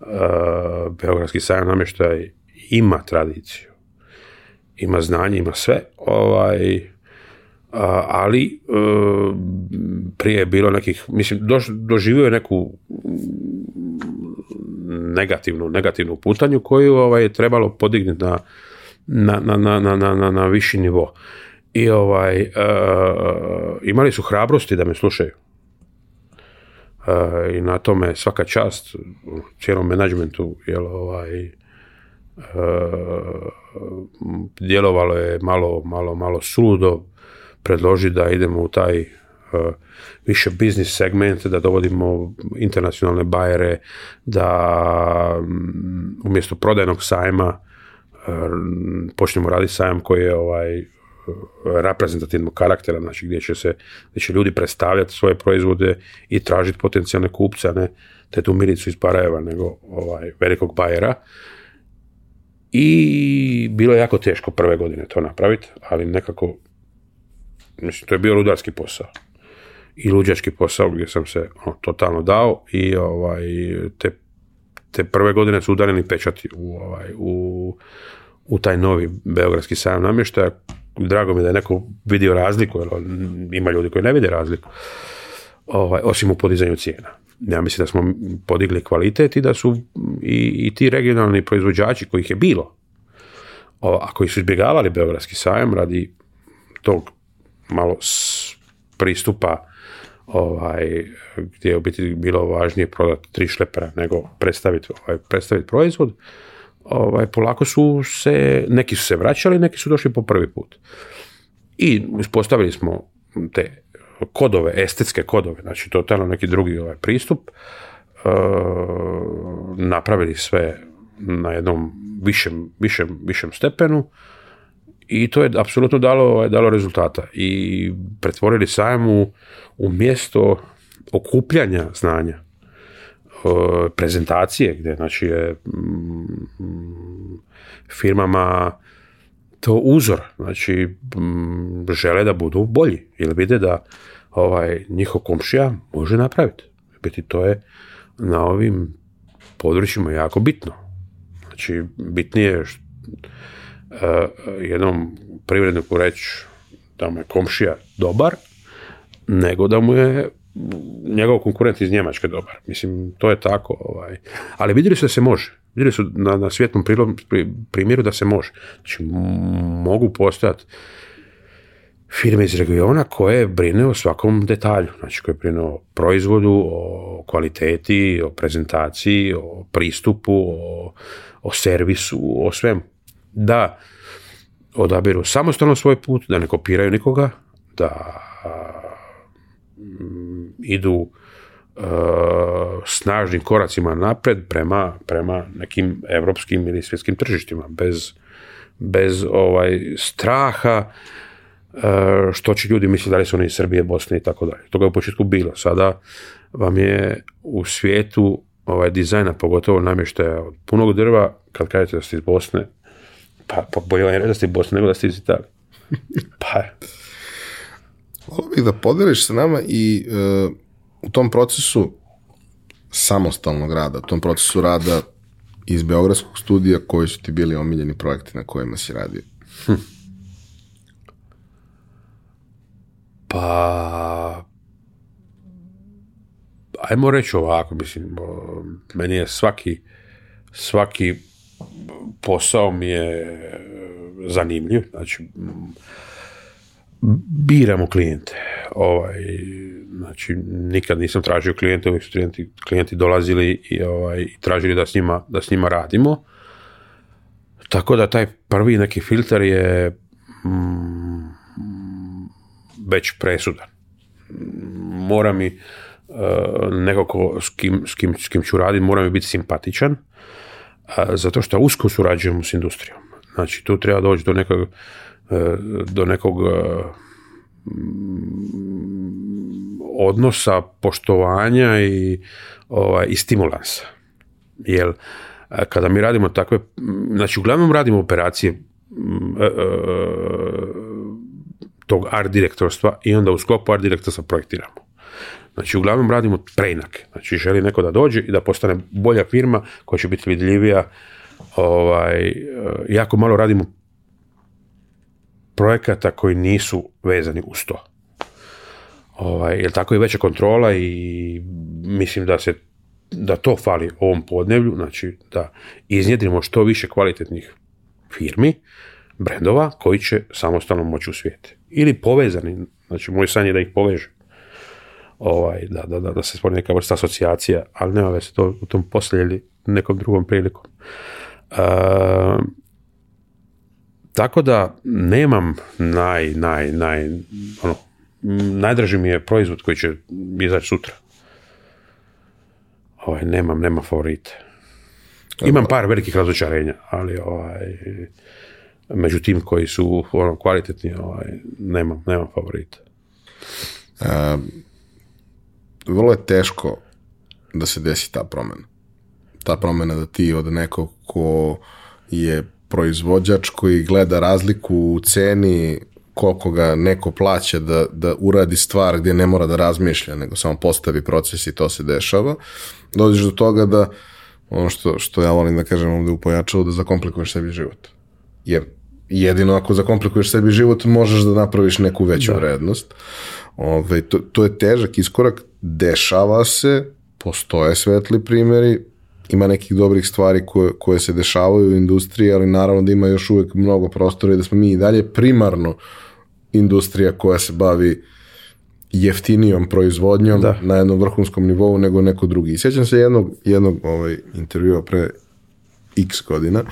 Uh, e, Beogradski sajam namještaja ima tradiciju, ima znanje, ima sve, ovaj, ali e, prije je bilo nekih, mislim, doživio je neku negativnu, negativnu putanju koju ovaj, je trebalo podignuti na, na, na, na, na, na, na viši nivo i ovaj, uh, imali su hrabrosti da me slušaju. E, I na tome svaka čast cijelom menadžmentu, jel ovaj, uh, djelovalo je malo, malo, malo sudo predložiti da idemo u taj više biznis segment, da dovodimo internacionalne bajere, da mm, umjesto prodajnog sajma počnemo raditi sajam koji je ovaj reprezentativnog karaktera, znači gdje će se, gdje će ljudi predstavljati svoje proizvode i tražiti potencijalne kupce, a ne te tu Milicu iz Parajeva, nego ovaj, velikog bajera. I bilo je jako teško prve godine to napraviti, ali nekako, mislim, to je bio ludarski posao i luđački posao gdje sam se ono, totalno dao i ovaj, te, te prve godine su udareni pečati u, ovaj, u, u taj novi Beogradski sajam namještaja drago mi da je neko vidio razliku, jer ima ljudi koji ne vide razliku, ovaj, osim u podizanju cijena. Ja mislim da smo podigli kvalitet i da su i, i ti regionalni proizvođači kojih je bilo, a koji su izbjegavali Beogradski sajam radi tog malo pristupa ovaj, gdje je u biti bilo važnije prodati tri šlepera nego predstaviti ovaj, predstaviti proizvod, ovaj, polako su se, neki su se vraćali, neki su došli po prvi put. I ispostavili smo te kodove, estetske kodove, znači totalno neki drugi ovaj pristup, e, napravili sve na jednom višem, višem, višem stepenu i to je apsolutno dalo, ovaj, dalo rezultata i pretvorili sajam u mjesto okupljanja znanja Eh, prezentacije gdje znači je mm, firmama to uzor, znači mm, žele da budu bolji ili vide da ovaj njihov komšija može napraviti. Biti to je na ovim područjima jako bitno. Znači bitnije što, uh, eh, jednom privredniku reći da mu je komšija dobar, nego da mu je njegov konkurent iz Njemačke dobar. Mislim, to je tako. Ovaj. Ali vidjeli su da se može. Vidjeli su na, na svjetnom primjeru da se može. Znači, mogu postojati firme iz regiona koje brine o svakom detalju, znači koje brine o proizvodu, o kvaliteti, o prezentaciji, o pristupu, o, o servisu, o svemu. Da odabiru samostalno svoj put, da ne kopiraju nikoga, da Mm, idu uh, snažnim koracima napred prema, prema nekim evropskim ili svjetskim tržištima, bez, ovaj straha uh, što će ljudi misliti da li su oni iz Srbije, Bosne i tako dalje. Toga je u početku bilo. Sada vam je u svijetu ovaj dizajna, pogotovo namještaja od punog drva, kad kažete da ste iz Bosne, pa, je da ste iz Bosne nego da ste iz Italije. *laughs* pa, Hvala bih da podeliš sa nama i e, u tom procesu samostalnog rada, u tom procesu rada iz Beogradskog studija, koji su ti bili omiljeni projekti na kojima si radio? Hm. Pa, ajmo reći ovako, mislim, meni je svaki, svaki posao mi je e, zanimljiv, znači, biramo klijente. Ovaj, znači, nikad nisam tražio klijente, uvijek su klijenti, dolazili i ovaj, tražili da s, njima, da s njima radimo. Tako da taj prvi neki filter je mm, već presudan. Mora mi eh, nekako s kim, s, kim, s kim ću raditi, mora mi biti simpatičan, eh, zato što usko surađujemo s industrijom. Znači, tu treba doći do nekog E, do nekog e, odnosa, poštovanja i, ovaj, i stimulansa. Jer e, kada mi radimo takve, znači uglavnom radimo operacije mm, tog art direktorstva i onda u skopu art direktorstva projektiramo. Znači, uglavnom radimo preinake. Znači, želi neko da dođe i da postane bolja firma koja će biti vidljivija. Ovaj, jako malo radimo projekata koji nisu vezani uz to. Ovaj, jer tako je veća kontrola i mislim da se da to fali ovom podnevlju, znači da iznjedrimo što više kvalitetnih firmi, brendova koji će samostalno moći u svijete. Ili povezani, znači moj san je da ih povežu Ovaj, da, da, da, da se spori neka vrsta asocijacija, ali nema veze to u tom poslije ili nekom drugom prilikom. Uh, tako da nemam naj, naj, naj, ono, najdraži mi je proizvod koji će izaći sutra. Ovaj, nemam, nema favorite. Imam par velikih razočarenja, ali ovaj, međutim koji su ono, kvalitetni, ovaj, nemam, nemam favorite. E, vrlo je teško da se desi ta promjena. Ta promjena da ti od nekog ko je proizvođač koji gleda razliku u ceni koliko ga neko plaća da, da uradi stvar gdje ne mora da razmišlja, nego samo postavi proces i to se dešava, dođeš do toga da ono što, što ja volim da kažem ovdje u da zakomplikuješ sebi život. Jer jedino ako zakomplikuješ sebi život možeš da napraviš neku veću da. vrednost. Ovaj, to, to je težak iskorak, dešava se, postoje svetli primjeri, ima nekih dobrih stvari koje, koje se dešavaju u industriji, ali naravno da ima još uvek mnogo prostora i da smo mi i dalje primarno industrija koja se bavi jeftinijom proizvodnjom na jednom vrhunskom nivou nego neko drugi. I sjećam se jednog, jednog ovaj, intervjua pre x godina.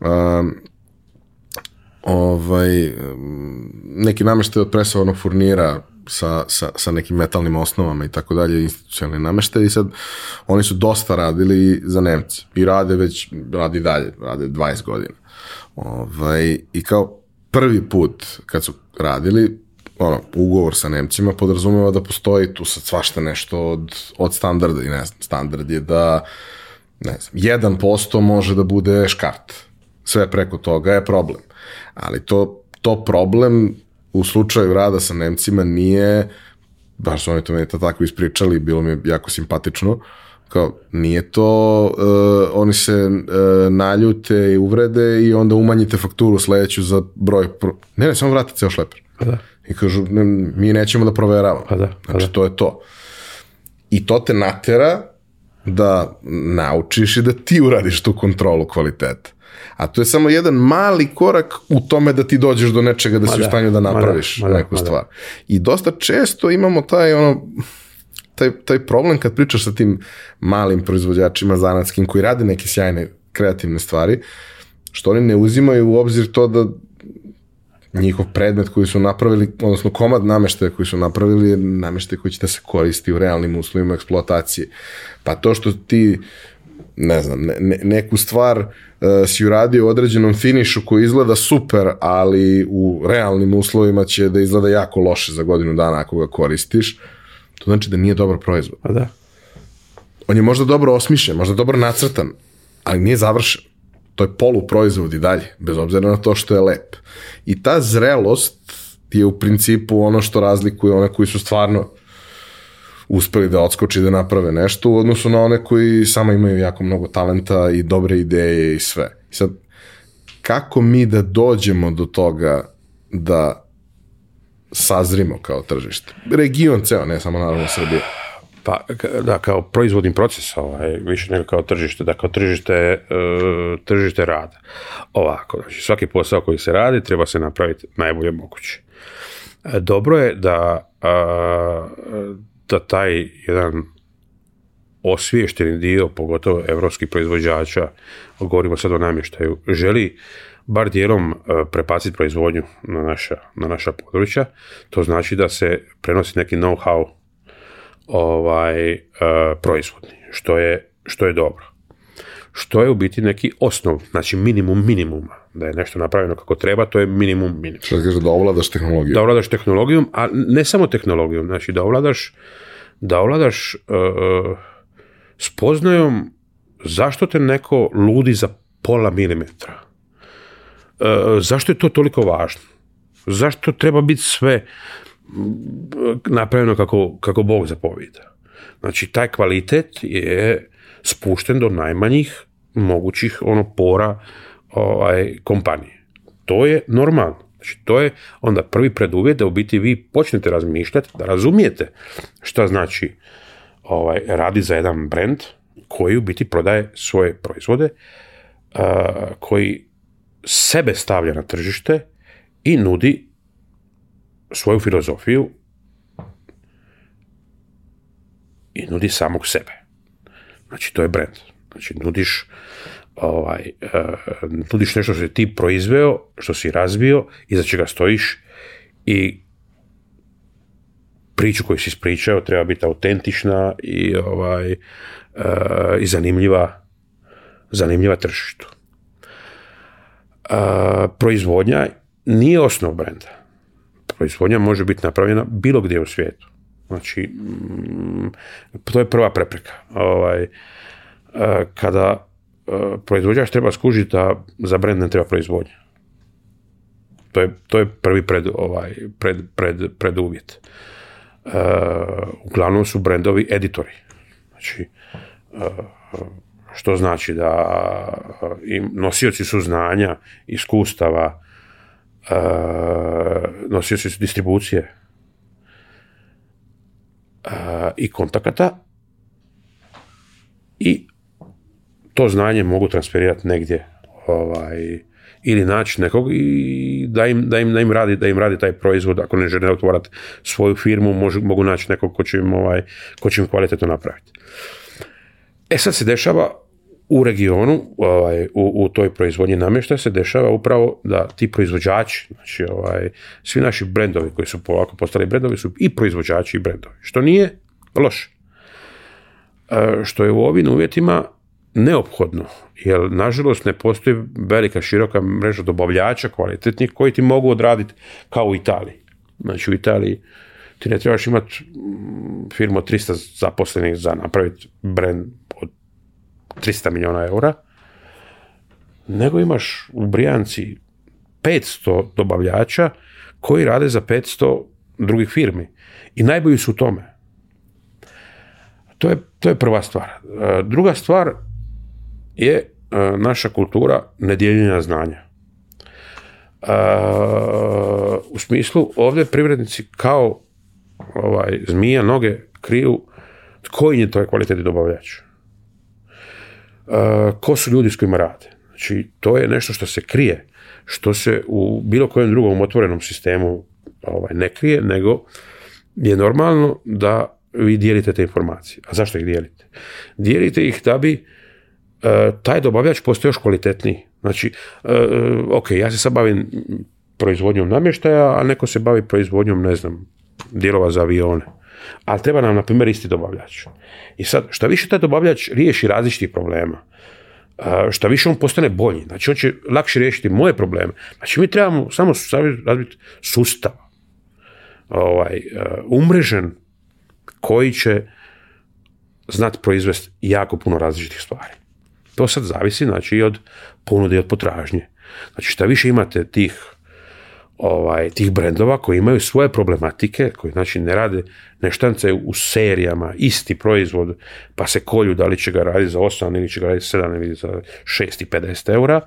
Um, ovaj, neki namještaj od presovanog furnira sa, sa, sa nekim metalnim osnovama i tako dalje, institucionalni namešte i sad oni su dosta radili za Nemce i rade već, radi dalje, rade 20 godina. Ovaj, I kao prvi put kad su radili, ono, ugovor sa Nemcima podrazumeva da postoji tu sad svašta nešto od, od standarda i ne znam, standard je da ne znam, 1% može da bude škart. Sve preko toga je problem. Ali to, to problem u slučaju rada sa Nemcima nije, baš su oni to meni tako ispričali, bilo mi je jako simpatično, kao nije to, e, oni se uh, naljute i uvrede i onda umanjite fakturu sledeću za broj, ne ne, samo vratite ceo šleper. Pa da. I kažu, mi nećemo da proveravamo. Pa da, pa znači, to je to. I to te natera da naučiš i da ti uradiš tu kontrolu kvaliteta. A to je samo jedan mali korak u tome da ti dođeš do nečega da si u stanju da napraviš neku stvar. I dosta često imamo taj ono taj, taj problem kad pričaš sa tim malim proizvođačima zanatskim koji rade neke sjajne kreativne stvari, što oni ne uzimaju u obzir to da njihov predmet koji su napravili, odnosno komad nameštaja koji su napravili je nameštaj koji će da se koristi u realnim uslovima eksploatacije. Pa to što ti ne znam, neku stvar uh, si uradio u određenom finišu koji izgleda super, ali u realnim uslovima će da izgleda jako loše za godinu dana ako ga koristiš, to znači da nije dobar proizvod. Pa da. On je možda dobro osmišljen, možda dobro nacrtan, ali nije završen. To je poluproizvod i dalje, bez obzira na to što je lep. I ta zrelost je u principu ono što razlikuje one koji su stvarno uspeli da odskoči da naprave nešto u odnosu na one koji samo imaju jako mnogo talenta i dobre ideje i sve. Sad, kako mi da dođemo do toga da sazrimo kao tržište? Region ceo, ne samo naravno Srbije. Pa, da, kao proizvodni proces, ovaj, više nego kao tržište, da, kao tržište, e, tržište rada. Ovako, znači, svaki posao koji se radi treba se napraviti najbolje moguće. E, dobro je da da taj jedan osviješteni dio, pogotovo evropskih proizvođača, govorimo sad o namještaju, želi bar dijelom e, prepaciti proizvodnju na naša, na naša područja, to znači da se prenosi neki know-how ovaj, e, proizvodni, što je, što je dobro što je u biti neki osnov, znači minimum minimuma. Da je nešto napravljeno kako treba, to je minimum minimum. Što znači da ovladaš tehnologijom. Da ovladaš tehnologijom, a ne samo tehnologijom, znači da ovladaš, da ovladaš e, e, spoznajom zašto te neko ludi za pola milimetra. E, zašto je to toliko važno? Zašto treba biti sve napravljeno kako, kako Bog zapovida? Znači, taj kvalitet je spušten do najmanjih mogućih ono pora ovaj, kompanije. To je normalno. Znači, to je onda prvi preduvjet da u biti vi počnete razmišljati, da razumijete šta znači ovaj, radi za jedan brand koji u biti prodaje svoje proizvode, koji sebe stavlja na tržište i nudi svoju filozofiju i nudi samog sebe. Znači, to je brend. Znači, nudiš, ovaj, uh, nudiš nešto što si ti proizveo, što si razvio, iza čega stojiš i priču koju si ispričao treba biti autentična i ovaj uh, zanimljiva zanimljiva tržištu. E, proizvodnja nije osnov brenda. Proizvodnja može biti napravljena bilo gdje u svijetu. Znači, mm, to je prva prepreka. Ovaj, e, kada e, proizvođač treba skužiti da za brend ne treba proizvodnja. To je, to je prvi pred, ovaj, pred, pred, pred uvjet. E, uglavnom su brendovi editori. Znači, što znači da im nosioci su znanja, iskustava, nosioci su distribucije, i kontakata i to znanje mogu transferirati negdje ovaj, ili naći nekog i da im, da, im, da im, radi, da im radi taj proizvod, ako ne žele otvorati svoju firmu, mogu naći nekog ko će im, ovaj, ko će im kvalitetno napraviti. E sad se dešava u regionu ovaj, u, u toj proizvodnji namještaja se dešava upravo da ti proizvođači, znači ovaj, svi naši brendovi koji su polako postali brendovi su i proizvođači i brendovi, što nije loš. E, što je u ovim uvjetima neophodno, jer nažalost ne postoji velika široka mreža dobavljača kvalitetnih koji ti mogu odraditi kao u Italiji. Znači u Italiji ti ne trebaš imati mm, firmu 300 zaposlenih za napraviti brend od 300 milijuna eura, nego imaš u Brijanci 500 dobavljača koji rade za 500 drugih firmi. I najbolji su u tome. To je, to je prva stvar. E, druga stvar je e, naša kultura nedjeljenja znanja. E, u smislu, ovdje privrednici kao ovaj, zmija noge kriju koji je to je kvalitetni dobavljač. Eh, ko su ljudi s kojima rade. Znači, to je nešto što se krije, što se u bilo kojem drugom otvorenom sistemu ovaj, ne krije, nego je normalno da vi dijelite te informacije. A zašto ih dijelite? Dijelite ih da bi eh, taj dobavljač postao još kvalitetniji. Znači, eh, ok, ja se sad bavim proizvodnjom namještaja, a neko se bavi proizvodnjom, ne znam, dijelova za avione ali treba nam, na primjer, isti dobavljač. I sad, što više taj dobavljač riješi različitih problema, što više on postane bolji, znači on će lakše riješiti moje probleme. Znači mi trebamo samo razbiti sustav, ovaj, e, umrežen, koji će znat proizvesti jako puno različitih stvari. To sad zavisi znači, i od ponude i od potražnje. Znači, što više imate tih ovaj, tih brendova koji imaju svoje problematike, koji znači ne rade, ne u serijama, isti proizvod, pa se kolju da li će ga raditi za 8 ili će ga raditi 7 ili za 6 i 50 eura,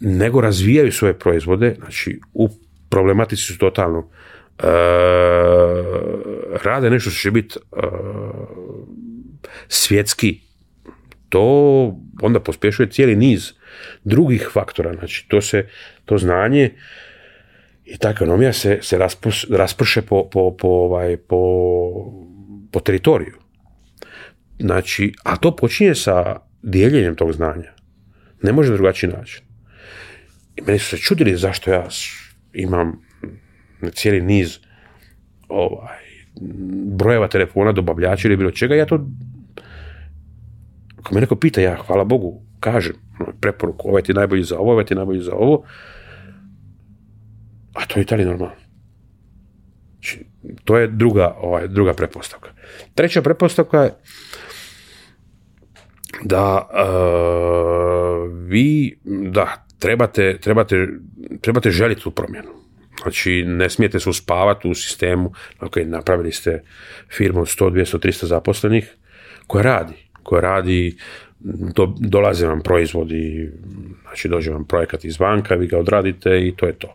nego razvijaju svoje proizvode, znači u problematici su totalno e, rade nešto što će biti e, svjetski, to onda pospješuje cijeli niz drugih faktora, znači to se, to znanje i ta ekonomija se, se raspus, rasprše po, po, po, ovaj, po, po teritoriju. Znači, a to počinje sa dijeljenjem tog znanja. Ne može na drugačiji način. I meni su se čudili zašto ja imam cijeli niz ovaj, brojeva telefona, dobavljača ili bilo čega, ja to ako me neko pita, ja hvala Bogu, kažem ono, preporuku, ovaj ti najbolji za ovo, ovaj ti najbolji za ovo, a to je Italija normalno. Znači, to je druga, ovaj, druga prepostavka. Treća prepostavka je da e, vi, da, trebate, trebate, trebate želiti tu promjenu. Znači, ne smijete se uspavati u sistemu, ok, napravili ste firmu od 100, 200, 300 zaposlenih, koja radi, koja radi, do, dolaze vam proizvodi, znači dođe vam projekat iz banka, vi ga odradite i to je to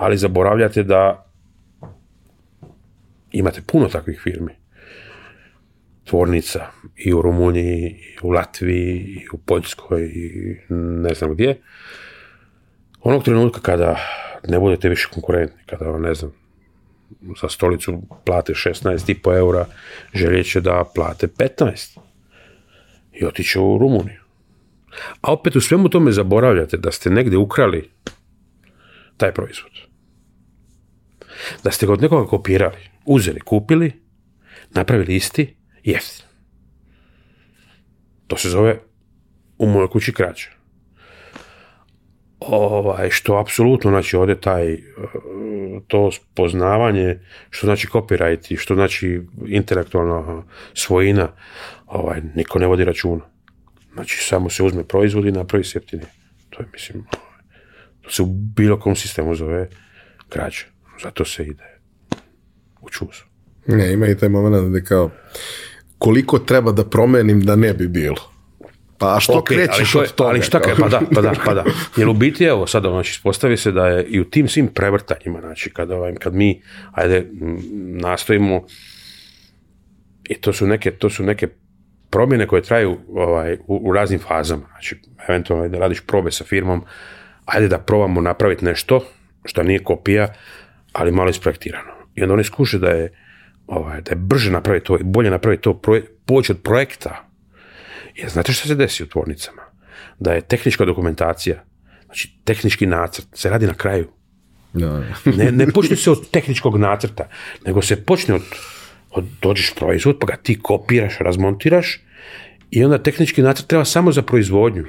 ali zaboravljate da imate puno takvih firmi. Tvornica i u Rumuniji, i u Latviji, i u Poljskoj, i ne znam gdje. Onog trenutka kada ne budete više konkurentni, kada, ne znam, za stolicu plate 16,5 eura, željeće da plate 15 i otiće u Rumuniju. A opet u svemu tome zaboravljate da ste negdje ukrali taj proizvod. Da ste od nekoga kopirali, uzeli, kupili, napravili isti, jeftin. To se zove u mojoj kući krađa. Ovaj, što apsolutno, znači, ovdje taj, e, to poznavanje, što znači copyright i što znači intelektualna svojina, ovaj, niko ne vodi računa. Znači, samo se uzme proizvod i napravi septine To je, mislim, ovaj, to se u bilo kom sistemu zove krađa. Zato se ide u čuzu. Ne, ima i taj moment da kao koliko treba da promenim da ne bi bilo. Pa a što krećeš ali od toga? Ali šta kao? pa da, pa da, pa *laughs* Jer u biti, evo, sad, ono, znači, ispostavi se da je i u tim svim prevrtanjima, znači, kad, ovaj, kad mi, ajde, nastojimo, i to su neke, to su neke promjene koje traju ovaj, u, u raznim fazama, znači, eventualno da radiš probe sa firmom, ajde da probamo napraviti nešto što nije kopija, ali malo isprojektirano. I onda oni skuše da je, ovaj, da je brže napravi to, bolje napravi to, proje, poći od projekta. Jer znate što se desi u tvornicama? Da je tehnička dokumentacija, znači tehnički nacrt, se radi na kraju. *laughs* ne, ne počne se od tehničkog nacrta, nego se počne od, od dođeš proizvod, pa ga ti kopiraš, razmontiraš i onda tehnički nacrt treba samo za proizvodnju.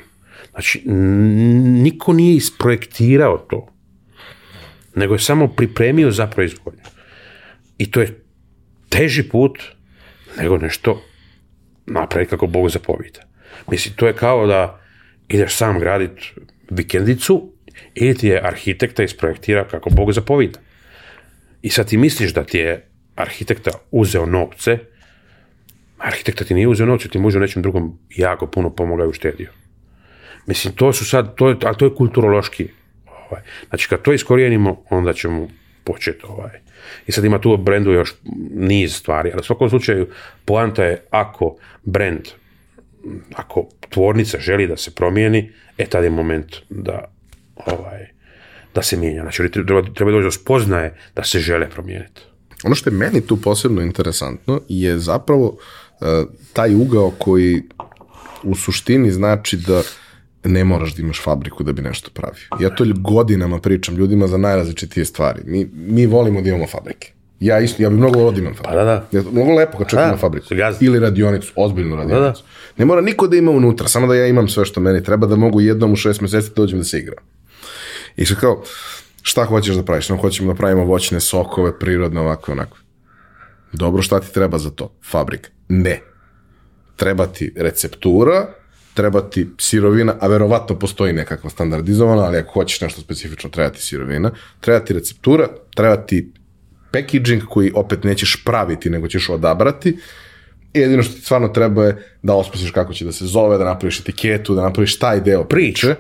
Znači, niko nije isprojektirao to nego je samo pripremio za proizvodnju. I to je teži put nego nešto napravi kako Bog zapovita. Mislim, to je kao da ideš sam graditi vikendicu ili ti je arhitekta isprojektira kako Bog zapovita. I sad ti misliš da ti je arhitekta uzeo novce, arhitekta ti nije uzeo novce, ti može u nečem drugom jako puno pomogao i uštedio. Mislim, to su sad, je, ali to je kulturološki Ovaj. Znači kad to iskorijenimo, onda ćemo početi ovaj. I sad ima tu brendu još niz stvari, ali u svakom slučaju poanta je ako brend ako tvornica želi da se promijeni, e tada je moment da ovaj, da se mijenja. Znači, treba, treba doći do spoznaje da se žele promijeniti. Ono što je meni tu posebno interesantno je zapravo uh, taj ugao koji u suštini znači da ne moraš da imaš fabriku da bi nešto pravio. Ja to godinama pričam ljudima za najrazličitije stvari. Mi, mi volimo da imamo fabrike. Ja isto, ja bih mnogo volao pa da imam fabriku. Pa da, da. mnogo lepo kad čekam fabriku. Ili radionicu, ozbiljnu radionicu. Ne mora niko da ima unutra, samo da ja imam sve što meni treba, da mogu jednom u šest mjeseci da dođem da se igra. I što kao, šta hoćeš da praviš? No, hoćemo da pravimo voćne sokove, prirodne, ovako, onako. Dobro, šta ti treba za to? Fabrika. Ne. Treba ti receptura, trebati sirovina, a verovatno postoji nekakva standardizovana, ali ako hoćeš nešto specifično, treba ti sirovina, treba ti receptura, treba ti packaging koji opet nećeš praviti, nego ćeš odabrati. I jedino što ti stvarno treba je da osmisliš kako će da se zove, da napraviš etiketu, da napraviš taj deo priče.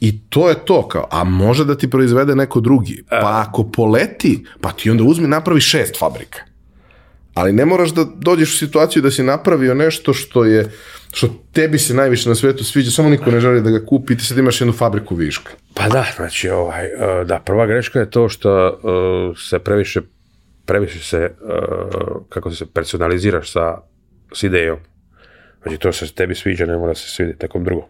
I to je to, kao, a može da ti proizvede neko drugi. Pa e. ako poleti, pa ti onda uzmi napravi šest fabrika ali ne moraš da dođeš u situaciju da si napravio nešto što je što tebi se najviše na svetu sviđa, samo niko ne želi da ga kupi ti sad imaš jednu fabriku viška. Pa da, znači ovaj, e, da, prva greška je to što e, se previše, previše se, e, kako se personaliziraš sa, s idejom. Znači to se tebi sviđa ne mora se svidjeti nekom drugom.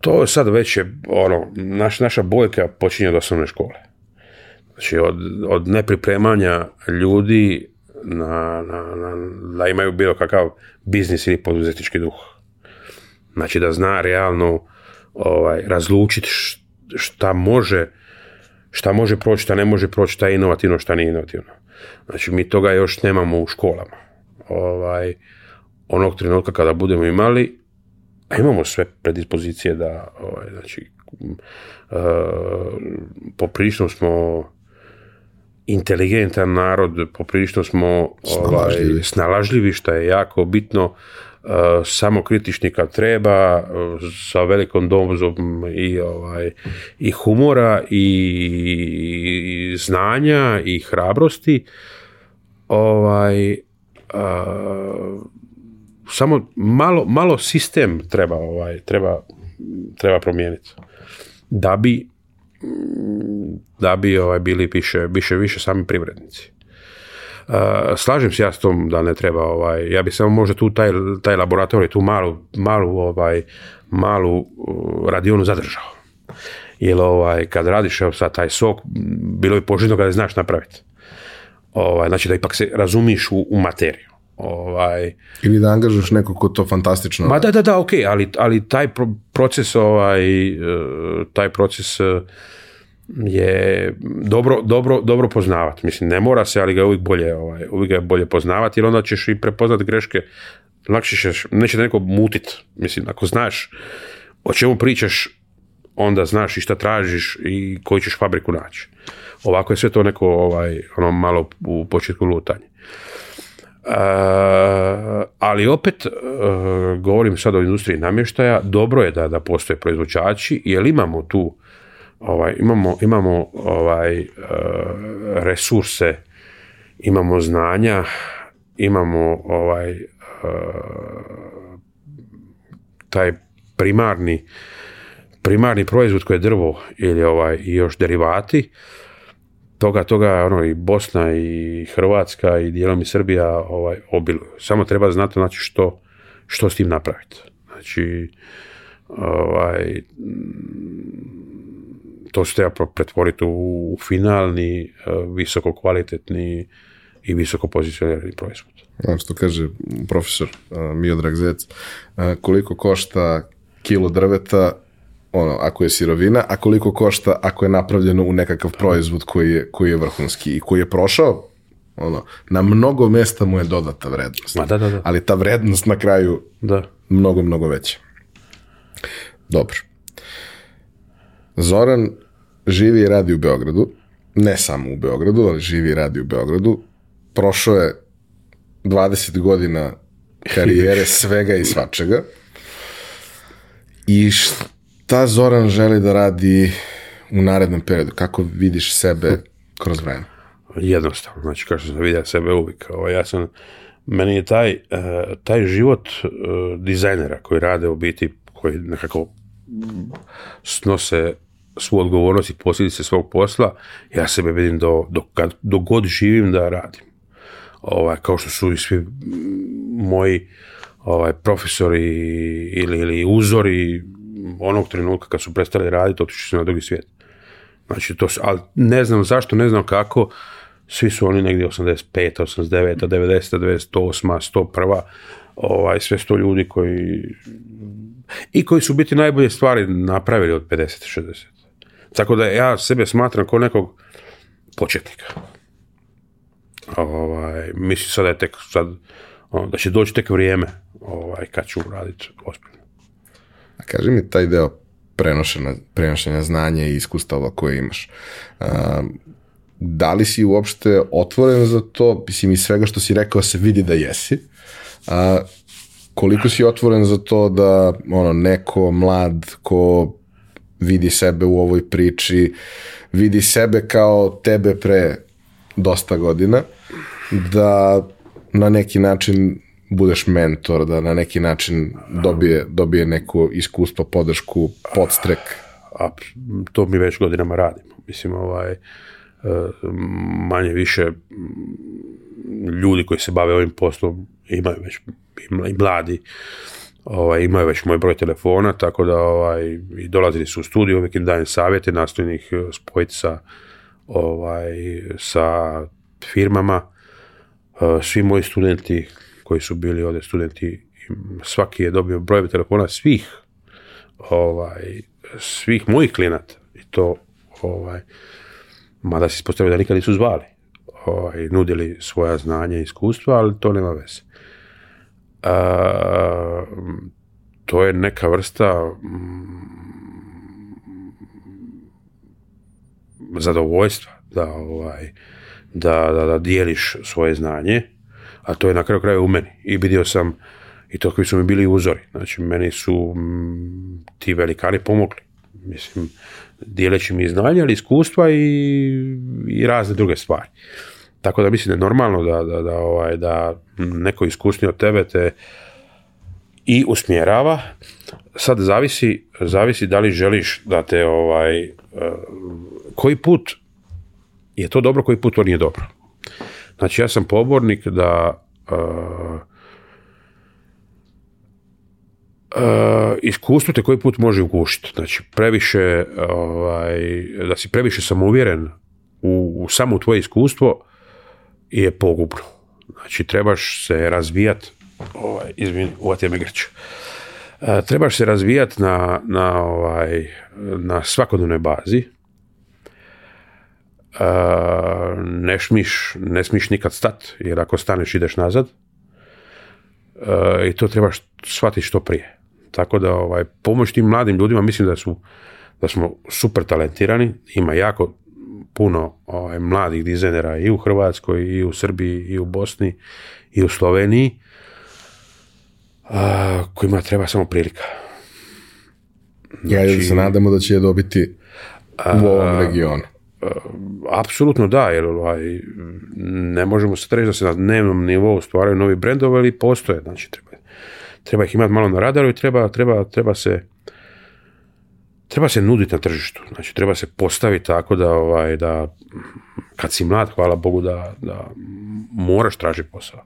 To je sad već je, ono, naš, naša bojka počinje od osnovne škole Znači, od, nepripremanja ljudi na, na, na, da imaju bilo kakav biznis ili poduzetnički duh. Znači, da zna realno ovaj, razlučiti šta može, šta može proći, šta ne može proći, šta je inovativno, šta nije inovativno. Znači, mi toga još nemamo u školama. Ovaj, onog trenutka kada budemo imali, a imamo sve predispozicije da, ovaj, znači, e, smo inteligentan narod, poprilično smo ovaj, snalažljivi, ovaj, što je jako bitno, e, Samo kritičnika kad treba, e, sa velikom dozom i, ovaj, i humora i, znanja i hrabrosti. Ovaj, e, samo malo, malo sistem treba, ovaj, treba, treba promijeniti. Da bi da bi ovaj, bili više, više, više sami privrednici. E, slažem se ja s tom da ne treba ovaj, ja bi samo možda tu taj, taj laboratorij, tu malu, malu ovaj, malu radionu zadržao. Jer ovaj, kad radiš evo sad taj sok, bilo je poželjno kada znaš napraviti. Ovaj, znači da ipak se razumiš u, u materiju. Ovaj, Ili da angažaš nekog ko to fantastično... Ma da, da, da, ok, ali, ali taj proces, ovaj, e, taj proces e, je dobro, dobro, dobro poznavat. Mislim, ne mora se, ali ga je uvijek bolje, ovaj, uvijek ga je bolje poznavat, jer onda ćeš i prepoznat greške. Lakše ćeš, neće te neko mutit. Mislim, ako znaš o čemu pričaš, onda znaš i šta tražiš i koju ćeš fabriku naći. Ovako je sve to neko ovaj, ono malo u početku lutanje. Eh, ali opet eh, govorim sad o industriji namještaja, dobro je da, da postoje proizvođači jer imamo tu ovaj, imamo, ovaj, eh, resurse, imamo znanja, imamo ovaj taj primarni primarni proizvod koji je drvo ili ovaj još derivati toga, toga ono, i Bosna i Hrvatska i dijelom i Srbija ovaj, obiluju. Samo treba znati znači, što, što s tim napraviti. Znači, ovaj, to se treba pretvoriti u finalni, e, visoko kvalitetni i visoko pozicionirani proizvod. Ono što kaže profesor e, Miodrag Zec, e, koliko košta kilo drveta ono, ako je sirovina, a koliko košta ako je napravljeno u nekakav proizvod koji je, koji je vrhunski i koji je prošao ono, na mnogo mesta mu je dodata vrednost. Ali ta vrednost na kraju da. mnogo, mnogo veća. Dobro. Zoran živi i radi u Beogradu. Ne samo u Beogradu, ali živi i radi u Beogradu. Prošao je 20 godina karijere *laughs* svega i svačega. I šta Zoran želi da radi u narednom periodu? Kako vidiš sebe kroz vreme? Jednostavno, znači kao što sam vidio sebe uvijek. Ovaj, ja sam, meni je taj, eh, taj život eh, dizajnera koji rade u biti, koji nekako snose svu odgovornost i se svog posla, ja sebe vidim do, do, do god živim da radim. Ovaj, kao što su i svi moji ovaj, profesori ili, ili uzori onog trenutka kad su prestali raditi, otišli se na drugi svijet. Znači, to ali ne znam zašto, ne znam kako, svi su oni negdje 85, 89, 90, 98, 101, ovaj, sve sto ljudi koji i koji su biti najbolje stvari napravili od 50 60. Tako da ja sebe smatram kao nekog početnika. Ovaj, mislim sada tek sad, ono, da će doći tek vrijeme ovaj, kad ću raditi ozbiljno kaži mi taj deo prenošenja, prenošenja znanja i iskustava koje imaš. da li si uopšte otvoren za to? Mislim, iz svega što si rekao se vidi da jesi. koliko si otvoren za to da ono, neko mlad ko vidi sebe u ovoj priči, vidi sebe kao tebe pre dosta godina, da na neki način budeš mentor, da na neki način dobije, dobije neko iskustvo, podršku, podstrek? A, to mi već godinama radimo. Mislim, ovaj, e, manje više ljudi koji se bave ovim poslom imaju već i mladi ovaj, imaju već moj broj telefona, tako da ovaj, i dolazili su u studiju, uvijek im dajem savjete, nastojim ih e, sa, ovaj, sa firmama. E, svi moji studenti koji su bili ovdje studenti, svaki je dobio broj telefona svih ovaj, svih mojih klijenata i to ovaj, mada se ispostavio da nikad nisu zvali ovaj, nudili svoja znanja i iskustva, ali to nema veze. A, to je neka vrsta mm, zadovoljstva ovaj, da, da, da dijeliš svoje znanje a to je na kraju kraju u meni. I vidio sam i to koji su mi bili uzori. Znači, meni su ti velikani pomogli. Mislim, dijeleći mi znanje, ali iskustva i, razne druge stvari. Tako da mislim da je normalno da, ovaj, da neko iskusniji od tebe te i usmjerava. Sad zavisi, zavisi da li želiš da te ovaj, eh, koji put je to dobro, koji put to nije dobro. Znači ja sam pobornik da uh, iskustvo te koji put može ugušiti. Znači previše, ovaj, da si previše samouvjeren u, u samo tvoje iskustvo je pogubno. Znači trebaš se razvijat ovaj, izvin, e, trebaš se razvijat na, na, ovaj, na svakodnevnoj bazi, ne smiš, ne smiješ nikad stat, jer ako staneš ideš nazad e, i to trebaš shvatiti što prije. Tako da ovaj, pomoć tim mladim ljudima, mislim da su da smo super talentirani, ima jako puno ovaj, mladih dizajnera i u Hrvatskoj, i u Srbiji, i u Bosni, i u Sloveniji, kojima treba samo prilika. ja znači- se nadamo da će je dobiti u ovom regionu. Eh, apsolutno da, jer ovaj, ne možemo se treći da se na dnevnom nivou stvaraju novi brendove, ali postoje, znači treba, treba ih imati malo na radaru i treba, treba, treba se treba se nuditi na tržištu, znači treba se postaviti tako da, ovaj, da kad si mlad, hvala Bogu, da, da moraš tražiti posao.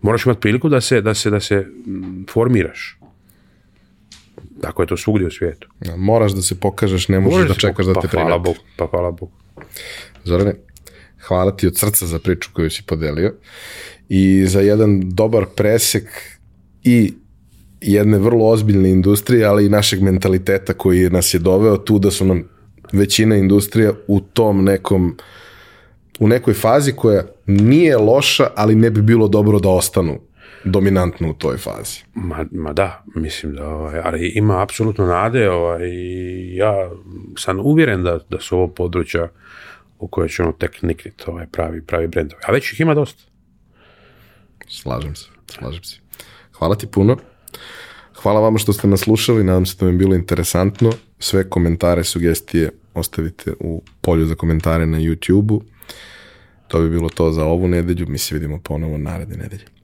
Moraš imati priliku da se, da se, da se mm, formiraš. Tako je to svugdje u svijetu. moraš da se pokažeš, ne možeš, da čekaš da te primete. Pa hvala Bogu, pa hvala Bogu. Zorane, hvala ti od srca za priču koju si podelio i za jedan dobar presek i jedne vrlo ozbiljne industrije, ali i našeg mentaliteta koji nas je doveo tu da su nam većina industrija u tom nekom u nekoj fazi koja nije loša, ali ne bi bilo dobro da ostanu dominantno u toj fazi. Ma, ma da, mislim da, ovaj, ali ima apsolutno nade, ovaj, ja sam uvjeren da, da su ovo područja u koje ćemo ono tek nikrit ovaj, pravi, pravi brendovi, a već ih ima dosta. Slažem se, slažem se. Hvala ti puno. Hvala vama što ste nas slušali, nadam se da vam je bilo interesantno. Sve komentare, sugestije ostavite u polju za komentare na YouTube-u. To bi bilo to za ovu nedelju, mi se vidimo ponovo naredne nedelje.